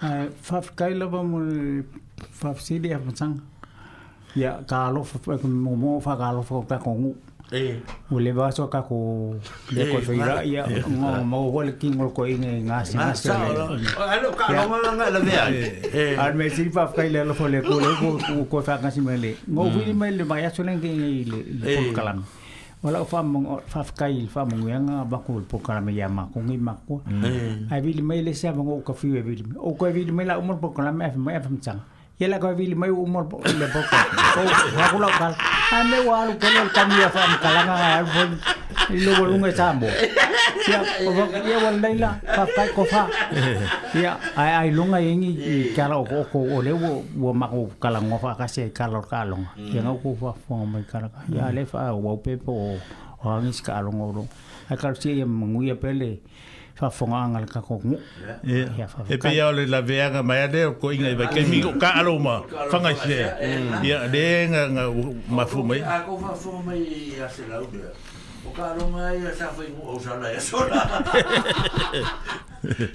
whawhikaila wamo whawhisiri a pasang. Ia ka alofa, mō mō wha ka alofa ka kako ngu. Ei. Ule ba so ka ko le ko so ira ia ngō mō ko le kingol ko inga i ngā si ngā sa. Alo ka ngō ngā la vea. E. E. Ar me siri whawhikaila alofa le ko le ko ko whakasi mele. Ngō vini mm. mele mai aso lenge i le kong e. kalanga. wala o faamong ah, mm. mm. o faafkai le faamoguiaga amaku le pokalame ia makugi makua ae vili mai lesi avago uka fiu e vili mai o koe vili mai lauma le pokalame afe mai afamataga Y la que vili muy umor le boko o ha kula kal ha me walu ke le kam ya fam al bon lo bon un esambo ya o bon ye won dai la pa pa ko ya ai e ai lunga yengi kala o ko o le o wo ma ko kala ngo fa ka se kala ka long ya ngo ko fa fo ya le fa o ngis o lo ka si ye mngu ye pele fonga anga ka kako ngu. E pe yao le laveanga mai ale o ko inga iwa ke mi ka alo ma fanga se. Mm. Ia de nga mafu mai. Ako fafonga mai ase laude. O ka runga e a sawha i ngua usala e a sona.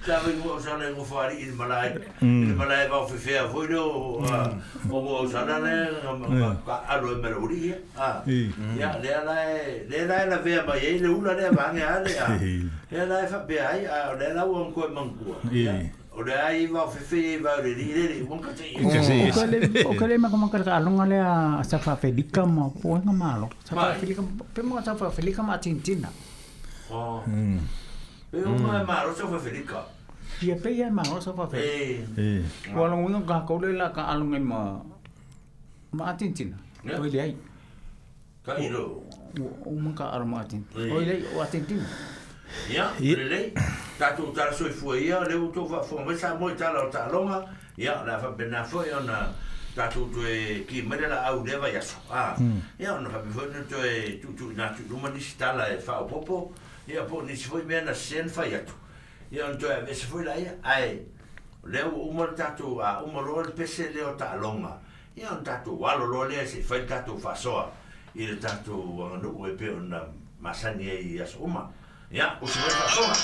Sawha i ngua usala e ngua whaari i malai. Mm. I malai vau fi fea fwoi no. O mm. ngua usala ne. Ka mm. alo e mera uri Ia, lea lai. E, lea lai e la vea mai e le ula lea vange a lea. Lea lai fa pia ai. Lea lau an koe mangua. Ia. Orai va fe va re rire re wonka te. O kale ma kama le a sa fa felika ma po malo. Sa fa pe mo sa fa Oh. Mm. Pe mo ma ro sa fa pe ya ma ro sa fa Eh. Ko ka ko le la ka alonga ma ma tintina. O O mo ka O ia lelei tatou talasoifua ia le ou fo faafogamai sa mo ta tala ta longa. ia la faapena foʻi ona tatou toe kimai le laau lea vaiaso a ia ona faapefoi na toe tuutuuina tuuluma nisi tala e faaopoopo ia po si foʻi me na sen ya tu. ia ona toe avese foʻi laia ae lea ya uma le tatou auma loa le pese lea o taaloga ia ona tatou alo loa lea seʻi lo le tatou so, i le tu aganuu e pe ona masani ai aso uma Ja, už pues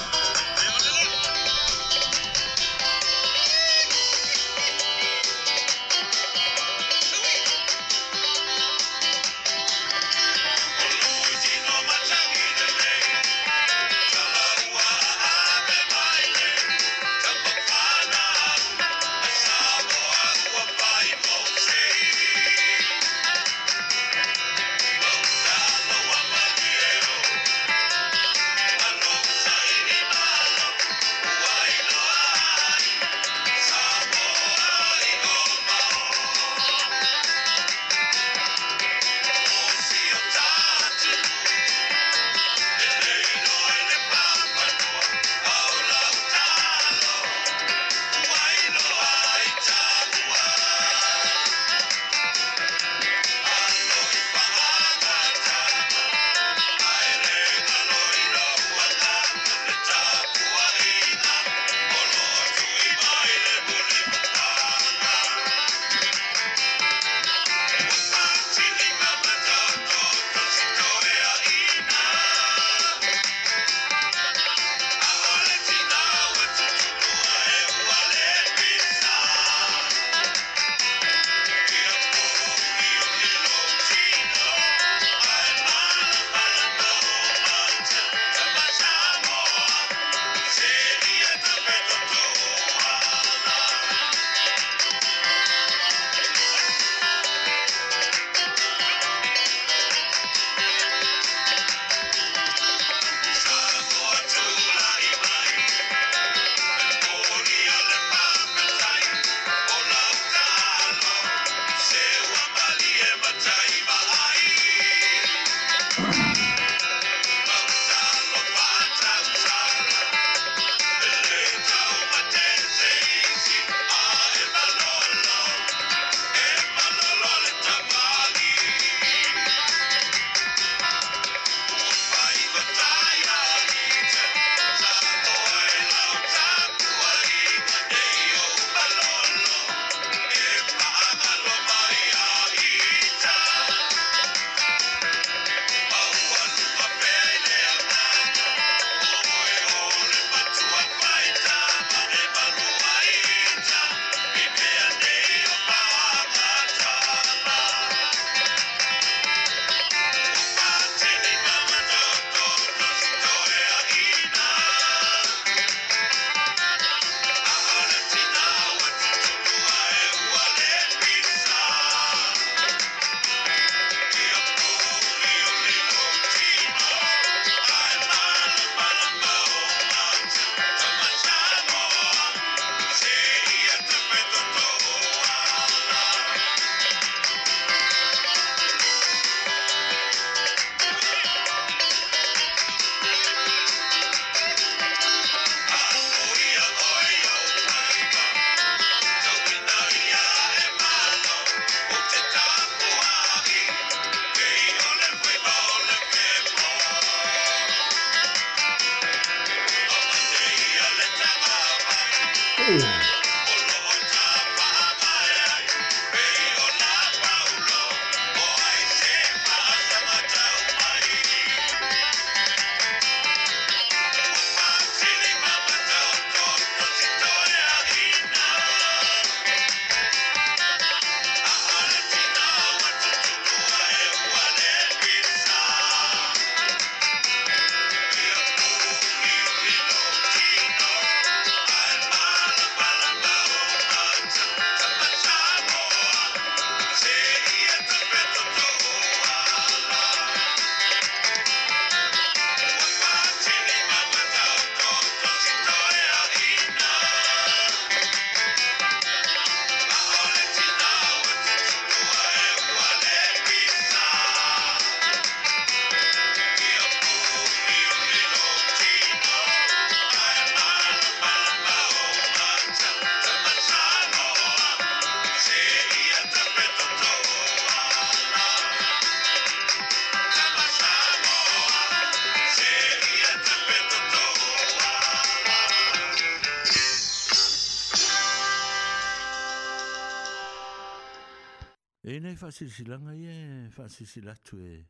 faasilisilanga ia e faasilsila atu e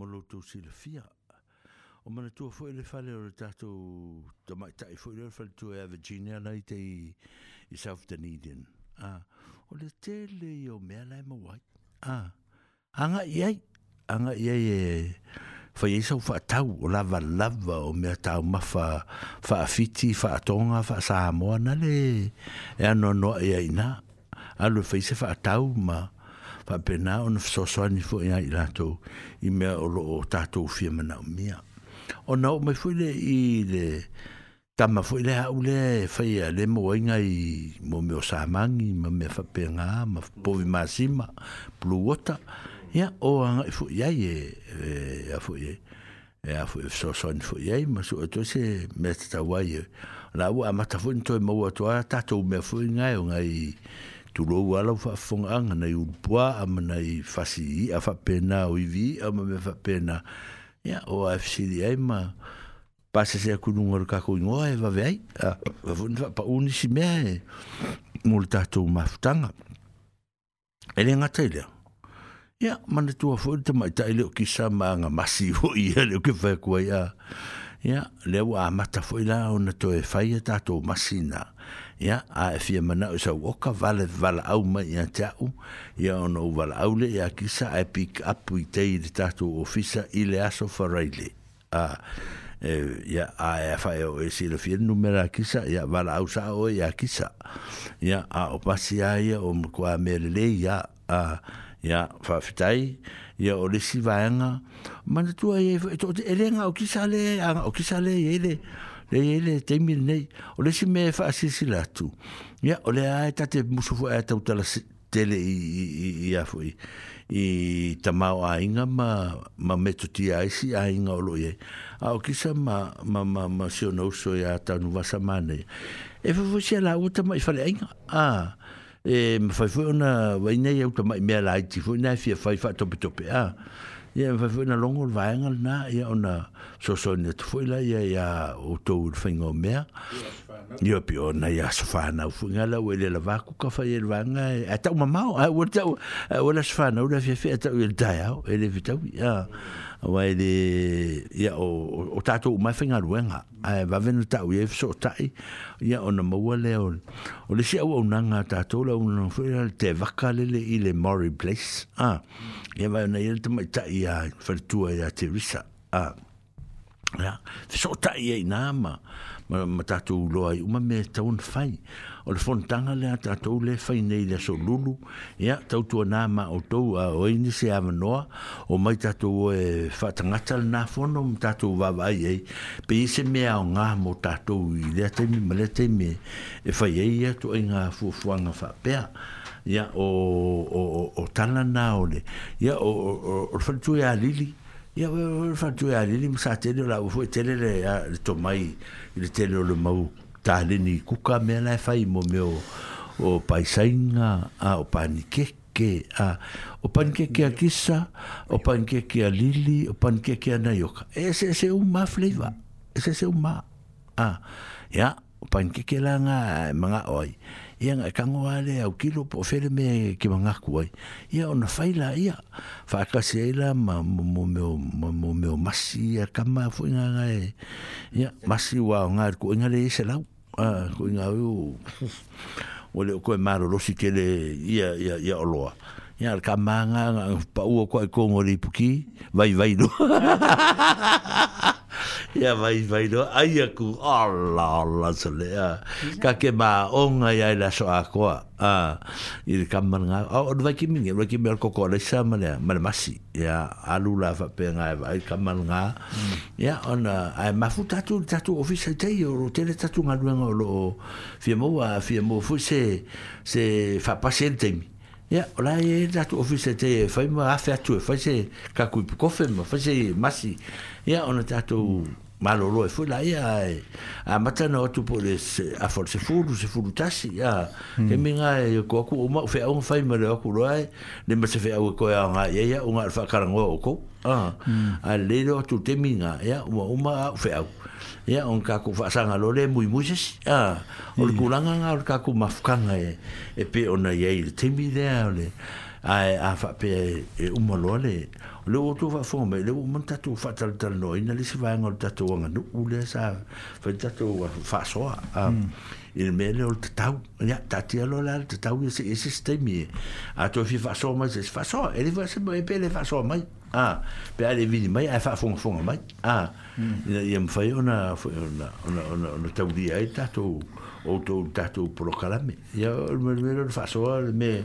ma loutou silafia o mana foʻi le fale o le tatou tamaʻitaʻi foʻi le faletua e a virginia lai te i, south a o le tele i o mea lae mauai a agaʻi ai agaʻi ai e fai ai sau faatau o lavalava o mea taumafa faafiti faatoga faasamoa na le e anoanoaʻi ainā aloe fai se faatau ma fa pena on fso so ni fo ya ilato i me o lo tato fi me na mia o no me fo le i le tama fo le a ule fa ya le mo inga i mo me o sa mang i me me fa pena ma po vi masima blu wota ya o anga fo ya ye ya fo ye e a fwy so son fwy ei, mae sŵw ydw se met ta wai. Na wwa, mae ta fwy'n toi mwa toa, ta tŵw me fwy ngai o ngai tu lo wala fa fong ang na yu bwa am na i fasi a fa pena o i vi am me fa pena ya o afc di ai ma se ku nu ngor ka ku ngo e va vei a vun fa pa uni si me multa to maftanga ele nga ya man tu fo te mai ta ele ki sa ma nga masi i ele ki fa ku ya ya le wa ma ta fo ila ona to e fa ya ta to masina ya a fi mana so oka vale vale au ma ya tau ya no vale au le ya kisa a pick up u te i tatu ofisa ile aso faraile a ya a fa o e si le fi numero kisa ya vale au sa o ya kisa ya a o pasi ai o mo kwa merle ya a ya fa fitai ya o le si vanga mana tu ai e to e le nga o kisa le a o kisa le ye le le ele te mi nei o le si me fa si si la ya o le ai ta te musu fo ata uta la tele i i i a foi i ta ma o ai nga ma ma meto ti ai si ai o lo ye a o kisa ma ma ma ma si no so ya ta nu va mane e fo fo si la uta ma i fa le a e ma fa fo na va nei uta ma me la ai ti fo na fi fa fa to pe a ia e faifoʻi na logo o le vaega lenā ia ona soasoani atu foʻi la ia iā outou le faiga o mea ia pe ona ia sofānau foʻi gale ua ele lavākukafai le vaega ae tau mamao ua tau ua la sofānau le afiafia atau ia le taeao e le fitaui ia ua ele ia o tatou umae faigaluega ae vavena taʻui ai fesootaʻi ia ona maua lea o le si auaunaga tatou launaa foʻi la le tevaka lele i le mori place a ah. mm ia vai na ia te mai ta ia fertua ia te risa a ya te so ta ia ina ma ma ta tu loai uma me ta un fai o le fontanga le ta le fai nei le so lulu ia tau tu na ma o tu a o ini se a o mai ta e fa ta ngata na fono mo ta tu va pe i se mea o nga mo ta i le te mi me le te mi e fai ia tu ai nga fu fu nga fa pea ya o o o tala na o le ya o o o fatu ya e lili ya o o fatu ya e lili msa tele la o fue tele le ya le tomai le tele le mau tale ni kuka me la fai mo meo o paisainga a o panike ke a o panike ke a o panike ke a lili o panike ke a naioka ese ese un ma fleva ese se un ma e a ya o panike ke la nga manga oi ia nga kango ale au kilo po fele me ki manga kuai ia ona faila ia fa ka ma mo mo mo mo, mo, masi ia kama fu nga nga ia masi wa nga ko nga le se la a ko nga u o le ko e maro lo si kele ia ia ia oloa ia al kama nga pa u ko ko ngori puki vai vai no ia vai vai no ai aku ala ala so le a ka ke ma onga ia la so a ko a i ka man nga o vai ki minge vai ki mer ko ko le sa ma le ma masi ia alu la fa pe nga vai ka man nga mm. ia on a ma fu tatu tatu ofisa te yo ro tele tatu nga lo fiemo a fiemo fu se se fa pasente mi Ya, ora e da tu ofise te fai ma afia tu, fai e, se ka ku ko fai ma fai se masi. Ya, ona ta tu malolo e foi la ia e a matana o tu pole se a forse furu se furu tasi ia e minga e ko ku o ma fe un fai mele o kuro ai ne me se fe au e ko ia e nga ia ia un alfa karango o ko a hmm. a le do tu te minga ia o ma o ma fe au ia un ka ku fa sanga lo le mui mui ses a o le kulanga nga o ka ku ma fukanga e e pe ona ia i te mi de a le a fa pe e, e umalo le a le o tu va fome le o monta tu fa tal tal noi na le se va ngol ta tu nga no ule sa fa ta tu fa so a mm. il me le ol tau ya ta ti lo la ta tau se se ste mi a tu fi fa so ma se fa so e le va se mo e pe le fa so ma a pe ale vini mai a fa fong fong mai a ya mm. m fa yo na na na na na tau di ai ta tu o tu ta tu pro calame ya me le fa so me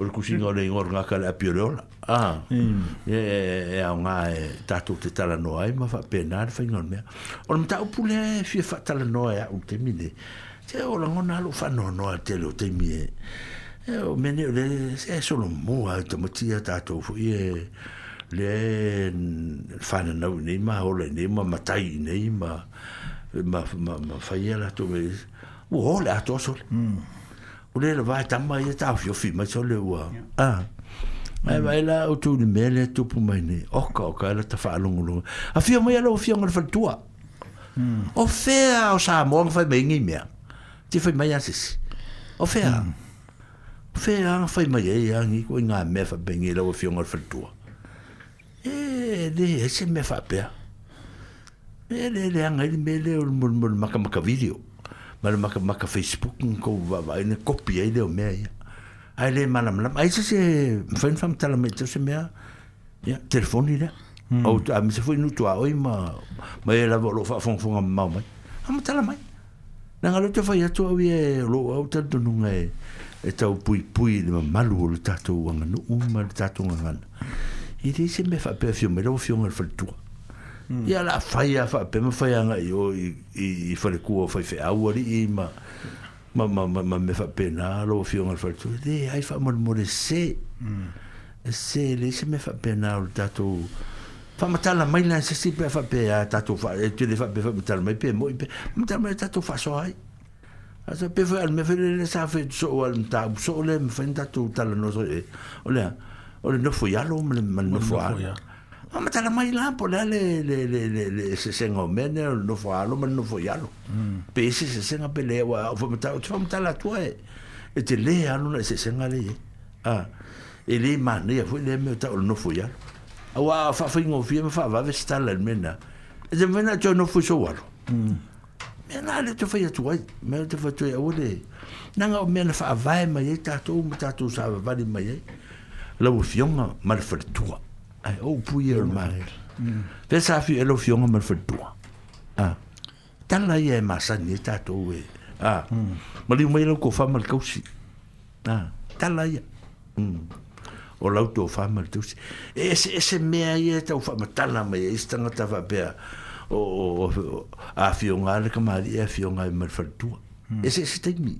o le kusinga o le ingoro ngā kare a pio reola. Ah, hmm. e, e, e, e au ngā e tātou te tala noa e, ma wha pēnā re wha ingoro mea. O le mtau pule e fia wha tala noa e au te mine. Te o la ngona alo wha noa noa te leo te mine. E o mene o le e solo mua e tamatia tātou fu e le fana nau nei ma hola nei ma matai nei ma ma ma, ma faiela to me wo hola to so Ule la vai tamma e ta fio fi ma so ah. mm. le wa. Ah. Ma vai la o tu mele tu pu mai ne. O ka ka la ta fa lungu lungu. A fio mai la o fio ngal fa tua. Mm. O fea o sa mo ngal fa mai ngi mea. Ti fa mai asis. O fea. Mm. O fea ngal fa mai e yangi ko nga me fa bengi la o fio ngal fa tua. E de ese me fa pe. Ele ele angel mele o mul mul maka maka video. Mm mana maka maka Facebook ko va va ne copy ai de me ai ai le mana mana ai se se fen fam tala me se me ya telefon ni da o a mi se foi no to ai ma ma ela vo lo fa fon fon a ma mai a mo tala mai na ngalo te fa ya to au e lo au tan to nu ngai e, e tau pui pui de ma malu o le tato wanga no um ma le tato wanga i te se me fa pe fio me lo fio ngal fa tua Mm. ia la fai a fai pema fai anga i o i i fai kua fai fai au ari i ma ma ma ma ma me fai pena lo fai o ngal fai tu de ai fai mori mori se mm. se le se me fai pena o tato fa matala mai la se si pe fa pe a tatu fa e tu le fa pe fa matala mai pe mo pe matala mai tatu fa so ai a so pe fa me fele le sa fe so al ta so le me fa tatu tala no so e ole ole no fo ya lo me me no fo ya a matala mai la po la le le le le le se se ngo mene no fo alo men no fo yalo mm. pe se se se nga pe le wa fo matala tu matala tu e e te le alo na se se nga le ye a e le ma ne fo le me ta no fo yalo a wa fa fo ngo fi me fa va ve sta la mena e de mena tu no fo so walo mm. me na le tu fo ya tu ai me te fo tu ya o e le na nga me na fa va mai ta tu ta tu sa va di mai la u fionga mal fertua mm ai o puia o mar ve sa fi elo fi onga mer fatu a tan la ye ma sa ni ta to we a ma li mai lo ko fa mal kausi a tan la ye mm. o lau tō whamal tūsi. E, e se mea i e tau whamal, tāna mai e istanga ta whapea o a whionga ala ka maari e a whionga e mar whartua. Mm. E se se teimi.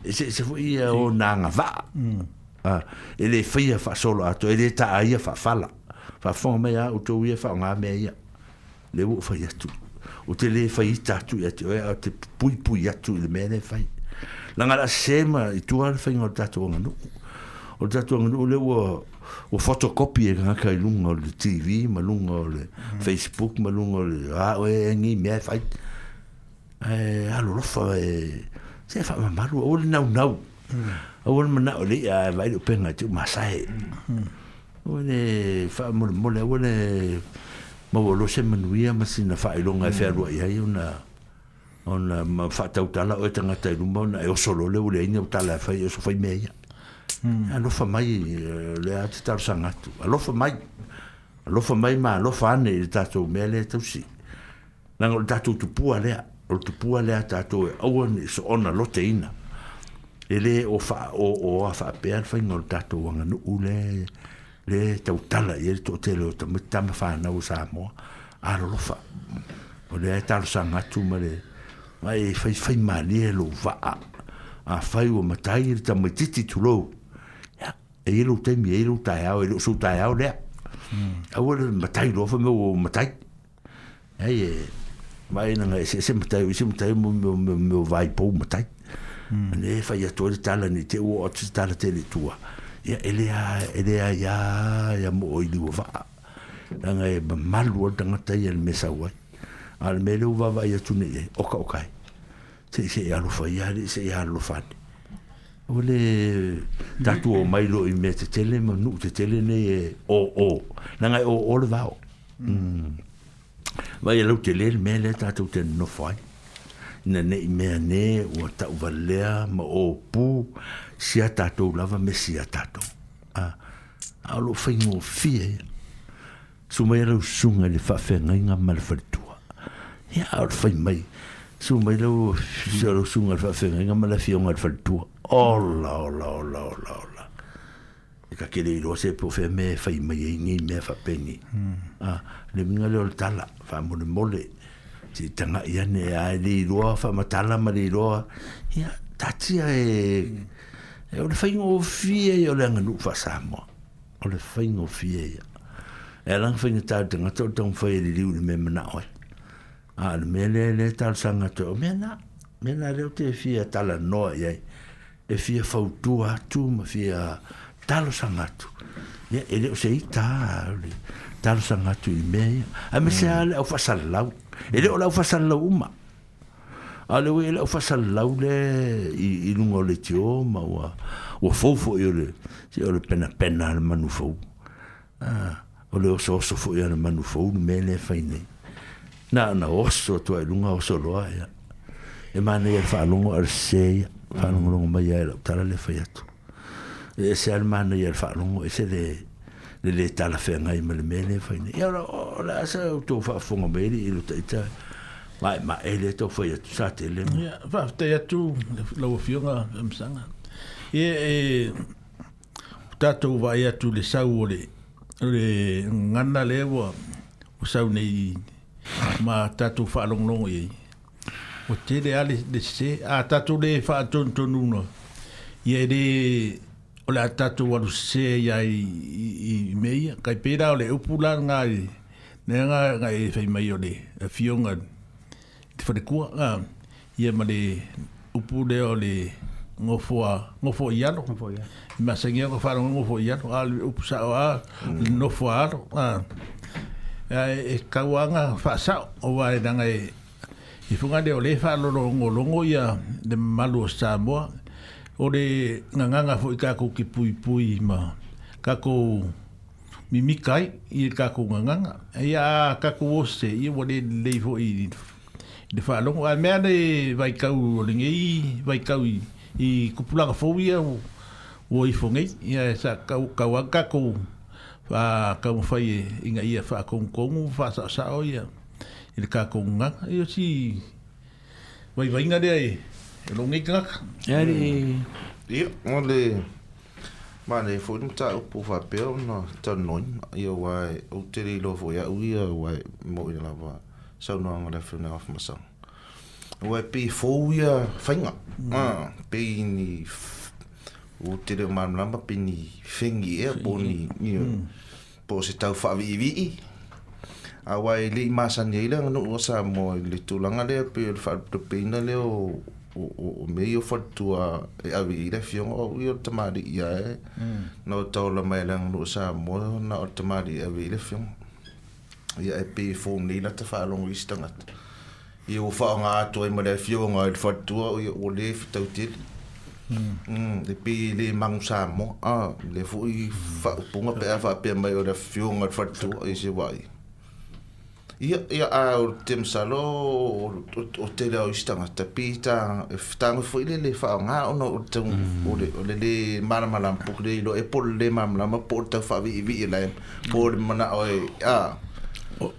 E se e se e fu ia o nā ngā wā. E le whia wha solo ato, e le ta aia wha whala fa fa me ya uto to fa nga me ya le wo fa ya tu o te le fa ya tu ya tu ya e, te pui pui ya tu le me ne fa la nga la sema i tu al fa ngor ta tu nga no o ta tu nga no le wo o fotokopi e nga kai lunga o le TV, ma lunga o le mhm. Facebook, ma lunga o le Rao e ngi mea fai. E alo fa e... Se e mamaru, o le nau nau. Mhm. O le manau le a vaile o penga te o masai. Mhm wane fa mole mole wane ma wolo se manuia e mm. ma sina fa ilo nga fa ro ia una mm. una ma fa tau tala o tanga tai lu eh, mona e o solo le ule ina tala fa yo so fa meia alo fa mai le at tar sanga tu alo fa mai alo fa mai ma alo fa ne ta to mele tu si na ngol ta tu pu ale o tu pu ale ta to o ne so ona lo teina ele o fa o o fa pe fa ngol ta to ngano ule le tau tala i to te leo ta mita me whana u sa mo a rofa o le e tala sa ngatu ma le mai fai e fai mani e lo va a fai o matai i ta mititi tu lo e i lo temi e i lo tai au e lo su tai au lea a ua le matai rofa me o matai e e mai nanga e se matai se matai mo vai pou matai hmm. ne fai atore tala ni te ua o te tala te le tua e ya ele ya ele ya ya mo e i di va na ngai ba malu ta tai el yel mesa wa al melu va va tu ne o ka o kai se se ya e lu fa ya se ya e lu fa ole ta tu o mai lo i me tele mo nu te tele ne o o na ngai o o va o Vai mm. lu te lel mele tātou te nofai. Nene i mea ne, ua tau valea, ma o pu, si tatou lava me si atatou a ah, lo fai ngō fie sumai rau sunga le fafe ngai ngā mara faritua e a lo fai mai sumai rau sunga le fafe ngai ngā mara ngā faritua ola ola ola ola ola e ka kere iroa se po fe me fai mai e ngai me fapengi hmm. ah, le minga leo le tala fa mole mole te tanga iane e a le iroa fa matala ma le iroa ia tatia e e o le faigo fie ia o le aganuu faasamoa o le faigo fie ia e alaga faiga tatagata o taumafai liliu le mea manao ai a le mea lea le talasagato o mea na mea na leo te fia talanoa i ai e fia fautua atu ma fia talosagatu ia e leo se ita le talosagatu i mea ia ae mase a le au faasalalau e leo o le au faasalalau uma ale we la fa sa laule i i lungo le tio ma wa o fofo i le si o le pena pena al manu fo ah o le so so fo i al manu fo me le fa ine na na o so to e lungo so lo ai e ma ne fa e lungo al se fa lungo lungo ma ia e la tala le fa yatu e se al ma ne fa e lungo e se le le le tala fe ngai ma le me le fa ine e ora o la sa to fa fo ngo be le i lo taita Mai ma ele to foi a chate ele. Ya, va te ya tu lo fiona em sanga. E e ta tu va ya tu le saule. Le nganna levo o saune i ma ta tu fa long long i. O te le ali de se a ta tu le fa ton ton uno. Ye de o la ta tu wa se ya i i meia kai pera o le upulanga Nenga ngai fei mai o le fiona te de kua ngā ia ma le upu leo le ngofo a ngofo i ano ngofo i ano i masangi a ngofaro ngofo i ano a upu sao a mm. ngofo a ano ngā e kawanga whasao o wae nanga e i e funga leo le whalolo ngolongo ia de malu o Samoa o le nganganga fo i kako ki pui pui ma kako mimikai i kako nganganga ia kako ose i wale leifo i le fa longo al mea le vai cau o vai cau i, i kupulanga fowia o, o i fo ngei sa kau, kau anka ko fa kau mwhai e inga ia fa kong kongu fa sa sa o ia i le ka nga i si vai vai nga lea e e lo ngei kaka e ari i o le ma le fo ni ta upo fa peo na ta noin i o o tere i lo fo ia ui mo i la vaa so no ngā rewhiru nei awhi masang. Ua e pē fōwia whainga, mm. be ah, ni o te reo marmarama, pē ni whengi e, pō ni, you know, mm. pō se tau whawe i A wā li māsa ni eira, ngā nukua sa mō e le tūlanga lea, pē e whaaruto pēina leo, o, o, o me i o whatua e awi i rewhi o ngā o tamari ya e. mm. no Mm. Nā o taula mai sa mo nā o tamari i awi i rewhi ia e pe fom nei na te fa long wis tanga ia o fa nga to i mare fio nga i fa tu o ia o le fa tau te mm de pe le mang sa mo a le fu i fa punga pe fa pe mai o le fio nga fa tu i se wai ia ia a o te msalo o te le o i tanga te pe ta e fa tang fu i le le fa nga o no o te hmm. o le o le le mara mara pu le lo e pol le mara mara pu te fa vi vi le pol mana o a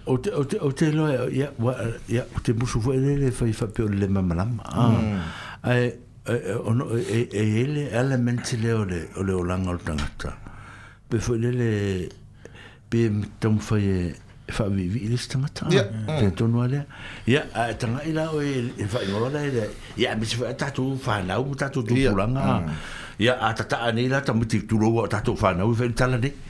o te o te o te lo ya ya o te musu fo ele fa fa pe le mamalam ai ono e ele element le ole ole o langa o tangata pe fo ele pe tom fa e fa vi vi le tangata pe to no ale ya tanga ila o e fa no la ele ya mi fa ta tu fa na u ta tu tu langa ya atata anila tamutik tu ro ta tu fa na u fa tala ne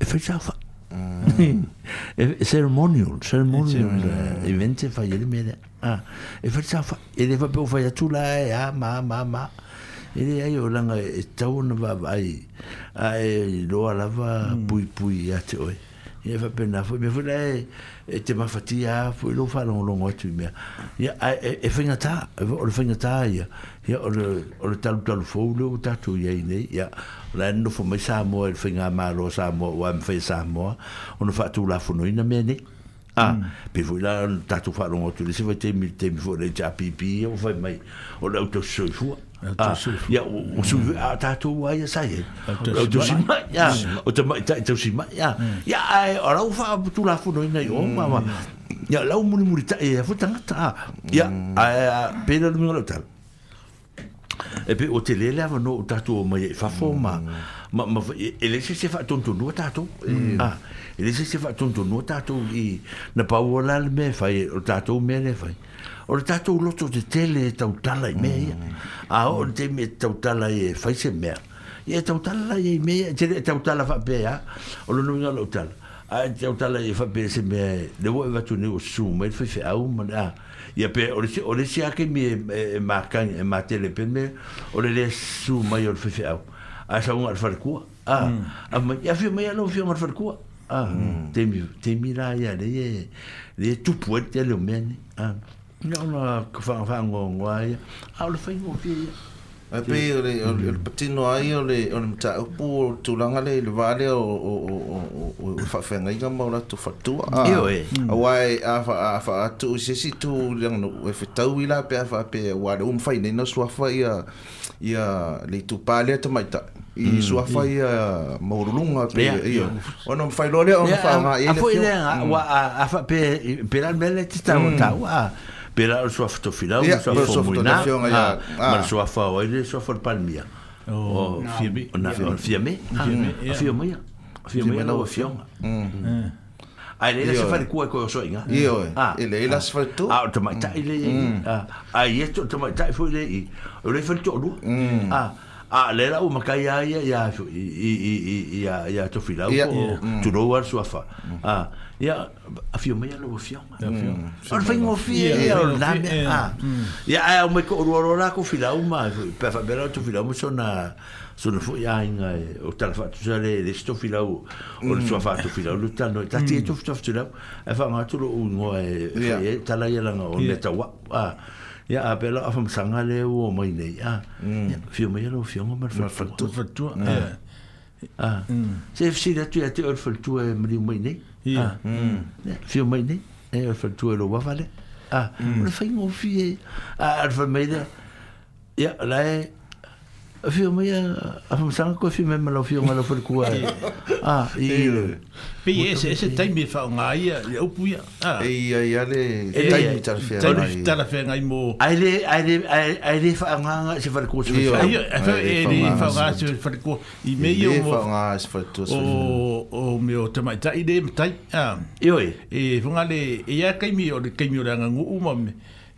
e fai sa fa e, e ceremonial ceremonial e eh, event e fai ele mele e fai sa fa e de fai fai atu la e a ah, ma ma ma e de ai o langa e tau na va vai ai loa lava hmm. pui pui ate oi ia faapena foi mea foi e, la e te mafatia foi lo faalogologo atu i mea ia e faigatā e e o le faigatā ia ia o le talutalu fou leu tatou iai nei ia la ena nofo mai samoa i le faiga malo samoa ua mafaia samoa ona faatulafonoina mea nei a pe mm. foi la tatou faalogo atu le se faitaimi le taimi foi lai tapipi ia ua fai mai o le au tausosoi fua Ah, ah, ya o su a ah, mm. ta to wa ya sai o to si ma ya o to ma ya ya ai tu la fu yo mama ya la mo ni ta e, ya mm. a pe na mo lo ta e pe o fa e fo mm. ma ma ma e, e le se se fa ton ton no ta to a e le se fa ton ton na pa wala me fa ta to me le fa o le tatou loto te tele e tautala i mea ia mm. a o le teimi e tautala i faise mea ia e tautala lai i mea e tele e tautala faapea ia o le nuiga lou tala a e tautala i faapea se mea le ua e watu nei o susu mai le faifeau ma le a ia pe o lesi o lesi ake mi e makagi e, e matele e pe mea o le lē susu mai o le faifeau a sauga a mm. mm. le falekua a ma ia fia mai alo fia ma le falekua a temi temi la ia leia le tupu ai e tele o mea ne a ah. Ia una kufangfango ngwai. Au le fai ngopi. Ape ole ole patino ai ole ole mta upu tulanga le le vale o o o o o o fa fenga iga mau latu fatu. Io e. Awai mm. a fa a fa tu se si tu lang no e fetau ila pe a fa pe wa le um fai ne no sua fa ia ia le tu pale to maita. I mm. sua fa ia maurulunga pe ia. Ono fai lo le ono fa ma ia. Apo ile wa a fa pe pe la mele tita o mm. tau a pera o sua foto final o sua foto na mas sua foto aí é sua foto palmia o fiame o na fiame fiame a fiame a fiame a nova fiame Ai le se fare cuo e coi soi nga. Io. Ah, ele ila se fare tu. Ah, to mai tai le. Mm. Ah, ai esto to mai tai foi le. Ele fare tu. Ah. Ah, a le la uma kai ya ya ya ya ya to fila o tu no war suafa a ah, ya a fio me ya lo fio mm. ma fin fio fio la me a ya a o me ko ro ro la ko fila uma pe fa bela to fila mo sona sono fu ya in e, o tal fa tu sale le sto fila o o le mm. suafa to fila lo tal no ta ti to to to la e fa ma tu lo uno e, e tal ya la no ne ta wa a ah ya a pela afam sanga le o mai le ya mm. fio mai lo fio mo mar fa tu ah se fsi da tu ya te orfel tu e mri mai ne ya fio mai ne eh. mm. e mm. orfel e tu e lo vale ah le fa ngofie ah orfel mai da ya la a fio mai ah, e e e a fio mai a fio mai a fio mai a fio mai a fio mai a fio mai a fio ese taimi fa un aia le upu ia e ia ia le taimi tarfea taimi tarfea ngai mo aile aile aile fa un aia se fa rikua i fa un aia se fa rikua i me io mo fa un aia se fa rikua o o meo tamai ta i le tai ioi e fa un aia le e ia kaimi o le kaimi o le anga ngu umame e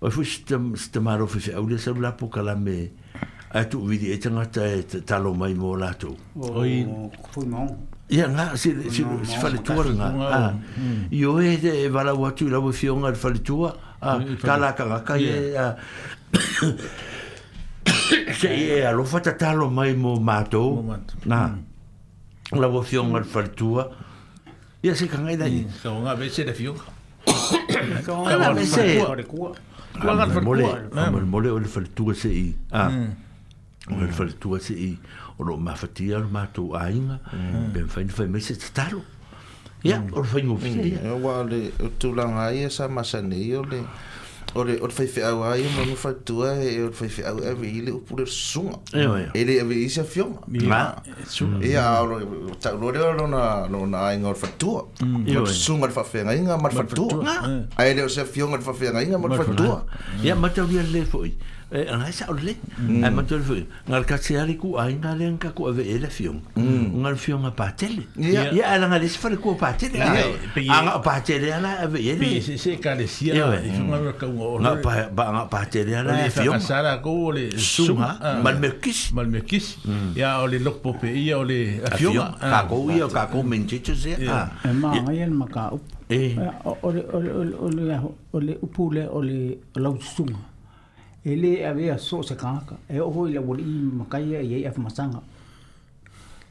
o fu stem stemaro fu se ole se la poka la me a tu vidi e tanga ta ta lo mai mo la tu oi fu mo ya na si si si fa le tour na a yo e de va la watu la bo fion al fa le tour a ka la ka ka ye a se ye a lo fa ta ta lo mai mo ma tu na la bo fion al fa le tour ya se ka ngai da ni so mm. nga be se de fion ka ngai da ni mole mole mole ole fal tu se i ah ole fal tu se i o no ma fatia o ma tu ainga ben mm. fa ni fa mese tatalo ya or mm. fa ni o fi ya wa le tu la ngai sa ma sa ne o le o le faife au ai ma no fai tua e o le faife au e ile o pule sunga e le ave isa fiong ma e a o le tau lo le o na lo na ai ngor fai tua o le sunga le faife ngai ngai ma le fai tua a ele o se fiong le faife ngai ngai ma le fai tua ia ma tau dia le fai e ana esa ole mm. ai matu fu ngal kasi ari ku ai na len ka ku ave ele fion mm. ngal fion a patel ya yeah. ya ana ngal esfer ku patel ya ana patel ana ave ele bi se se ka le sia ya fion ave ka ngo na pa ba ana patel ana ale fion ka sara ku ole suma mal me kis mal me kis ya ole lok pope ya ole fion ka ko ya ka ko men che che se ah e ma ai en maka up Eh. Ole ole ole ole ole upule ole lautsunga. ele ave so se kaka e o hoi la wori makai ye af masanga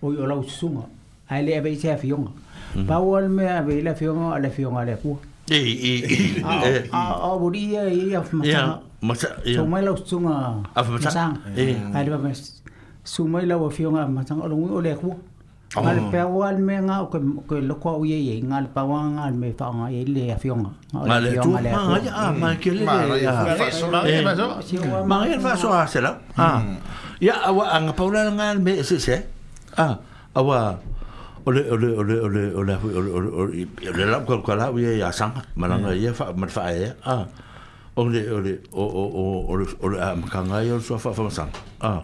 o yo la sunga ale ave se afionga pa wal me ave la fionga ala fionga le pu e e a a wori ye af masanga masa so mai la sunga af masanga e ale ba sumai la fionga masanga lo ngol le ku Ngā le pēr wā le me ngā o ke loko au iei ei, ngā le pāwā ngā le me wha ngā e le a whionga. Ngā le tū, ngā le a, mā ke le le a. Mā ke le whaso. Mā ke le whaso a se la. Ia, awa, a ngā paula ngā le me se se. Awa, ole ole ole ole ole ole ole ole ole la ko ko la wi ya sang malanga ye fa mal fa ye ah ole ole o o o ole ole am kanga yo so fa fa sang ah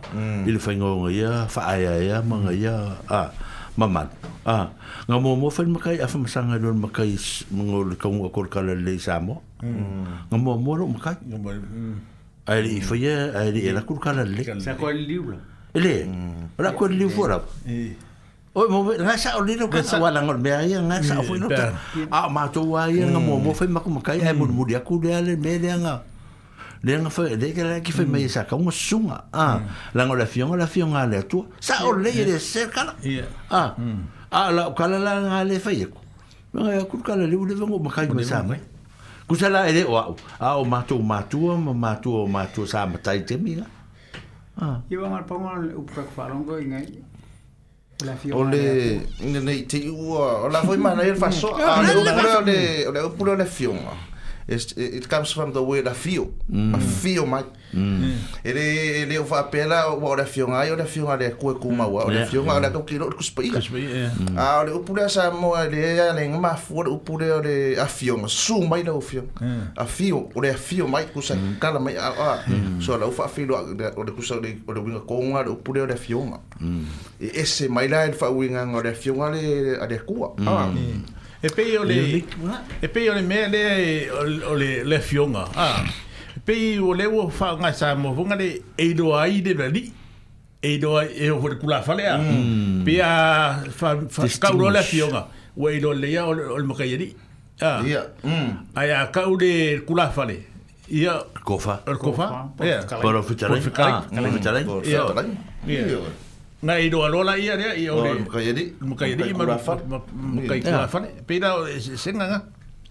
il fa ngo ya fa ya ya manga ya ah maman ah nga mo mo fel makai afa masanga lor makai mo le kong ko kala le samo mm. nga mo mo lo makai nga mo ai li fo ye ai li la kur kala le sa ko li libro le la ko li libro ra o mo nga sa o li lo ka sa wala ngor me ai nga sa fo mm, no a ma to wa ye nga mo mo fel makai ai mo mm. mo dia ku dia le me dia nga le nga fa e de ke ki fa me mm. sa ka un sunga a ah, mm. la nga la fion la fion a le tu sa o ah, mm. ah, le de cerca la a a la ka la nga e le fa ye ko nga ya ku ka la le u le vengo ma ka ko sa me ku sa la ele wa a o ma tu ma tu ma ma tu ma tu sa ma tai te mi a ye va ma pa ma u pa ko fa lo ngo i ngai O le nei te ua, o la foi mana e fa so, a le ua le ua pula le fionga. It, it, comes from the word I feel. Mm. I feel, mate. Ele, ele o pela o ora fionga ai, ora ku ku ma wa ora fionga ora tau ki roto ah A ore pula sa mo moa le ea ma ngama fuore pula ore a ma su mai lau fionga. A fio, ore a fio mai sa kala mai ah, ah. so a a. So lau whawhilo ore kusa ore winga ko konga ore upure ore a ma E ese mai la fa winga ore a fionga le a le kua. Mm. e pei o le e pei o le mea le o le le fionga ah e pei o le o fa nga sa mo vunga le e do ai de bali e do ai e o fore kula falea pe a fa fa ka o le fionga o e do le ya o le mokai yeri ah mm. ai a ka o le kula fale ia kofa kofa ia por o fitarai por o ah, mm. fitarai por o fitarai nga i roa lola ia rea i ore mukai ari mukai ari i maru mukai kua fane nga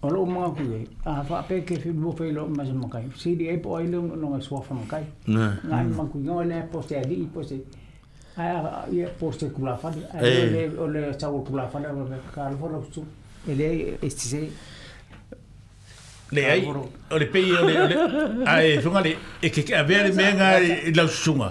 o loo mga kui e a hafa pe ke fi bu fei loo mase mukai si di epo ai leo no ngai suafa mukai nga i mga mm. kui ngai po se adi i po se ai a i e po se kula fane ai eh. o le chau kula fane o le ka alfa lo su e le esti eh, se le ai o le pe i o le ai funga le e ke ke a vea le mea ngai lau sunga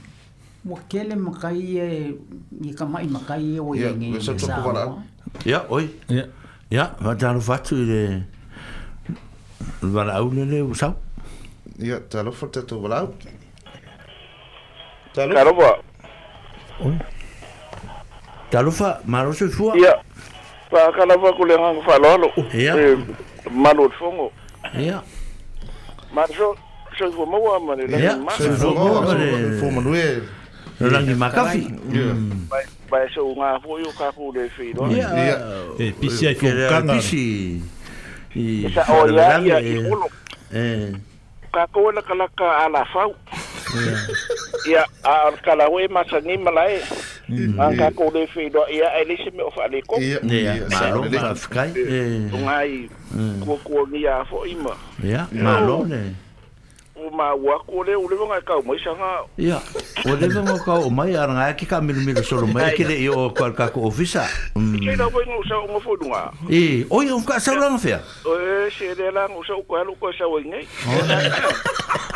wa kele makai e ni ka mai makai e o yenge ni sa ya oi ya yeah. ya yeah. va dalo fatu de va au le sa ya dalo fatu to va dalo dalo va oi dalo fa maro se fu ya va kala va ku le hang fa lo lo ya malo fongo ya maro se fu mo wa mane ya se fu mo wa mane Mm. Yeah. Rangi makafi. Bae so unga fo yo ka fo le fi do. Eh pisi ai fo kanga. Pisi. Sa o ya ya e. i uno. Eh. Ka ko na kala ka ala fa. Ya a kala we mm. e ma sa ni mala e. Mm. Ka ko le fi do ya e le me ofa le ko. Ya ma lo ma fkai. Eh. Unga i ko mm. ko ni ya fo ima. Ya ma lo ne. Yeah po ma wa ko le ule nga ka mo isa nga ya ule nga ka o mai ar nga ki ka mil mil so lo mai ke le yo ko ka ko ofisa ke na boi nga sa o mo fo dunga e, e o yo ka sa lo nga o se de la nga sa ko lo ko sa o ngai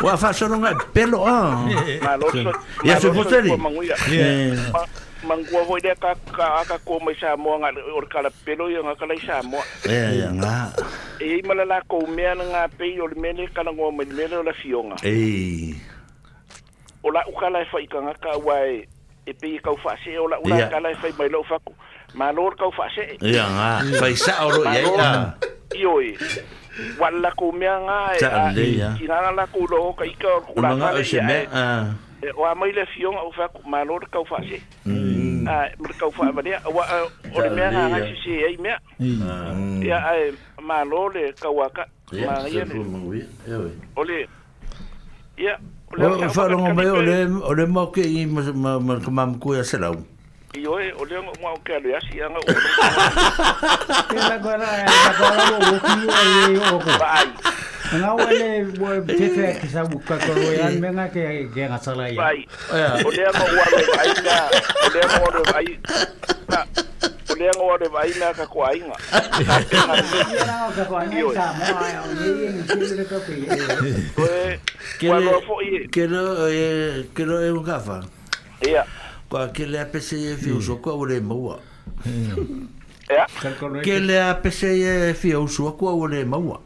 wa fa so nga pelo a ma lo so ya se po se mangua voi de ka ka ka ko mai sa mo nga or ka la pelo yo nga ka la sa mo e ya nga e i mala la ko me an nga pe yo le mele kana ngo me mele la fionga ei o la uka e e la fa ikanga e ka wa e e pe ka fa se o la uka yeah. la fa mai lo fa ma lor ka fa se ya nga fa sa o lo ya ya yo e wala ko me an nga e kina la ko lo ka ika o la nga o se me a o a mai le fionga o fa ma lor ka fa se mm. a mer ka fa ma dia o le me an nga si se e me ya a malo le kauaka maia le ole ia o wharongo mai o le o le mau ke i ma ma ma iya, ku ya se lau i oe oh, o le ngo mau ke alo yasi anga o ke la kora la kora o ki o e o ko bai Nga wale tefe ki sa buka ko yan menga ke ke ngasala ya. Bai. O le ngo wale bai nga o le wale bai. leanga o re vai na ka ko ainga. Ke no e ke no e ka fa. Ia. Ko ke le apese e fi uso ko ore maua. Ia. Ke le apese e fi uso ko ore maua. Ia.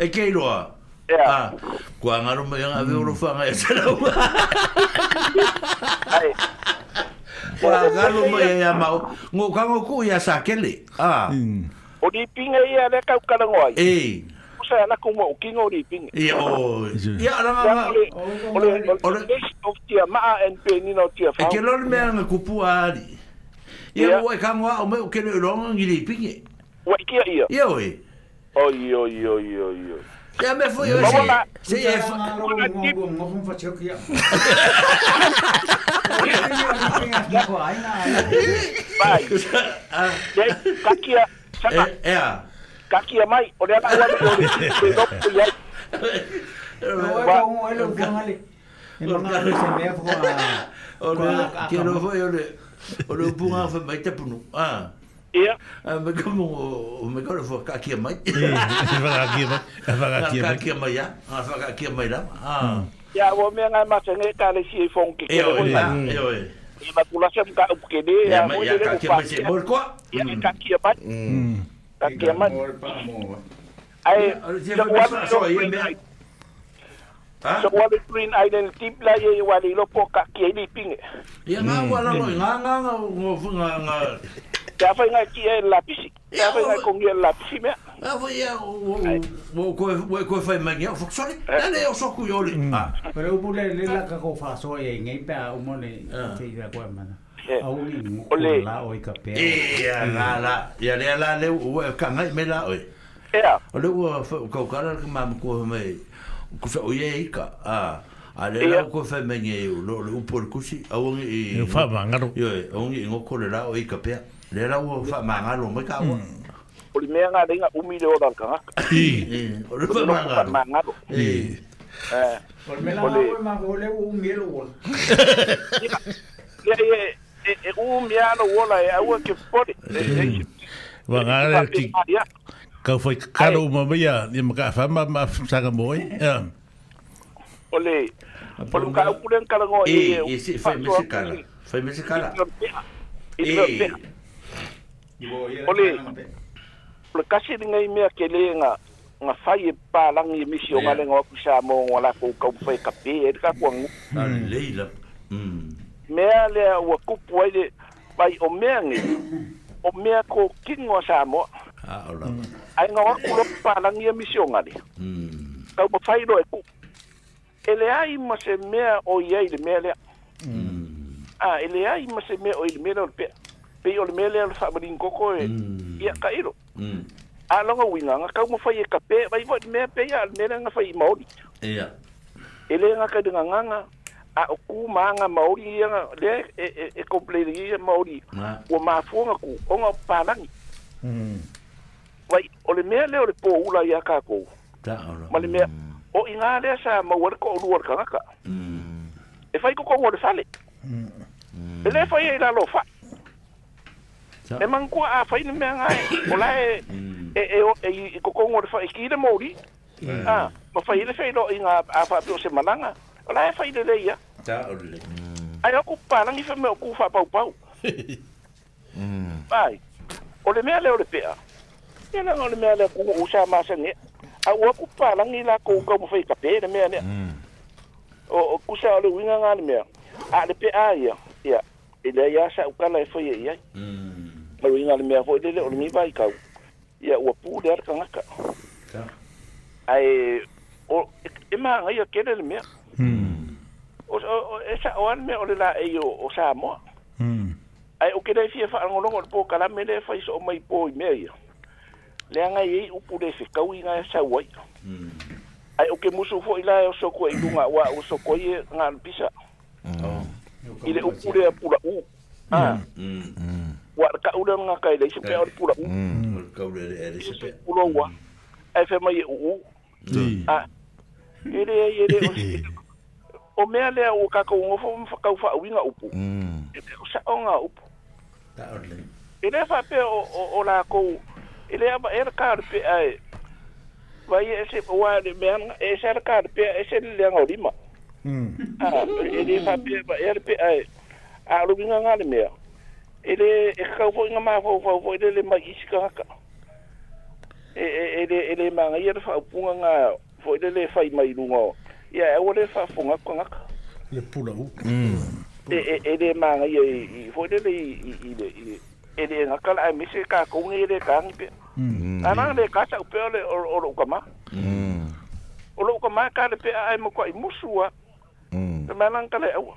Ekeiroa. Ah, kua ngaro mo yang ave ro fanga e sala. Ai. Kua ngaro mo ya mau, ngo ka ngo ku ya sakele. Ah. O mm. di pinga ia le ka ka ngo ai. Eh. Usa la ku mo ki ngo di pinga. Ia o. Oh. Ia ala ma. Oh, ole ole of tia ma en pe ni no tia fa. E ke lol me nga ku pu ali. Ia o ka ngo o me o ke lo ngo di pinga. Wa ki ia. Ia o. Oi oi oi oi oi. Ya me fui yo sí. Sí, es Kakia mai, ore ana ala ko ni te no pu ya. Wa un elo un canal. En lo que se me fue a Ora, quiero hoy ole. Ore un punga fue mai te punu. Ah. Ia. Me ka mo me ka fo ka ki mai. E va ki mai. E va ki mai. Ka ki mai ya. Ha fa ka ki mai la. Ah. Ya wo me nga ma tene ka le si fon ki. E o ya. E o. E ma pula se ka u ke de ya mo le ka ki mai se mor ko. Ya ka ki mai. Mm. Ka ki mai. Ai. Ya wa so ye me. So wale Green Island tip la ye wale lopo ka ki ni pinge. Ya nga wala no hmm. nga nga nga nga Te awhai ngai ki e lapisi. Te awhai ngai kongi e lapisi mea. A voi ia o koe koe whai mai ngea o whaksore. Nane o soku i ole. Pere upu le le laka ko whaso e ngai pia o mone te ira koe mana. Ole. La o i ka pia. Ia la la. Ia le la le ua ka ngai me la oe. Ia. Ole ua kaukara ka mamu koe mai. Kufa oye ika. Ah. ale la ko fa menye lo lo por kusi awangi i fa mangaro yo awangi ngo kore la o ikapea le la ua faamāga lo mai kaua o le mea galeiga umi le ola kagaka o le faamāgalo o le melagaoemaole ua umi e lo ola ia ia e umi a lo ola e aua ke fole vagale ti kau foi kakalo uma maia ia makaafama maasaga moe o le o le ukaupule kalagoe e fai mesekala fai mesekala e Ole, ole kasi ni ngai mea ke le nga nga fai e pālangi e misi o ngā lenga wapu sa mō ngā la kō kau fai ka pē, e ka kuang. Hmm. Leila. Hmm. Mea lea ua kupu ai le, bai o mea ngi, o mea kō kingo sa mō. Hmm. Ai ngā wapu lo pālangi e misi o ngā le. Kau pa fai lo e kupu. Ele ai ma se mea o iei le mea lea. Ah, ele ai ma se mea o i le mea lea pe o le mele al sa marin koko e mm. ia ka ilo mm. a longa winga nga ka mo fai e ka pe vai vot me pe ia mele nga fai maoli ia ele nga ka dinga nga a o ku ma nga maoli ia nga le e e e kompleti ia maoli o ma fu nga ku o nga palangi vai mm. o le mele o le po ula ia ka ko ta ora ma le mele o inga le sa ma worko o luar ka nga ka e fai ko ko sale ele fai e la lo fai e mangkua a faina mea ngai o la mm. e e e e e kokongo de faiki de mori mm. a ma faile fei lo inga a fa pio se malanga o la e faile de ia ta orle ai o kupa nangi fa me o kufa pau pau mm. ai o le mea le o le pea e nang o le mea le o kukua usa a masange a ua kupa nangi la kouka mo fai kape le mea ne o kusa o le winga ngani mea a le pea ia ia ele ia sa ukala e foi e ia ia faruina le mea foi lele o le miva i kau ia ua pū le ala kagaka ae e, e magaia kele le mea hmm. esaʻo ale mea o le laei o sa moa hmm. ae o kelai fia faalagologo o le pokalame le fai so o mai po i mea ia le agai ai upu le fekau i gae sau ai hmm. ae o ke musu foʻi la o sokua e i luga ua ua sokoai e galopisa oh. i le upu lea pulaʻū wa ka ule nga ka ile mm. mm. e se pe ori pula mm ka ule ele se pe pula wa fe mai e u mm. a ele ele o me ale o ka ko ngo fo fa ka fa winga upu mm e o sa onga upu ta ole ele fa pe o o la ko ele ama er ka ar pe ai vai esse o ar me an esse ar ka ar pe esse ele nga lima mm ele fa pe er pe ai a lu winga nga le mea ele e kau po nga ma po po po ele le mai isi ka ka e e ele ele ma nga ia fa punga nga po ele le fai mai lungo ia e ole fa funga ko nga le pula u mm. e e ele ma nga ia i po ele le i i le i ele nga kala ai misi ka ko ngi le e ka e ngi mm. ana le ka sa pe ole o o ka ma mm. o lo ka ma ka le pe ai mo ko i musua Mm. Temanang kale au.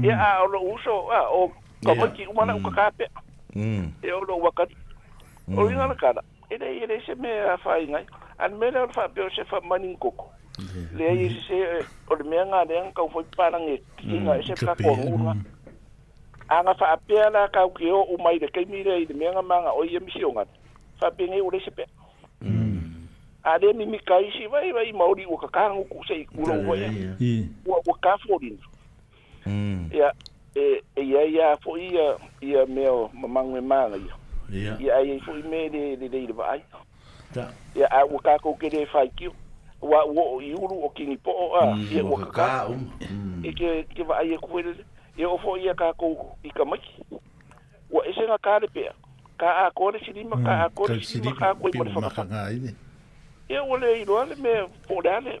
Ya, o lo uso, o Ka mai ki umana uka mm. kāpe. Mm. E ono wakati. Mm. O inga na kāna. E nei, e nei se mea whai ngai. An me nao whai pio se whai mani ngoko. Le ai se se, eh, o le mea ngā rea ngau fai pārang e tinga e se pā kua hunga. A ngā whai apea la kau ki o umai le kei mi rei le mea ngā mānga o i e misi o ngana. Whai pia ngai ure se pē. A le ni mi kai si vai vai maori uka kāngu kusei kura uwa ya. Ua kāfo rinu. Ia. Ia e e ia ia fo ia ia meu mamangue mala ia ia ia fo me de de de de vai ta ia a e o ka ko ke de fai ki wa wo i uru o kini po a mm, ia o ka ka mm. e ke ke vai e ia kuere e o fo ia ka ko i ka mai wa e se na ka de pe ka a ko de sidi ma ka a ko de sidi ma ka ko i po de fo ka ia o le i no ale me po de ale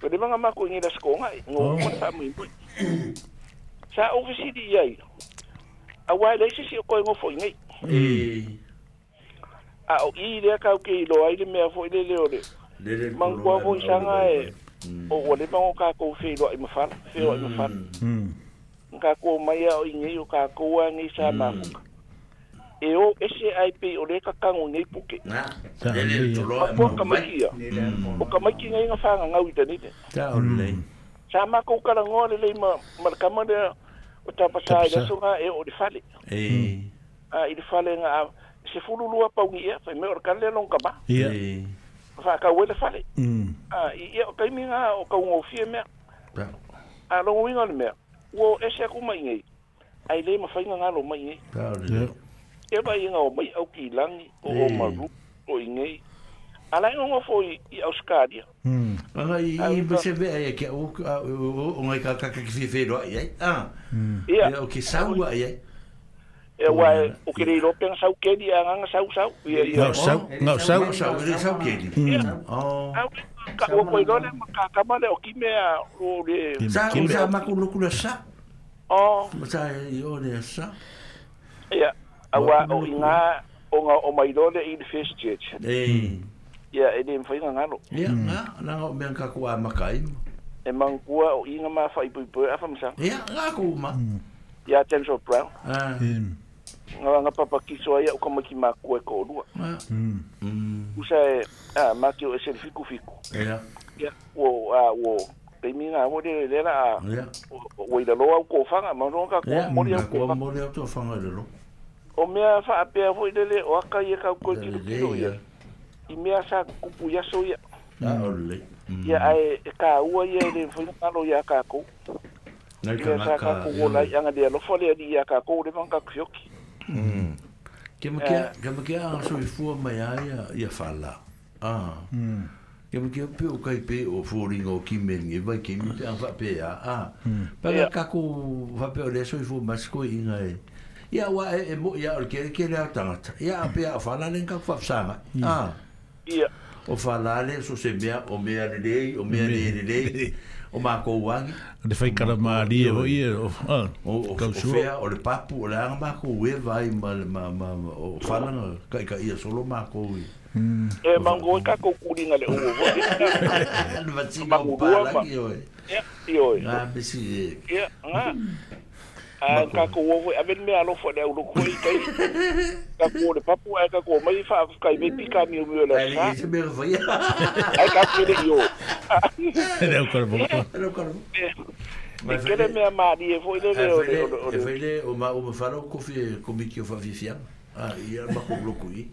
Pero mga mako ng ilas ko nga, ngo oh. mo sa mo yun. Sa ako si di yay, awal lang si si ako hmm. A o i le ka ke i loa i le mea fo le leo le. Mang kua sanga e, hmm. o o le mango ka ko fe i loa i mafana, fe loa i mafana. Ka ko mai a o i ngei o ka ko a ngei sa mafuka. Hmm e o ese ai pe o reka kango nei puke. Na. Ele to lo amo. Ka mai. O ka mai kinga inga fanga nga uita nite. Ta o le. Mm. Sa ma ko kala ngo le lema ma kama de o ta pasa i so nga e o difale. E. Mm. A i difale nga se fulu lua pa ungi e fa e mm. me o ka le long ka ba. E. Fa ka wele fale. Mm. i e o ka mi nga o ka ungo fie me. Ta. A lo ngi nga le me. o ese ku mai nei. Ai le ma fainga nga lo mai nei. Ta Ewa vai ngā o mai au ki langi o o maru o ingei. Alai ngonga foi i Australia. Anga i i bese vea ia kia o o ngai ka kaka ki whiwhero ai Ah. Ia. O ki saua ai ai. E wai o que reiro penga sau kedi a nganga sau sau. Ngau sau. Ngau sau. Ngau sau. Ngau sau kedi. Ia. Oh. Ka o koi rone makakama le o ki mea o le. Sa o sa makulukula sa. Oh. Sa i o le sa. Ia. awa o inga o nga o mai dole in first church eh ya e den foi nga no ya nga na o men ka kwa makai e man kwa o inga ma fa ipu ipu afa msa ya nga ku ma ya ten so pro ah nga hmm. nga papa kiso ya o kama ki ku e ko lu ah mm usa e ah ma ki o se fiku fiku ya ya wo a wo te mina wo de de la ya o i da au ko fa ma ro ka ko mo ri au ko mo ri au to fa ma de lo o mea fa apea foi lele o aka ia kau ko ki ki o ia i mea sa kupu ia so ia na mm. ah, ole mm. ia ai e ka ua ia e le foi malo ia ka ko na ka na ka ko o lai anga dia lo fole ia ia ka ko le manka ki oki mm ke me ke ke me ke a so i fu mai ia ia fala ah mm ke me ke pe o kai pe o fu ringo ki me ni e vai ke me ta fa pe ah pa ka ko fa pe o le so i fu mas ko i ngai ia wa e mo ia o que ke le tangata ia pe a fala le ka fa sanga ah ia o fala le so se mea o mea le le o mea le le o ma ko wang de fai kala ma li o ia o o o fea o le papu o le anga ma ko we vai ma ma ma o fala no ka ka ia solo ma ko i mm. e eh, mango ka ko kuringa le o o ma ko wa ma ia ia ia ia Ah, ka ko wo a ben me alo fo de lo ko i kai ka ko de papu ka ko mai fa ka i bi ka mi mi la ka i me ve ya ka ko de yo de ko bo ko de ko Ma kere me ma di e foi de o de o de foi de o ma o me falo ko fi ko mi ki o fa vi fi ah i al ma ko lo ku i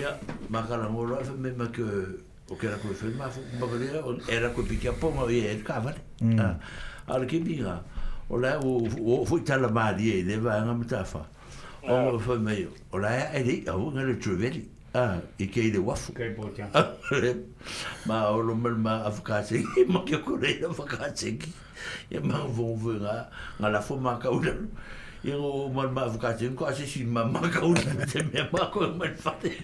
ya ma ka la mo lo fa me ma ke o ke la ko fe ma fo ma ko era ko pi ki a po ma vi e ka va ah ar ki bi ga o la e, o o foi tala ma di e leva nga mtafa o mo foi me o la e di o nga le trovedi a e kei de wafu kei po tia ma o lo mel ma afkase e ma ke kore na afkase ki e ma vo vo nga la fo ma ka o la e o mel ma afkase ko ase ma ma ka o ma ko e mais fate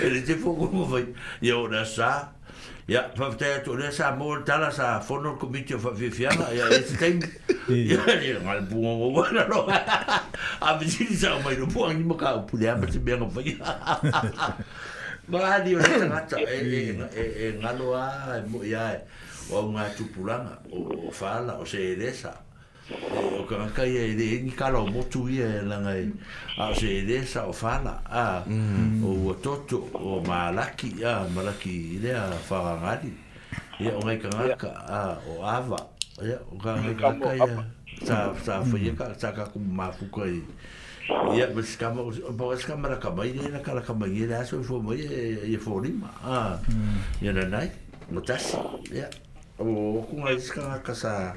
e le te fo ko mo foi e o sa Ya, fa te to le sa mo tala sa fono komiti fa vi fi ala ya e tem. Ya, ni mal bu mo wala lo. A vi si sa mo lo bu ni mo ka pu le ba te bien fa. Ba ha di o le tata e e e e, e ngalo a ya e e, o ma tu pulanga o fa la o se desa. sa o ka kai e de ni kala mo tu ye la ngai a se de sa o fa la a mm. o to to o malaki a malaki de a fa ngali e o ngai ka ka a o ava ya o ka ngai ka kai sa sa fa ye ka sa ka ku ma fu ko e ya bes ka mo bo es ka mara ka mai de na kala ka e mai de e a so mm. fo mo ye ye fo ni ma a ya na nai mo tas ya o ku ngai ka ka sa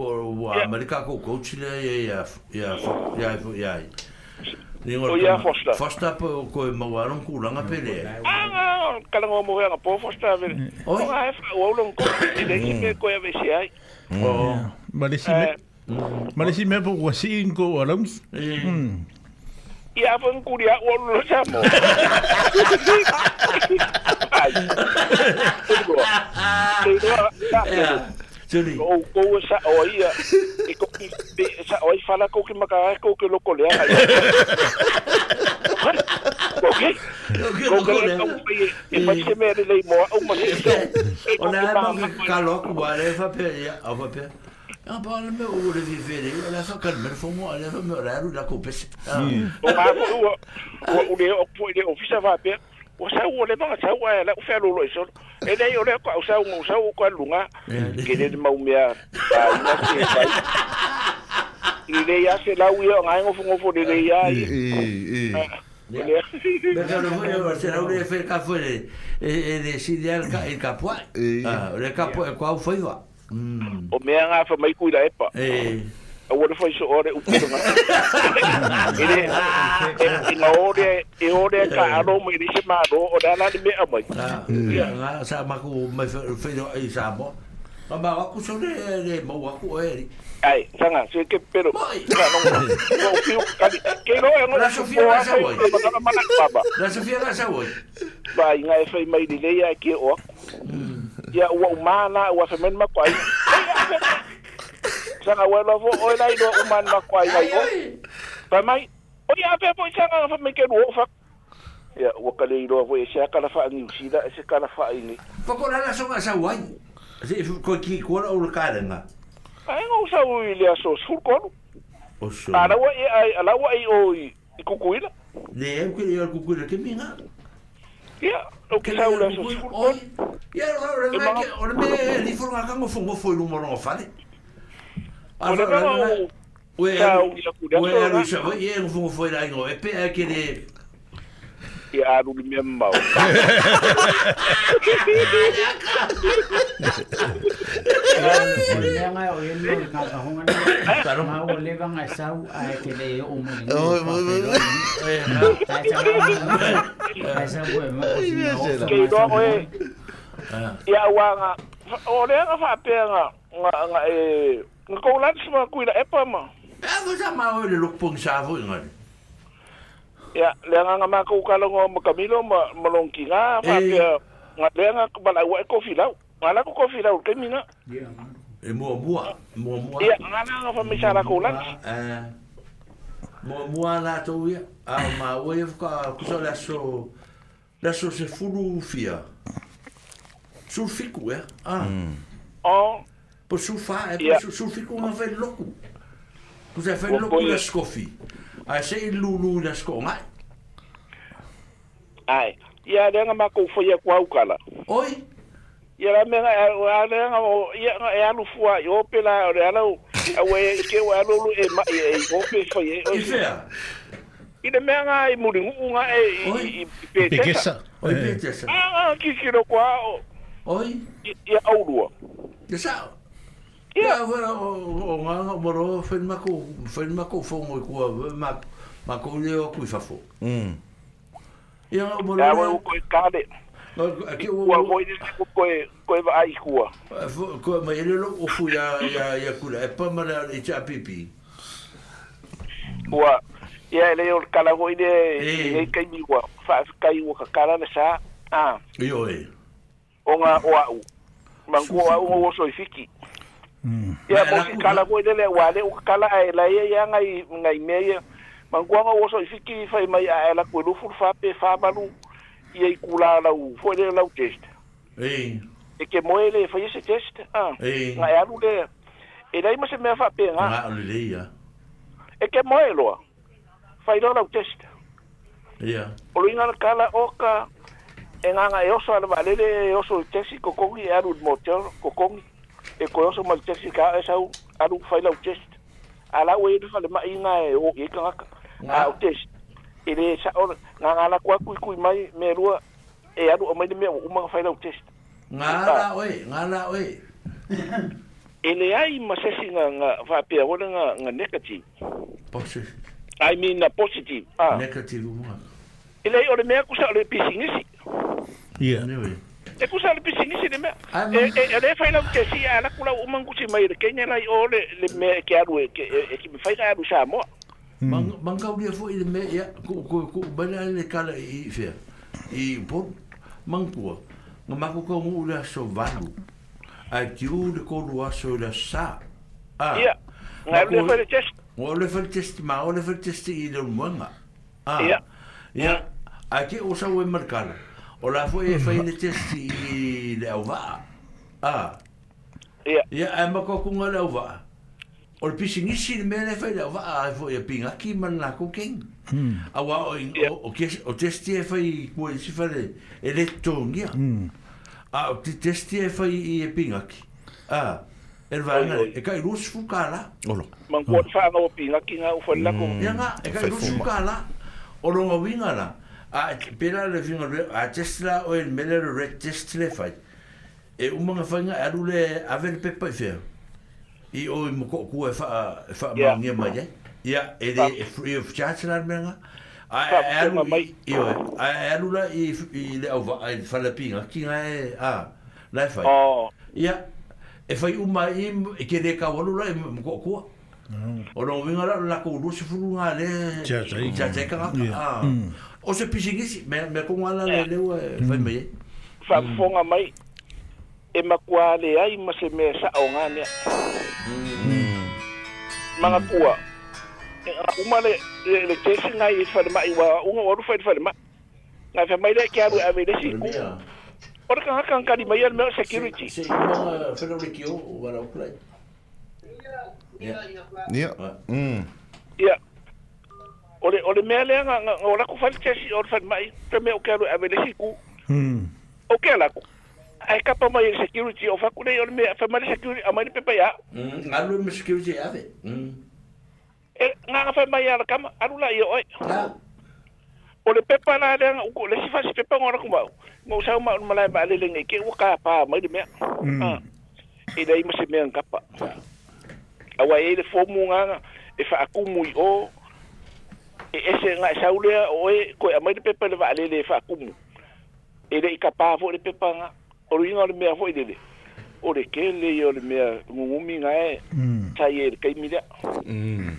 po wa Amerika ko coach le e ia e ia Ningo ia fosta. Fosta po ko e mawaron ku langa pele. Ah, kala ngo mo nga po fosta ve. O nga e o lon ko le ki ko e ve si ai. O. Male si me. Male si me po ko si ko alam. Ia fo ku o lo sa Ai ou kou e sa o ia e kou ki sa o fala kou ki makarai kou ki loko lea ai kou ki kou ki lea kou ki e pai se mea lei moa au mani o nea e mangi ka loko wa le fa pe ia au fa pe Ja, bara med ord vi vill. Eller så kan eu få må eller så mörare du la o o man får och det och på det officer var o sa e u le ba sa u e le fe lo lo so e dei o le ko sa u sa u ko lunga ke le ma u me a ba na se ba e i le ya se e mm. la u yo nga ngo fu ngo fu le ya i i Pero no voy a hacer un F el café de de de sidial el capo. Ah, el capo el cual fue iba. O me han afa mai cuida epa. Eh. o le foi so ore u pelo ele e na ore e ore ka aro mo ni se ma do o da na ni me amai ya sa ma ku me fe do i sa bo ma ba ku so de de mo wa ku e ai sanga se ke pero ka no no piu ka ke no e no la sofia la sa oi ma na baba la sofia la sa oi ba inga e fe mai ni le ya ke o ya wa mana wa fe men ma kwai sanga wela fo o lai do o man na kwai mai o pa mai o ia pe po sanga fa me ke ro fa ya o ka le ro fo e sia kala fa ngi sida e se kala fa ini po ko la so ma sa wai se fu ko ki ko o ka le nga ai ngo sa o ile so sur ko o so ala wa e ai ala wa e o i kukuila ne e ko le kukuila ke minga ya o ke sa o la so sur ko ya o le me o le me ni fo nga ka ngo fo ngo fo lu mo ngo fa le o le ranga o e o e o sa o e o fo fo la ngo e pe ke le e a ru mi mau ya nga o e no ka ka honga na ma o le vanga sa u a ke le o mo ni o mo mo e ta ta ma sa bu ma o e ya wa nga o le nga fa pe nga nga e Nga kou lans ma kui la epa ma. E a kou sa ma oi le lukpong sa avu inga e ni. Ya, le a nga ma kou kala ngo ma kamilo ma malong ki nga. Ma pia, hey. nga le a nga bala ua e kofi lau. Nga la kou kofi lau ke mina. Yeah, e mua mua, mua mua. Ya, nga na nga fa misa la kou lans. Uh, eh, mua mua la tau ia. A ma oi e fuka kusa la so... La so se furu fia. Sul fiku, eh? Ah. Mm. Oh. Po sufa, é é, e po sufi ko nga whai loku. Ko se whai louco na skofi. a se i lulu na sko ngai. Ai, ia renga mako fwia kwa ukala. Oi? Ia la menga, ia renga o, ia alu fua, i ope la, o re alau, a ke o alu e ma, i ope fwia. I fea? I le mea ngā i muri ngunga e i pētesa. Pekesa. Oi pētesa. É. Ah, kikiro ah, kwa o. Oi? Ia aurua. Ia sao? Ya wala o o nga nga moro fen ma ko fen ma ko fo mo ko ma ma ko le o ku fa fo. Mm. Ya moro. Ya wala ko ka de. No ke wo wo mo ni ko ko ko ba ai kua. Ko ma ile lo o fu ya ya ya ku e pa ma le cha pipi. Wa ya le o ka la ni e kai mi wa fa kai wo ka ka la sa. Ah. Yo e. Onga o au. Mangua o o soifiki ia mm. mo ki kala ko le wa le o kala ai la ye yang ai ngai me ye mangwa ma woso fiki fai mai a la ko lu fur fa pe fa balu ye kula la u fo le la test eh e ke mo ele fai ese test ah ngai alu le e dai mo se me fa pe nga alu le ya e ke mo elo fai la test ia o lu ngal kala oka e nga ngai e oso ala le e oso test ko ko ngi e alu motor ko ko ngi e koloso mal e test ka esa u alu faila u test ala u ir fale ma ina e o e ka a u test e le sa or na ala kwa ku ku mai me rua e alu o mai me u ma faila u test ngala we ngala we e le ai ma se singa nga va pe ora nga nga negative positive i mean na positive ah negative mo e le ore me akusa le pisingisi yeah anyway e kusa le pisinisi le mea e eh, eh, le fai lau te si ala kula umangusi mai le kenya lai o le le ke alu e, e, e ki me fai ka alu sa moa manga hmm. ulia fo i le mea ya, ia ku ku ku bala le kala i fea i po mangkua nga mako ka ngu le aso valu a ki u le kolu aso le sa a ia nga le fai le test o le fai test ma o le fai test i le muanga a ia ia a ke o sa ue markala ia o la foi e fai ne testi le au va a ia ia e ma ko kunga le au va o le pisi nisi le mele fai le au va a e foi e pinga ki man na ko keng hmm. a wa o o testi e fai kua e si fai e le tongia hmm. a o te testi e fai e pinga ki a e va nga e kai rus fu kala o lo man kua fa nga o pinga ki nga u fai la ko hmm. ia nga e kai rus fu kala o longa winga la a pela le vinga le a tesla o il mele le red test le e uma nga fanga a lule a ver pe pe fe i o i mo ku e fa fa ma ni ma ye e de eh? e, e free of charge la me nga a e a mai i o a e a i i le o va i fa pinga ki nga e a la fai o e fai uma i e ke de ka wa lula i mo ku mm. o vinga la la ku lu se fu nga le cha cha ka o se pisigisi me me ko ala le ya. le wa mm. fa me fa fonga mai e makua le ai ma se me sa o ngane mm. manga kua e, uma le le tesi ngai fa le mai wa unga wa fa fa le mai ngai fa mai le kia bu ave le si ora kan kan kali mai al security se ma fa le rikio wa la ukrai Yeah. Yeah. Mm. Yeah. ole ole me ale nga nga ola ku fal tesi or fal mai te me o kelo avele siku mm o kela ku ai kapa mai e security o fa ku nei ole me fa mai security a mai pepa ya mm nga lu me security e ave mm e nga nga fa mai ala kama aru la yo oi ole pepa na ale nga ku le si fa si pepa ngora ku mau mo sa ma un malai ba le le nge ke u ka pa mai me mm ah. e dai mo se me nga pa awai le fomu nga e fa e akumui o oh e ese nga e saulea o e koe amai de pepa le wa alele e wha kumu. E le i ka pāfo le pepa nga, o le inga o le mea fo i le le. O le ke le i o le mea ngungumi nga e, mm. tai e le kaimidea. E mm.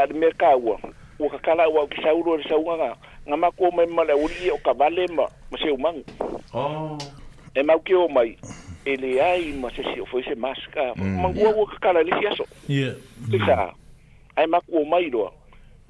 a le mea ka ua, ua ka kala ua ki saulo o le saunga nga, nga ma kua mai mala uri e o ka vale ma, ma se umangu. Oh. E mau ke o mai, e le ai ma se si o fo se maska, mm. ma ngua ua ka kala le si aso. Ia. Ai ma kua mai roa,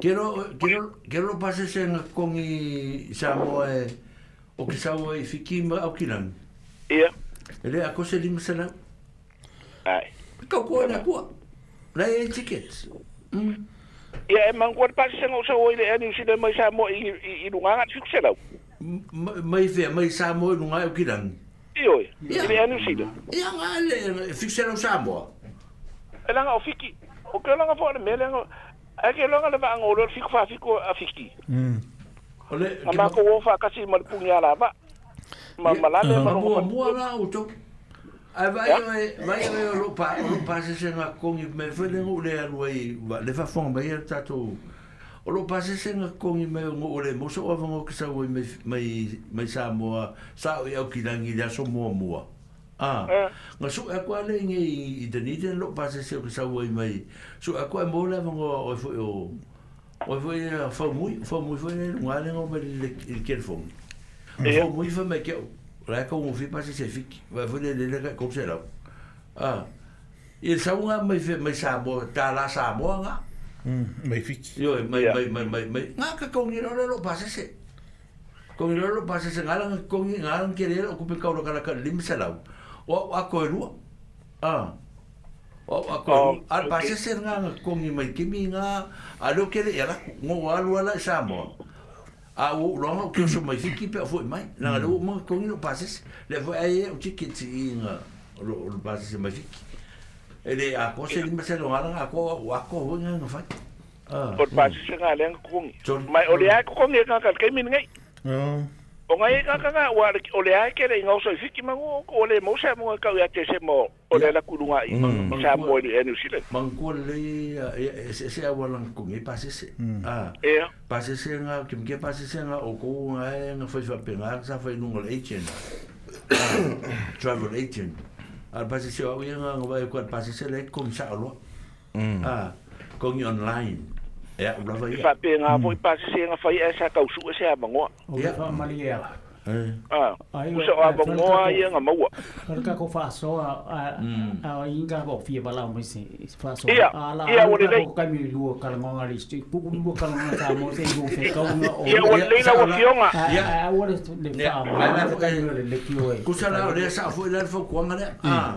Quiero quiero quiero lo pase sen con i samo e o que sao e fikim o kilan. Ia. Ele a cosa de mesela. Ai. Ko ko na ko. Na e ticket. Mm. Ia e man ko pase sen o sao e ani si de mai samo i i lunga ngat fik sela. Mai ve mai samo i lunga o kilan. Io. Ile ani si de. Ia ngale fik sela o samo. Ela nga o fiki. O ke nga fo ale me le nga a ke longa le vanga o le fiku fa fiku a fiki. Mm. Ole ke ma ko wo fa kasi ma pungi ala ba. Ma ma la le ma ro. Mo mo ala o to. A vai o e mai o ro pa ro pa se se na kong i me fe le ngu le a lui ba le fa fong ba i ta to. O ro pa se se na kong i me ngu le mo so o vanga ke sa wo me me me sa mo sa o ki dangi da so mo mo. Ah. Nga su e kwa le nge i te ni te lo pa se se o sa wai mai. Su e kwa mo le vango o fo o. O fo e fa mui, fa mui fo le nga le ngo pel le kel fo. Fa mui fo me ke la ko mo fi pa se se fik. Va fo le le ko se la. Ah. I sa nga mai fe mai sa bo ta la sa bo nga. Mm, mai fik. Yo mai mai mai mai mai. Nga ka ko ni lo lo pa se se. Ko ni lo lo pa se se nga la ko ni nga la ke le ko pe ka lo ka la ka lim se la. wa wa ko ru ah. ah wa wa ko al pa se ser nga ko ngi mai ki mi nga e a lo ke le ya ngo wa lu ala sa mo a wo ro ho ke so mai ki pe fo mai na hmm. lo mo ko ngi no pa se le vo ai o ti ki ti nga lo lo pa se mai ki ele a ko se ni ma se lo ala nga ko wa ko ho nga no fa ah por pa se nga le ngi mai o le ai ko ngi e nga ka ke mi ngai ah Ah, ah, ah, o ngai ka ka wa o le ai ke le ngau fiki ma o le mo sa mo ka ya te se mo o le la kulunga i sa mo ni en usile man ko le se se wa lan ku me pase se ah e pase se nga ke me pase se nga o ko nga nga foi va pengar sa foi no le agent travel agent al pase se o nga nga va ko pase se le kom mm. sa lo ah con e online ia u lava ia fa pe nga foi pa se nga fai esa kau su se a bango ia fa mali ia Ah, usa a bango ia nga maua. Ka ko fa so a a inga ko fie bala mo se fa so. Ala ia o le ko ka mi lu ka nga nga ri sti pu lu ka nga ta mo se go fe ka nga o. Ia o le la o fionga. Ia o le le fa. Ia ma ka le le ki o. Kusala o le sa fo le fo ko nga le. Ah.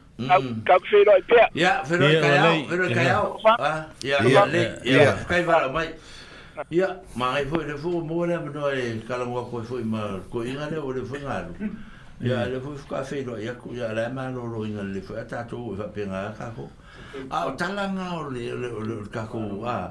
kau fero mm-hmm. ai e pia. Ya, fero e ai kai au, fero ai e kai au. Ya, ya, ya, kai vara mai. Ya, ma ai foi de fogo mo le no mm. e kala mo ko foi ma ko inga le o le foi nga. Ya, le foi ka fero ya ku ya le ma lo lo inga le foi ata to va pe nga ka ko. Ah, tala nga o le le ka ko ah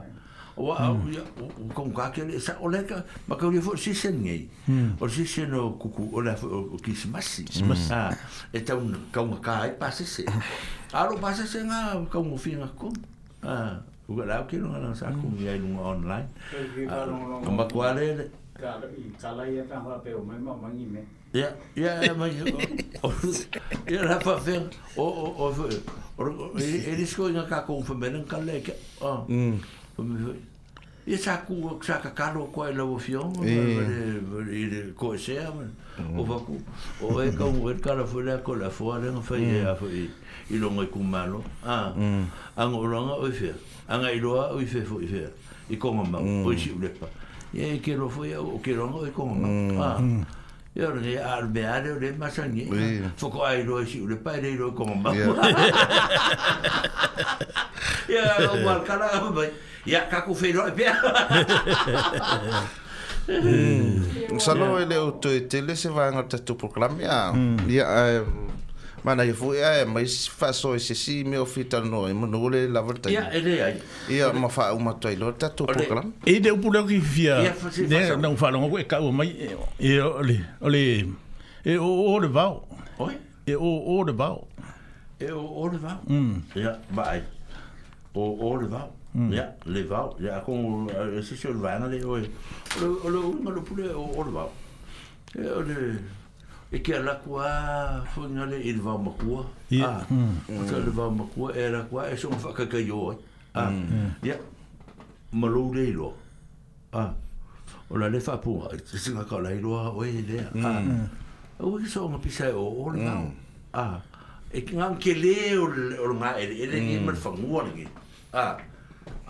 o a o ya o ka ke le sa o le ka ma ka o si sen ngai hmm. o si sen o kuku o la o ki si masi si hmm. masa ah, e ta e ah, un ka un ka ai pase se a lo pase se nga ka un fi nga ko a o ka la ke no na sa ku ngai lu online ka ma ah, kwa le ka ka la ya e ta ha pe o me ma mangi me Ya, ya, ya, ma, ya, la pa fer. O o o. Ele escolhe na ca com o Fabiano Caleca. E, ah. Mm. Mm. E sa ku sa ka ka lo ko e lo fio, e e ko se a man. O va mm. ku o e ka u e ka la fo la ko la fo e mm. a no fa e a fo mm. e i lo ngai ku malo. A. Ang o ranga o fe. Ang ai lo a o fe fo fe. E ko ma o si u le pa. E e ke lo fo ya o ke lo ngai ko ma. A. E ora ni al be a le ma sa ni. Fo ko ai lo si u le pa e lo ko ma. Ya o mal kala ba ia kaku feiro e pia hmm. sa no ele o to etele se va ngata to proclame a ia hmm. mana ifu ia mais fa so se si me o fita no e mo no le la volta ia ele ai ia ma fa u ma toilo ta to proclame e de pou le rivia ne non fa longo e ka o mai e, e ole ole e o o de vao oi e o o de vao e o o de vao mm ia vai o o de vao ya mm. le va ya con ese sur vana le o o lo uno lo pule o o va e o le e que la qua fo ngale il va ma qua ah o tal va ma qua era qua e son fa ca ca yo ah ya ma lo le lo ah o la le fa pu se na ca la lo o e le ah o ke son pisa o o le va ah e que ngam ke le o o ma e le ni ma fa ngua le ah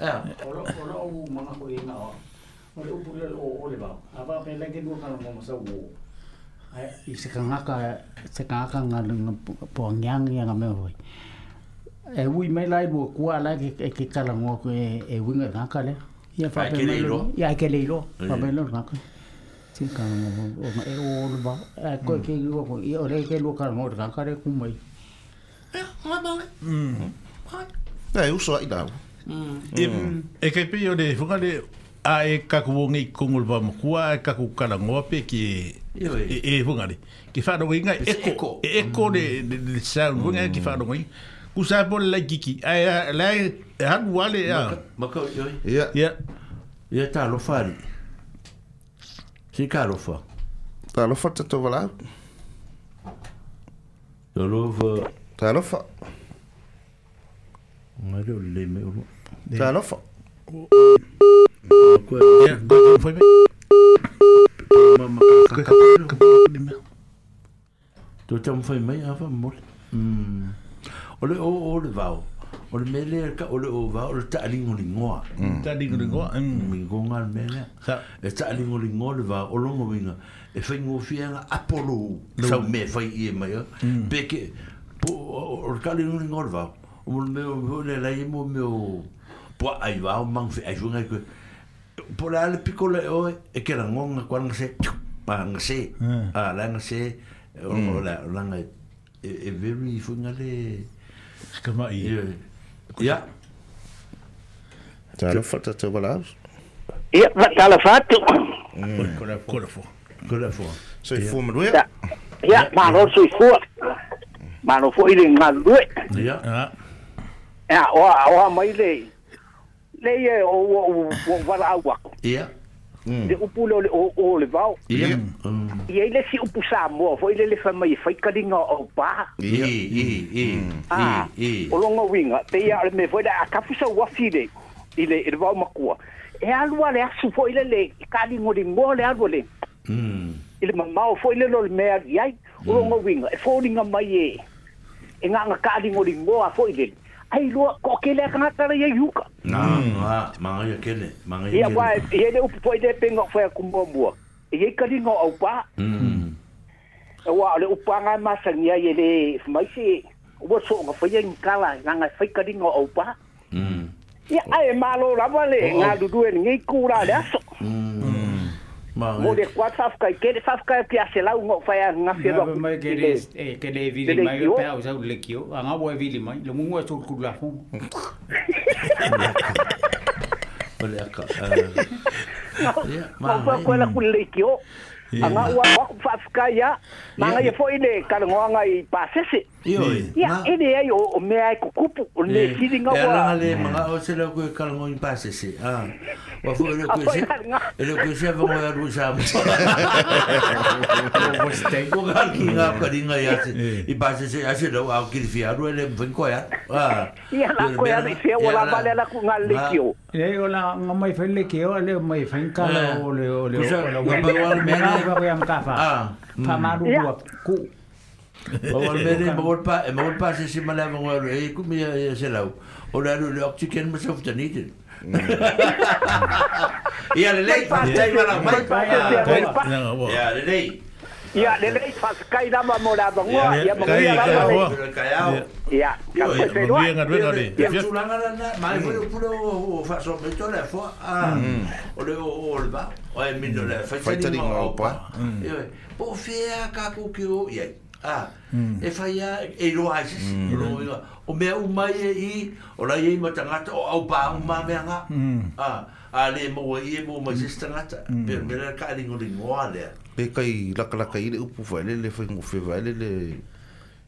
Ja. Olo olo o mana ko ina o. Ole upule o ole ba. Aba pe lagi no kan mo sa wo. Ai se kanga ka se kanga ka nga nga po ngyang ya nga me hoi. E wi mai lai bo kwa la ke ke kala ngo ko e e wi nga ka le. Ya fa pe lo. Ya ke le lo. Fa pe lo nga ka. Se kanga mo o nga e o ole ba. Ai ko ke lo ko i ole ke lo ka ngo ka ka re ku mai. Ya, ngaba. Mm. Ha. Ya, uso ai dau. Mm. e kai pe o le whukare a e kaku o ngei kongol pa mokua e kaku kala ngope ki e whungare e, e ki whanongo inga eko e eko il sound wunga ki whanongo inga ku sa po le kiki ai lai hanu wale ya ya ya ya ta lo fari ki ka lo fa ta lo fa ta to wala lo lo ta lo fa le me Tā lofa. Tō te amu whai mai awa mole. O le o o le vau. O le mele e ka o le o vau. O le ta alingo li ngoa. Ta alingo li ngoa. Mi gonga le mele. E ta alingo li ngoa le vau. O longo winga. E whai ngō fia nga Apollo. Sau me whai i e mai. Peke. O le ka alingo li ngoa le vau. O le mele o le lai mo me o... Mm. mm po ai va o mang fe ai jo ngai ko po la le picole o e ke rang ngong ko ngase pa ngase hmm. a hmm. la ngase o la la ngai e, e, e very fu ngale ka ma i ya ta lo fatta to bala ya ma ta lo fatto ko la ko la fo ko la fo so i fu ma lo ya ya ma lo so i fu ma lo fo i le ngal lo ya ya ya o o ma i le le o o o wala awa ya mm. de upule o o le va ya ya ile si upusa mo fo ile le fa mai fa ka o pa ya i i i i o longa winga te ya me fo da ka fu sa wa ile ile va ma e alua le asu fo ile le ka dinga de le alwa le mm ile ma fo ile lo le me ya o mm. longa winga e fo dinga mai e, e nga nga ka dinga de mo fo ile ai lua ko ke le kana tara ye yuka na ha manga ye kele manga ye kele wa ye le upo de pengo fa ku mbo ye kali ngo au pa mm wa le upa nga masang ya ye le mai si wo so ngo fa ye kala nga fa kali ngo au pa mm ya e ai malo la vale nga du du en ngi kura le so mm mo eh, le kwa fa ka ke fa ka ke a se la ngo fa ya nga fe ba ke le ke le vi di mai pe au sa le kio a nga bo vi di mai lo mungu so ku la fu ole ka ma fa ko la ku kio anga ua o faafikaia magaia foʻi le kalagoaga i pasese ia e leai o mea ai kukupu o le siliga uaga le magao se lea koe kalagoa i pasese ua foʻi e le koe sea vagoe alu sa mosateiko kalikiga kaliga ia i pasese a se lau ao kilifia alu e le mafaikoea ia lakoe ana i fea ua lava le alakuga lelekio e o la gamai fai lekeo a le mai faikala o le o le o le ba ko yam kafa. Ah. Pa maru wa ku. Ba wal me ni ba wal pa, ba wal pa se se mala ba wal e ku mi ya se lau. O la lu le oxygen ma so fta nitin. Ya le le pa ta ma la mai pa. Ya le le. Ya, le le pas kai da ma mo la ba ngua, ya mo ngua. Ya, ya, ya. Ya, ka pe se ngua. Ya, ya, ya. Ya, ya, ya. Ma e foi mm. o puro o faso meto le fo a mm. o le o le ba, o e mi no le fai tani ma o pa. Po fe a ka ku ki o, ya, a, e fai a e lo a se si, o lo o mea u mai e i, o la ye ima tangata, o au pa a uma mea nga, mm. a, a le mo e, e mo ma se tangata, pero me le ka ringo ringo a lea pe kai lakalaka i le upu faelele faigofe faelele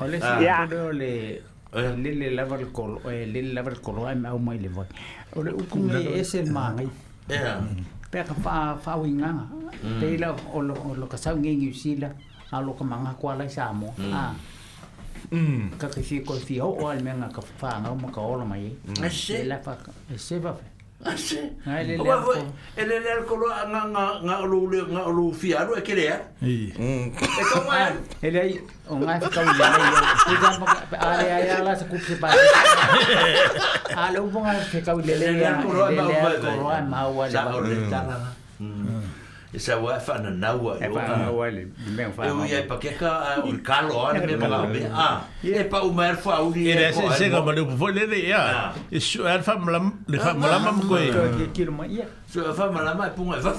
Ole ah. si ya ole le le level col e le level col ai mau mai le voi. Ole u cum e ese mai. Ya. Mm. Pe ka fa fa winga. Pe mm. la o lo lo ka sa ngi usila a lo ka manga kwa la sa mo. Mm. Ha. Ah. Mm. Ka ke si ko si ho o al menga ka fa na mo ka ola mai. Ese la fa ese va. Ase. Ele le al kolo nga nga nga lu le nga lu fi aru e kere ya. Mm. E ko ma. Ele ai o nga fa ka ule ai. E ga ma ale ai ala se kupi pa. Ala u bonga ka le Ele ma wa. Mm. e sa wa fa na na wa yo na wa le me fa yo ye pa ke ka o kalo an me ma ga me a ye pa o mer fa u ye se se ga ma le po le le ya e so er fa ma le fa ma la ma ko ye so fa ma la ma po ma fa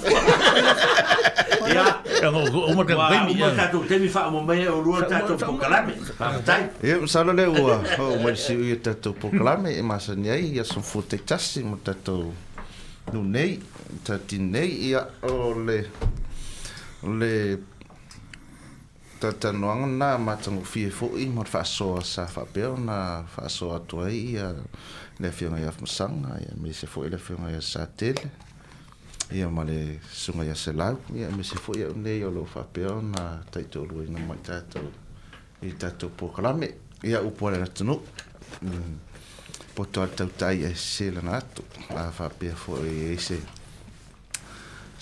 ya e, e no o mo ka ve mi ya ta to te mi fa mo me o lu ta to po kala me fa ta ye sa le wa o mo si u e ta to po kala me e ma sa ni ai ya so fu te tasi mo ta to nu nei ta tinei ia o le le tatanoaga na matagofie foʻi ma le faasoa sa faapea ona faasoa atu ai ia le afiogaia famasaga ia mese foʻi le afiogaia sa tele ia ma le sugaia se lau ia mese foʻi au nei o loo faapea ona taitoluaina mai tatou i tatou pokalame ia upu ale latunuu poto al tautai e se lana atu a faapea foʻi ai e se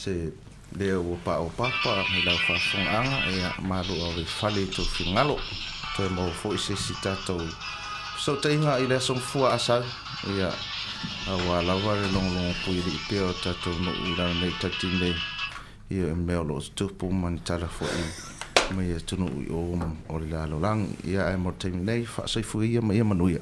se e e lea ua paopapa i lau faafogaaga ia maloa ole fale i tou figalo toe mau foʻi seisi tatou sautaiga i le asomafua asal ia auā lava le logologo pui alii pea o tatou nuu i lananei tatinei ia e mea o loo tutupu ma ni tala foʻi mai e tunu i o o le lalolagi ia e mo taimi nei faasoifuia ma ia manuia